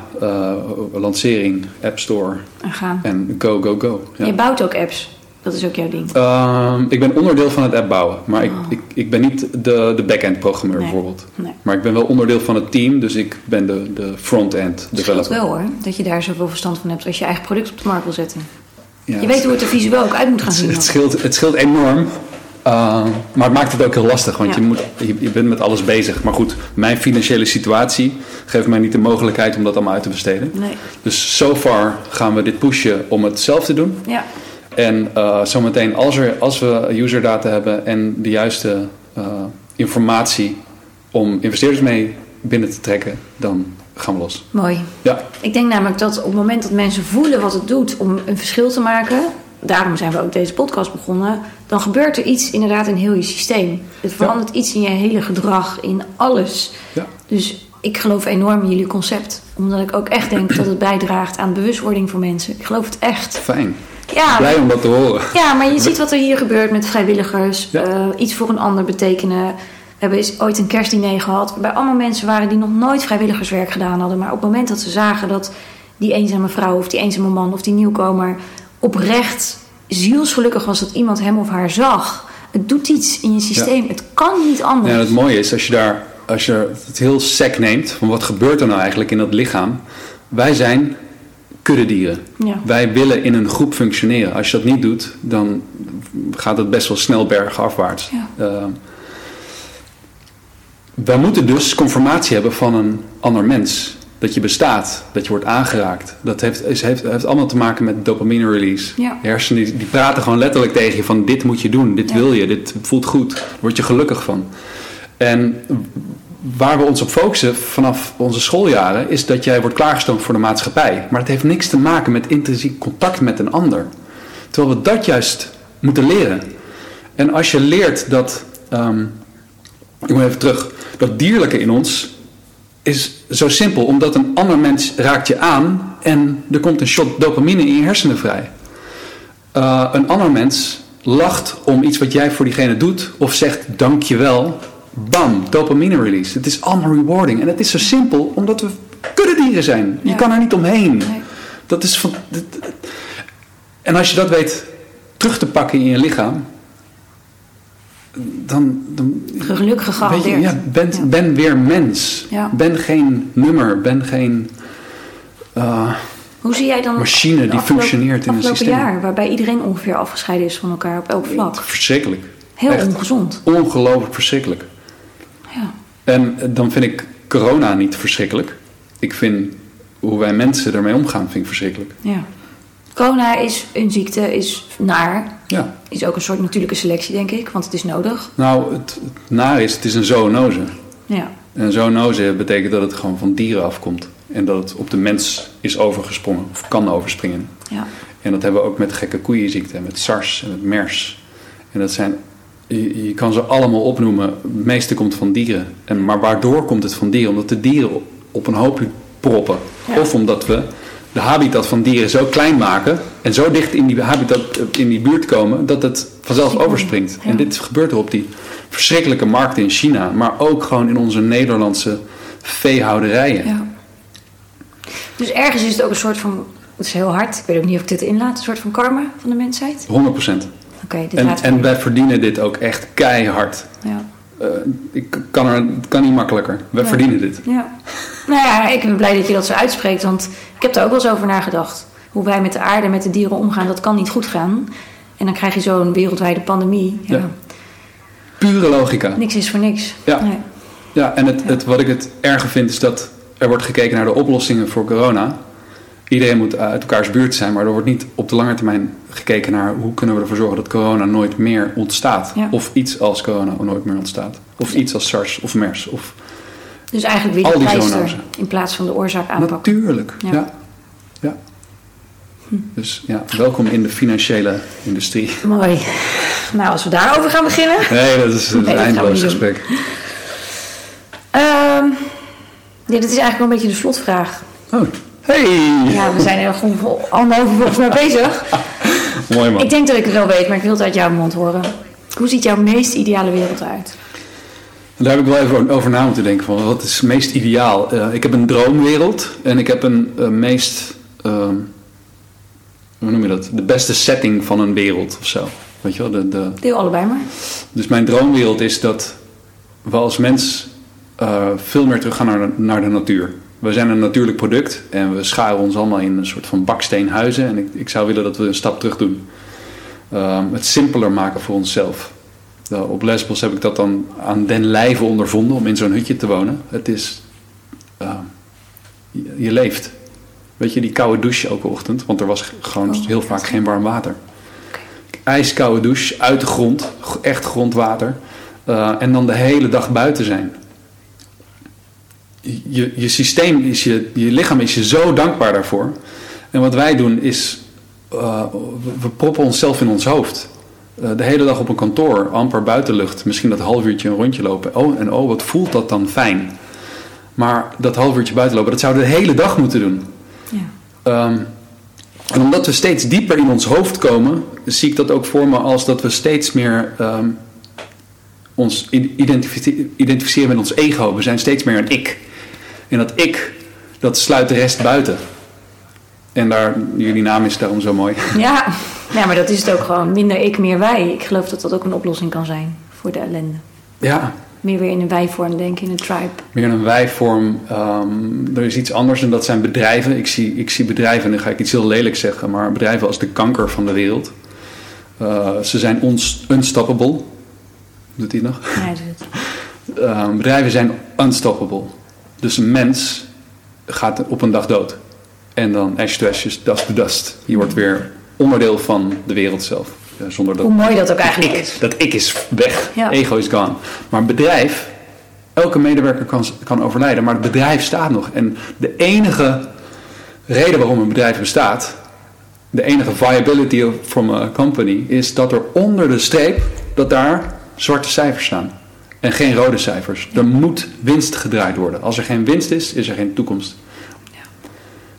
[SPEAKER 2] lancering, App Store
[SPEAKER 1] en gaan.
[SPEAKER 2] en go, go, go. Ja.
[SPEAKER 1] Je bouwt ook apps. Dat is ook jouw ding.
[SPEAKER 2] Ehm, ik ben onderdeel van het app bouwen, maar ik,
[SPEAKER 1] Oh.
[SPEAKER 2] ik, ik ben niet de, de back-end programmeur
[SPEAKER 1] Nee.
[SPEAKER 2] bijvoorbeeld.
[SPEAKER 1] Nee.
[SPEAKER 2] Maar ik ben wel onderdeel van het team, dus ik ben de, de front-end developer.
[SPEAKER 1] wel hoor, dat je daar zoveel verstand van hebt als je eigen product op de markt wil zetten.
[SPEAKER 2] Ja,
[SPEAKER 1] Je weet hoe het er visueel ook uit moet gaan zien.
[SPEAKER 2] het, scheelt, het scheelt enorm, uh, maar het maakt het ook heel lastig, want
[SPEAKER 1] Ja.
[SPEAKER 2] je, moet, je, je bent met alles bezig. Maar goed, mijn financiële situatie geeft mij niet de mogelijkheid om dat allemaal uit te besteden.
[SPEAKER 1] Nee.
[SPEAKER 2] Dus so far gaan we dit pushen om het zelf te doen.
[SPEAKER 1] Ja,
[SPEAKER 2] En eh, zometeen, als, er, als we userdata hebben en de juiste eh, informatie om investeerders mee binnen te trekken, dan gaan we los.
[SPEAKER 1] mooi.
[SPEAKER 2] Ja,
[SPEAKER 1] Ik denk namelijk dat op het moment dat mensen voelen wat het doet om een verschil te maken, daarom zijn we ook deze podcast begonnen, dan gebeurt er iets inderdaad in heel je systeem. Het verandert iets in je hele gedrag, in alles.
[SPEAKER 2] ja.
[SPEAKER 1] Dus ik geloof enorm in jullie concept, omdat ik ook echt denk dat het bijdraagt aan bewustwording voor mensen. Ik geloof het echt.
[SPEAKER 2] fijn.
[SPEAKER 1] Ja,
[SPEAKER 2] Blij om dat te horen.
[SPEAKER 1] Ja, maar je ziet wat er hier gebeurt met vrijwilligers.
[SPEAKER 2] Ja.
[SPEAKER 1] eh, iets voor een ander betekenen. We hebben eens ooit een kerstdiner gehad... waarbij allemaal mensen waren die nog nooit vrijwilligerswerk gedaan hadden. Maar op het moment dat ze zagen dat die eenzame vrouw... of die eenzame man of die nieuwkomer... oprecht zielsgelukkig was dat iemand hem of haar zag. Het doet iets in je systeem. Het kan niet anders.
[SPEAKER 2] Ja, en het mooie is als je daar, als je het heel sec neemt, van wat gebeurt er nou eigenlijk in dat lichaam? Wij zijn kuddedieren.
[SPEAKER 1] Ja.
[SPEAKER 2] Wij willen in een groep functioneren. Als je dat niet doet, dan gaat het best wel snel bergafwaarts.
[SPEAKER 1] Ja.
[SPEAKER 2] Uh, wij moeten dus conformatie hebben van een ander mens. Dat je bestaat, dat je wordt aangeraakt. Dat heeft, is, heeft, heeft allemaal te maken met dopamine release.
[SPEAKER 1] Ja.
[SPEAKER 2] De hersenen die, die praten gewoon letterlijk tegen je van dit moet je doen, dit wil je, dit voelt goed. Word je gelukkig van. En waar we ons op focussen vanaf onze schooljaren is dat jij wordt klaargestoomd voor de maatschappij. Maar het heeft niks te maken met intrinsiek contact met een ander. Terwijl we dat juist moeten leren. En als je leert dat, ehm, ik moet even terug, dat dierlijke in ons is zo simpel. Omdat een ander mens raakt je aan en er komt een shot dopamine in je hersenen vrij. Uh, een ander mens lacht om iets wat jij voor diegene doet of zegt dankjewel. Bam, dopamine release. Het is allemaal rewarding. En het is zo simpel omdat we kuddedieren zijn. Je
[SPEAKER 1] Ja.
[SPEAKER 2] kan er niet omheen.
[SPEAKER 1] Nee.
[SPEAKER 2] Dat is van, en als je dat weet terug te pakken in je lichaam, dan, dan
[SPEAKER 1] Geluk
[SPEAKER 2] weet je,
[SPEAKER 1] gegarandeerd.
[SPEAKER 2] ja, ben,
[SPEAKER 1] Ja.
[SPEAKER 2] ben weer mens.
[SPEAKER 1] Ja.
[SPEAKER 2] Ben geen nummer, ben geen uh,
[SPEAKER 1] Hoe zie jij dan
[SPEAKER 2] machine die
[SPEAKER 1] afgelopen-
[SPEAKER 2] functioneert in een systeem.
[SPEAKER 1] jaar, waarbij iedereen ongeveer afgescheiden is van elkaar op elk vlak?
[SPEAKER 2] Verschrikkelijk.
[SPEAKER 1] Heel
[SPEAKER 2] Echt.
[SPEAKER 1] ongezond.
[SPEAKER 2] Ongelooflijk verschrikkelijk. En dan vind ik corona niet verschrikkelijk. Ik vind hoe wij mensen ermee omgaan, vind ik verschrikkelijk.
[SPEAKER 1] ja. Corona is een ziekte, is naar.
[SPEAKER 2] Ja.
[SPEAKER 1] Is ook een soort natuurlijke selectie, denk ik, want het is nodig.
[SPEAKER 2] Nou, het, het nare is, het is een zoonose.
[SPEAKER 1] Ja.
[SPEAKER 2] En een zoonose betekent dat het gewoon van dieren afkomt. En dat het op de mens is overgesprongen, of kan overspringen.
[SPEAKER 1] ja.
[SPEAKER 2] En dat hebben we ook met gekke koeienziekte, met SARS en met MERS. En dat zijn, je, je kan ze allemaal opnoemen. Het meeste komt van dieren. En, maar waardoor komt het van dieren? Omdat de dieren op, op een hoopje proppen.
[SPEAKER 1] Ja.
[SPEAKER 2] Of omdat we de habitat van dieren zo klein maken en zo dicht in die habitat in die buurt komen dat het vanzelf overspringt.
[SPEAKER 1] Ja.
[SPEAKER 2] En dit gebeurt er op die verschrikkelijke markten in China, maar ook gewoon in onze Nederlandse veehouderijen.
[SPEAKER 1] ja. Dus ergens is het ook een soort van, het is heel hard, ik weet ook niet of ik dit inlaat, een soort van karma van de mensheid.
[SPEAKER 2] 100 procent.
[SPEAKER 1] Dit
[SPEAKER 2] En, en wij verdienen dit ook echt keihard.
[SPEAKER 1] Ja.
[SPEAKER 2] Eh, ik kan er, het kan niet makkelijker. We
[SPEAKER 1] Ja.
[SPEAKER 2] verdienen dit.
[SPEAKER 1] ja. Nou ja, ik ben blij dat je dat zo uitspreekt, want ik heb daar ook wel eens over nagedacht. Hoe wij met de aarde, met de dieren omgaan, dat kan niet goed gaan. En dan krijg je zo'n wereldwijde pandemie. Ja.
[SPEAKER 2] Ja. Pure logica.
[SPEAKER 1] Niks is voor niks.
[SPEAKER 2] Ja.
[SPEAKER 1] Nee.
[SPEAKER 2] Ja, en het, het, wat ik het erge vind is dat er wordt gekeken naar de oplossingen voor corona. Iedereen moet uit elkaars buurt zijn, maar er wordt niet op de lange termijn gekeken naar hoe kunnen we ervoor zorgen dat corona nooit meer ontstaat.
[SPEAKER 1] Ja.
[SPEAKER 2] Of iets als corona nooit meer ontstaat. Of iets als SARS of MERS. Of
[SPEAKER 1] Dus eigenlijk weer de pleister in plaats van de oorzaak aanpakken.
[SPEAKER 2] Natuurlijk.
[SPEAKER 1] Ja.
[SPEAKER 2] Ja. Ja. Dus ja, welkom in de financiële industrie.
[SPEAKER 1] Mooi. Nou, als we daarover gaan beginnen.
[SPEAKER 2] Nee, dat is een
[SPEAKER 1] Nee,
[SPEAKER 2] eindeloos gesprek.
[SPEAKER 1] Ehm ja, dit is eigenlijk wel een beetje de slotvraag.
[SPEAKER 2] Oh, hey!
[SPEAKER 1] Ja, we zijn er gewoon anderhalf uur volgens mij bezig.
[SPEAKER 2] Mooi man.
[SPEAKER 1] Ik denk dat ik het wel weet, maar ik wil het uit jouw mond horen. Hoe ziet jouw meest ideale wereld eruit?
[SPEAKER 2] Daar heb ik wel even over na moeten denken. Van wat is meest ideaal? Uh, ik heb een droomwereld en ik heb een uh, meest. Uh, hoe noem je dat? De beste setting van een wereld of zo. Weet je wel? De, de...
[SPEAKER 1] Deel allebei maar.
[SPEAKER 2] Dus mijn droomwereld is dat we als mens uh, veel meer teruggaan naar de, naar de natuur. We zijn een natuurlijk product en we scharen ons allemaal in een soort van baksteenhuizen. En ik, ik zou willen dat we een stap terug doen. het simpeler maken voor onszelf. Nou, op Lesbos heb ik dat dan aan den lijve ondervonden om in zo'n hutje te wonen. Het is. Uh, je, je, leeft. Weet je, die koude douche elke ochtend, want er was gewoon oh, heel vaak geen warm water. Okay. Ijskoude douche uit de grond, echt grondwater. Uh, en dan de hele dag buiten zijn. Je, je systeem, is je, je lichaam is je zo dankbaar daarvoor. En wat wij doen is, uh, we proppen onszelf in ons hoofd. Eh, de hele dag op een kantoor, amper buitenlucht, misschien dat half uurtje een rondje lopen. Oh, en oh, wat voelt dat dan fijn. Maar dat half uurtje buitenlopen, dat zouden we de hele dag moeten doen. Ja. Um, en omdat we steeds dieper in ons hoofd komen, zie ik dat ook voor me als dat we steeds meer um, ons identificeren met ons ego. We zijn steeds meer een ik. En dat ik, dat sluit de rest buiten. En daar, jullie naam is daarom zo mooi.
[SPEAKER 1] Ja, ja, maar dat is het ook gewoon. Minder ik, meer wij. Ik geloof dat dat ook een oplossing kan zijn voor de ellende.
[SPEAKER 2] Ja.
[SPEAKER 1] Meer weer in een wijvorm denken, in een tribe.
[SPEAKER 2] Meer in een wijvorm. Um, er is iets anders en dat zijn bedrijven. Ik zie, ik zie bedrijven, en dan ga ik iets heel lelijks zeggen, maar bedrijven als de kanker van de wereld. Uh, ze zijn ons unstoppable. Doet hij nog?
[SPEAKER 1] Ja, doet
[SPEAKER 2] het. Uh, bedrijven zijn unstoppable. Dus een mens gaat op een dag dood. En dan ash to ashes, dust to dust. Je wordt weer onderdeel van de wereld zelf.
[SPEAKER 1] Zonder dat Hoe mooi dat ook eigenlijk
[SPEAKER 2] ik,
[SPEAKER 1] is.
[SPEAKER 2] Dat ik is weg. Ego is gone. Maar een bedrijf, elke medewerker kan, kan overlijden, maar het bedrijf staat nog. En de enige reden waarom een bedrijf bestaat, de enige viability from a company, is dat er onder de streep, dat daar zwarte cijfers staan. En geen rode cijfers. Er moet winst gedraaid worden. Als er geen winst is, is er geen toekomst.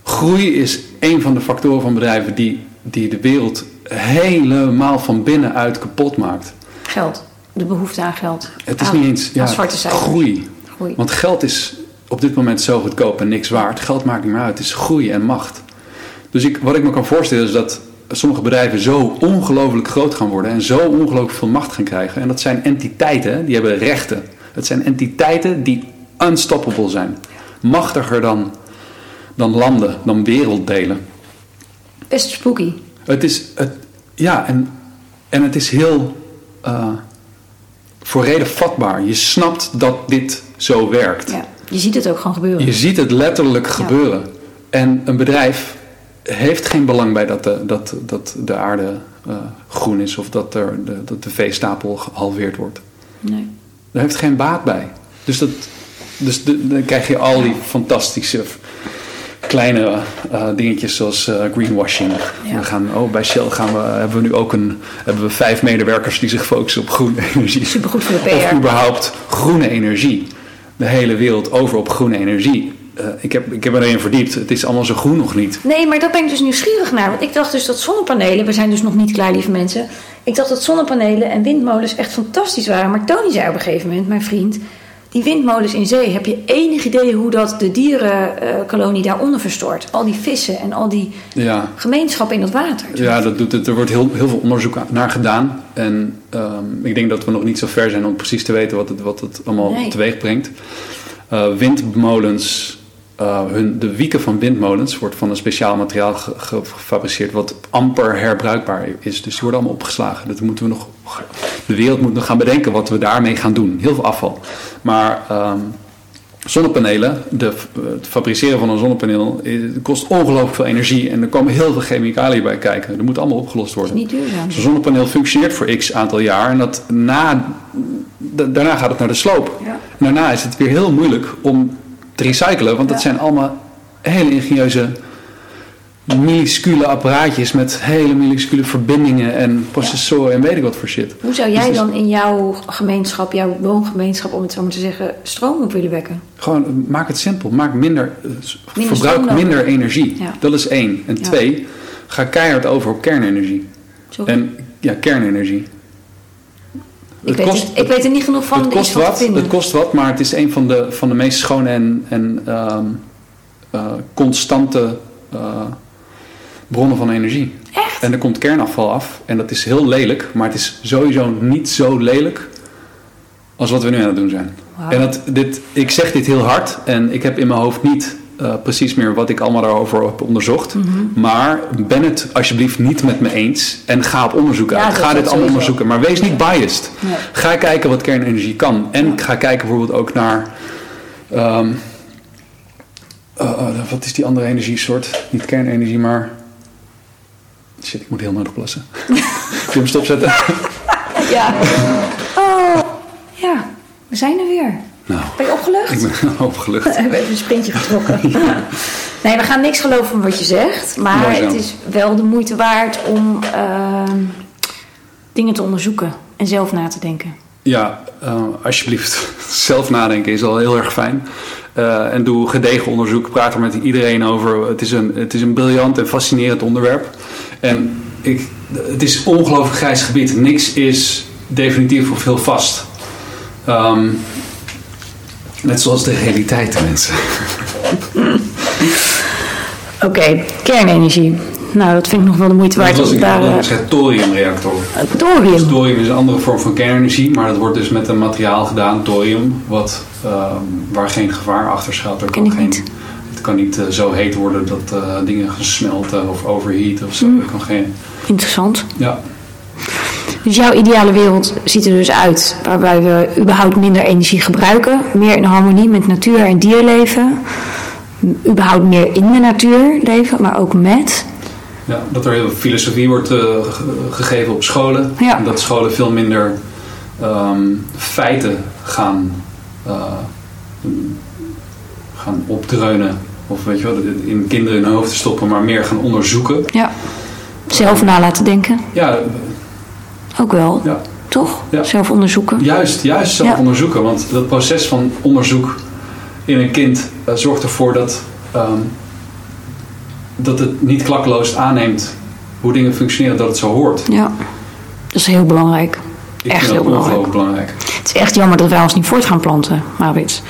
[SPEAKER 2] Groei is een van de factoren van bedrijven die, die de wereld helemaal van binnenuit kapot maakt.
[SPEAKER 1] Geld, de behoefte aan geld.
[SPEAKER 2] Het is niet eens ja, groei. groei. Want geld is op dit moment zo goedkoop en niks waard. Geld maakt niet meer uit, het is groei en macht. Dus ik, wat ik me kan voorstellen is dat sommige bedrijven zo ongelooflijk groot gaan worden en zo ongelooflijk veel macht gaan krijgen. En dat zijn entiteiten, die hebben rechten. Het zijn entiteiten die unstoppable zijn. Machtiger dan dan landen, dan werelddelen.
[SPEAKER 1] Best spooky.
[SPEAKER 2] Het is, het, ja, en, en het is heel uh, voor reden vatbaar. Je snapt dat dit zo werkt.
[SPEAKER 1] Ja, je ziet het ook gewoon gebeuren.
[SPEAKER 2] Je ziet het letterlijk gebeuren. En een bedrijf heeft geen belang bij dat de, dat, dat de aarde uh, groen is of dat, er, de, dat de veestapel gehalveerd wordt.
[SPEAKER 1] Nee.
[SPEAKER 2] Daar heeft geen baat bij. Dus, dat, dus de, dan krijg je al die fantastische kleine uh, dingetjes zoals uh, greenwashing. We gaan, oh, bij Shell gaan we, hebben we nu ook een, hebben we vijf medewerkers die zich focussen op groene energie.
[SPEAKER 1] Supergoed voor de PR.
[SPEAKER 2] Of überhaupt groene energie. De hele wereld over op groene energie. Uh, ik, heb, ik heb erin verdiept. Het is allemaal zo groen nog niet.
[SPEAKER 1] Nee, maar daar ben ik dus nieuwsgierig naar. Want ik dacht dus dat zonnepanelen, we zijn dus nog niet klaar, lieve mensen. Ik dacht dat zonnepanelen en windmolens echt fantastisch waren. Maar Tony zei op een gegeven moment, mijn vriend die windmolens in zee, heb je enig idee hoe dat de dierenkolonie daaronder verstoort? Al die vissen en al die ja. gemeenschappen in dat water.
[SPEAKER 2] Ja, dat doet het. er wordt heel, heel veel onderzoek naar gedaan. En um, ik denk dat we nog niet zo ver zijn om precies te weten wat het, wat het allemaal nee. teweeg brengt. Uh, windmolens uh, hun, de wieken van windmolens wordt van een speciaal materiaal gefabriceerd wat amper herbruikbaar is. Dus die worden allemaal opgeslagen. Dat moeten we nog, de wereld moet nog gaan bedenken wat we daarmee gaan doen. Heel veel afval. Maar um, zonnepanelen, de, het fabriceren van een zonnepaneel kost ongelooflijk veel energie en er komen heel veel chemicaliën bij kijken. Dat moet allemaal opgelost worden.
[SPEAKER 1] niet duurzaam.
[SPEAKER 2] Zo'n zonnepaneel functioneert voor x aantal jaar en dat na, daarna gaat het naar de sloop. Ja. En daarna is het weer heel moeilijk om te recyclen. Want dat zijn allemaal hele ingenieuze minuscule apparaatjes met hele minuscule verbindingen en processoren en weet ik wat voor shit.
[SPEAKER 1] Hoe zou jij dus dan in jouw gemeenschap, jouw woongemeenschap, om het zo maar te zeggen, stroom op willen wekken?
[SPEAKER 2] Gewoon maak het simpel. Maak minder, minder verbruik minder energie. Dat is één. En twee, ga keihard over op kernenergie. En ja, kernenergie.
[SPEAKER 1] Ik,
[SPEAKER 2] Het
[SPEAKER 1] weet,
[SPEAKER 2] kost-
[SPEAKER 1] het- ik weet er niet genoeg van
[SPEAKER 2] het kost wat,
[SPEAKER 1] vinden.
[SPEAKER 2] het kost wat, maar het is een van de, van de meest schone en, en ehm, eh, constante eh, bronnen van energie.
[SPEAKER 1] Echt?
[SPEAKER 2] En er komt kernafval af. En dat is heel lelijk, maar het is sowieso niet zo lelijk als wat we nu aan het doen zijn. En dat, dit, ik zeg dit heel hard en ik heb in mijn hoofd niet eh, precies meer wat ik allemaal daarover heb onderzocht.
[SPEAKER 1] Mhm.
[SPEAKER 2] Maar ben het alsjeblieft niet met me eens en ga op onderzoek uit. Ga dit allemaal
[SPEAKER 1] sowieso.
[SPEAKER 2] onderzoeken, maar wees niet biased.
[SPEAKER 1] Nee.
[SPEAKER 2] Ga kijken wat kernenergie kan. En ga kijken bijvoorbeeld ook naar. ehm, eh, eh, wat is die andere energiesoort? Niet kernenergie, maar. Shit, ik moet heel nodig plassen. Kun je hem stopzetten?
[SPEAKER 1] Ja. Oh, ja. We zijn er weer.
[SPEAKER 2] Nou,
[SPEAKER 1] Ben je opgelucht?
[SPEAKER 2] ik ben opgelucht.
[SPEAKER 1] We hebben even een sprintje getrokken. Nee, we gaan niks geloven van wat je zegt. Maar het is wel de moeite waard om ehm, dingen te onderzoeken en zelf na te denken.
[SPEAKER 2] Ja, eh, alsjeblieft. Zelf nadenken is al heel erg fijn. Eh, en doe gedegen onderzoek. Praat er met iedereen over. Het is een, het is een briljant en fascinerend onderwerp. En ik, het is ongelooflijk grijs gebied. Niks is definitief of heel vast. Ehm, net zoals de realiteit, mensen.
[SPEAKER 1] Oké, kernenergie. Nou, dat vind ik nog wel de moeite waard
[SPEAKER 2] Dat was
[SPEAKER 1] daar...
[SPEAKER 2] ik
[SPEAKER 1] eh,
[SPEAKER 2] is het thoriumreactor.
[SPEAKER 1] thorium.
[SPEAKER 2] Thorium is een andere vorm van kernenergie, maar dat wordt dus met een materiaal gedaan, thorium, wat, ehm, waar geen gevaar achter schuilt. Er kan
[SPEAKER 1] ik
[SPEAKER 2] geen,
[SPEAKER 1] niet.
[SPEAKER 2] Het kan niet eh, zo heet worden dat eh, dingen gaan smelten of overheat of zo. Er kan geen,
[SPEAKER 1] Interessant.
[SPEAKER 2] ja,
[SPEAKER 1] Dus jouw ideale wereld ziet er dus uit waarbij we überhaupt minder energie gebruiken, meer in harmonie met natuur en dierleven, überhaupt meer in de natuur leven, maar ook met.
[SPEAKER 2] ja, dat er heel veel filosofie wordt eh, ge- gegeven op scholen.
[SPEAKER 1] Ja.
[SPEAKER 2] En dat scholen veel minder ehm, feiten gaan, eh, gaan opdreunen. Of weet je wel, in kinderen hun hoofd te stoppen, maar meer gaan onderzoeken.
[SPEAKER 1] Ja. Zelf na laten denken,
[SPEAKER 2] Ja,
[SPEAKER 1] ook wel.
[SPEAKER 2] ja.
[SPEAKER 1] Toch?
[SPEAKER 2] Ja.
[SPEAKER 1] Zelf onderzoeken.
[SPEAKER 2] Juist, juist zelf
[SPEAKER 1] Ja.
[SPEAKER 2] onderzoeken. Want dat proces van onderzoek in een kind eh, zorgt ervoor dat, ehm, dat het niet klakkeloos aanneemt hoe dingen functioneren, dat het zo hoort.
[SPEAKER 1] Ja. Dat is heel belangrijk.
[SPEAKER 2] Ik
[SPEAKER 1] Echt
[SPEAKER 2] vind
[SPEAKER 1] heel belangrijk.
[SPEAKER 2] belangrijk.
[SPEAKER 1] Het is echt jammer dat wij ons niet voort gaan planten, Maurits.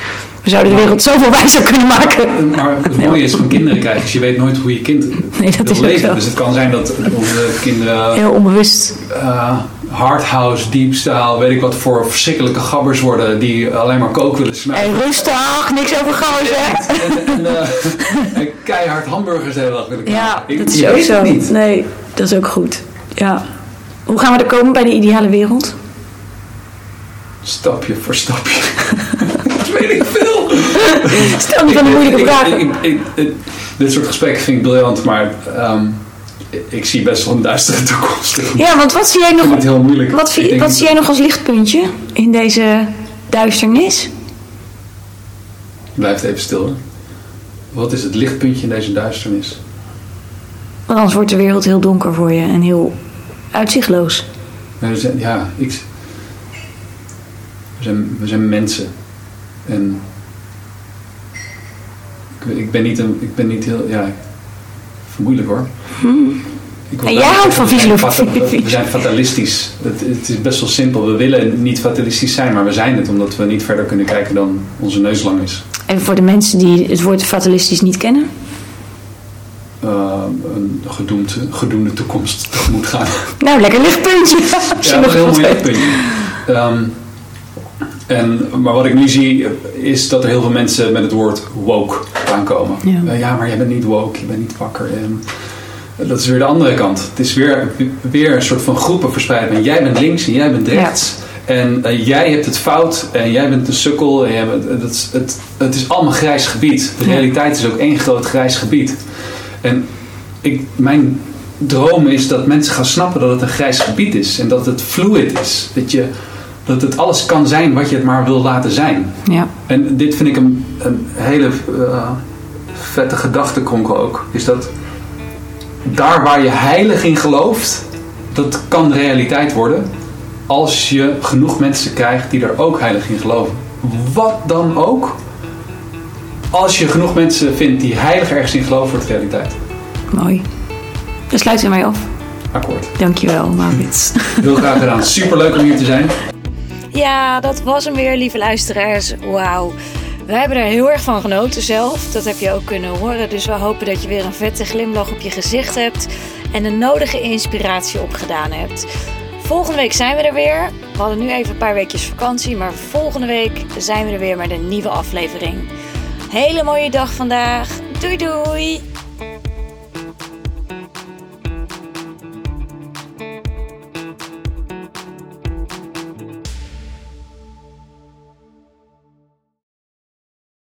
[SPEAKER 1] We zouden de wereld zoveel wijzer kunnen maken.
[SPEAKER 2] Maar het mooie is van kinderen krijgen, is je weet nooit hoe je kind
[SPEAKER 1] Nee, dat
[SPEAKER 2] wil
[SPEAKER 1] is
[SPEAKER 2] leven. Dus het kan zijn dat onze kinderen
[SPEAKER 1] Heel onbewust.
[SPEAKER 2] eh hardhouse, deepstyle, weet ik wat voor verschrikkelijke gabbers worden die alleen maar kook willen snuiven.
[SPEAKER 1] En rustig, niks over gauw zeg.
[SPEAKER 2] En, en, eh, en keihard hamburgers de hele dag willen
[SPEAKER 1] Ja.
[SPEAKER 2] Ik-
[SPEAKER 1] dat is ook
[SPEAKER 2] weet
[SPEAKER 1] zo.
[SPEAKER 2] het niet.
[SPEAKER 1] Nee, dat is ook goed. Ja. Hoe gaan we er komen bij de ideale wereld?
[SPEAKER 2] Stapje voor stapje. dat weet ik veel.
[SPEAKER 1] Stel me van de moeilijke
[SPEAKER 2] Ik-
[SPEAKER 1] vragen.
[SPEAKER 2] ik- ik- ik- dit soort gesprekken vind ik briljant, maar ehm, ik, zie best wel een duistere toekomst.
[SPEAKER 1] Ja, want wat zie jij nog,
[SPEAKER 2] het heel moeilijk.
[SPEAKER 1] wat, wat zie jij nog als lichtpuntje in deze duisternis?
[SPEAKER 2] Blijf even stil. hè. Wat is het lichtpuntje in deze duisternis?
[SPEAKER 1] Want anders wordt de wereld heel donker voor je en heel uitzichtloos.
[SPEAKER 2] Ja, we zijn, ja, ik, we, zijn, we zijn mensen. En ik, ik ben niet een, ik ben niet heel, ja, vermoeilijk hoor. Ik wil
[SPEAKER 1] En jij houdt van filosofie.
[SPEAKER 2] We zijn fatalistisch. Het, het is best wel simpel. We willen niet fatalistisch zijn, maar we zijn het omdat we niet verder kunnen kijken dan onze neus lang is.
[SPEAKER 1] En voor de mensen die het woord fatalistisch niet kennen.
[SPEAKER 2] Uh, een gedoemd, gedoemde toekomst tegemoet gaan.
[SPEAKER 1] Nou, lekker lichtpuntje.
[SPEAKER 2] Ja, een heel mooi
[SPEAKER 1] weet.
[SPEAKER 2] puntje. En, maar wat ik nu zie is dat er heel veel mensen met het woord woke aankomen.
[SPEAKER 1] Ja.
[SPEAKER 2] Eh, ja, maar jij bent niet woke, je bent niet wakker. En dat is weer de andere kant. Het is weer, weer een soort van groepen verspreid. En jij bent links en jij bent rechts. En eh, jij hebt het fout en jij bent de sukkel. En jij bent, het, is- het, het is allemaal grijs gebied. De realiteit is ook één groot grijs gebied. En ik, mijn droom is dat mensen gaan snappen dat het een grijs gebied is. En dat het fluid is. Dat, je, dat het alles kan zijn wat je het maar wil laten zijn.
[SPEAKER 1] Ja.
[SPEAKER 2] En dit vind ik een, een hele eh, vette gedachtenkronkel ook. Is dat daar waar je heilig in gelooft, dat kan realiteit worden. Als je genoeg mensen krijgt die er ook heilig in geloven. Wat dan ook. Als je genoeg mensen vindt die heilig ergens in geloven, wordt het realiteit.
[SPEAKER 1] Mooi. Dan sluiten we mij af.
[SPEAKER 2] Akkoord.
[SPEAKER 1] Dankjewel, Maurits.
[SPEAKER 2] Heel graag gedaan. Superleuk om hier te zijn.
[SPEAKER 1] Ja, dat was hem weer, lieve luisteraars. Wauw. We hebben er heel erg van genoten zelf. Dat heb je ook kunnen horen. Dus we hopen dat je weer een vette glimlach op je gezicht hebt. En de nodige inspiratie opgedaan hebt. Volgende week zijn we er weer. We hadden nu even een paar weekjes vakantie. Maar volgende week zijn we er weer met een nieuwe aflevering. Hele mooie dag vandaag. Doei doei!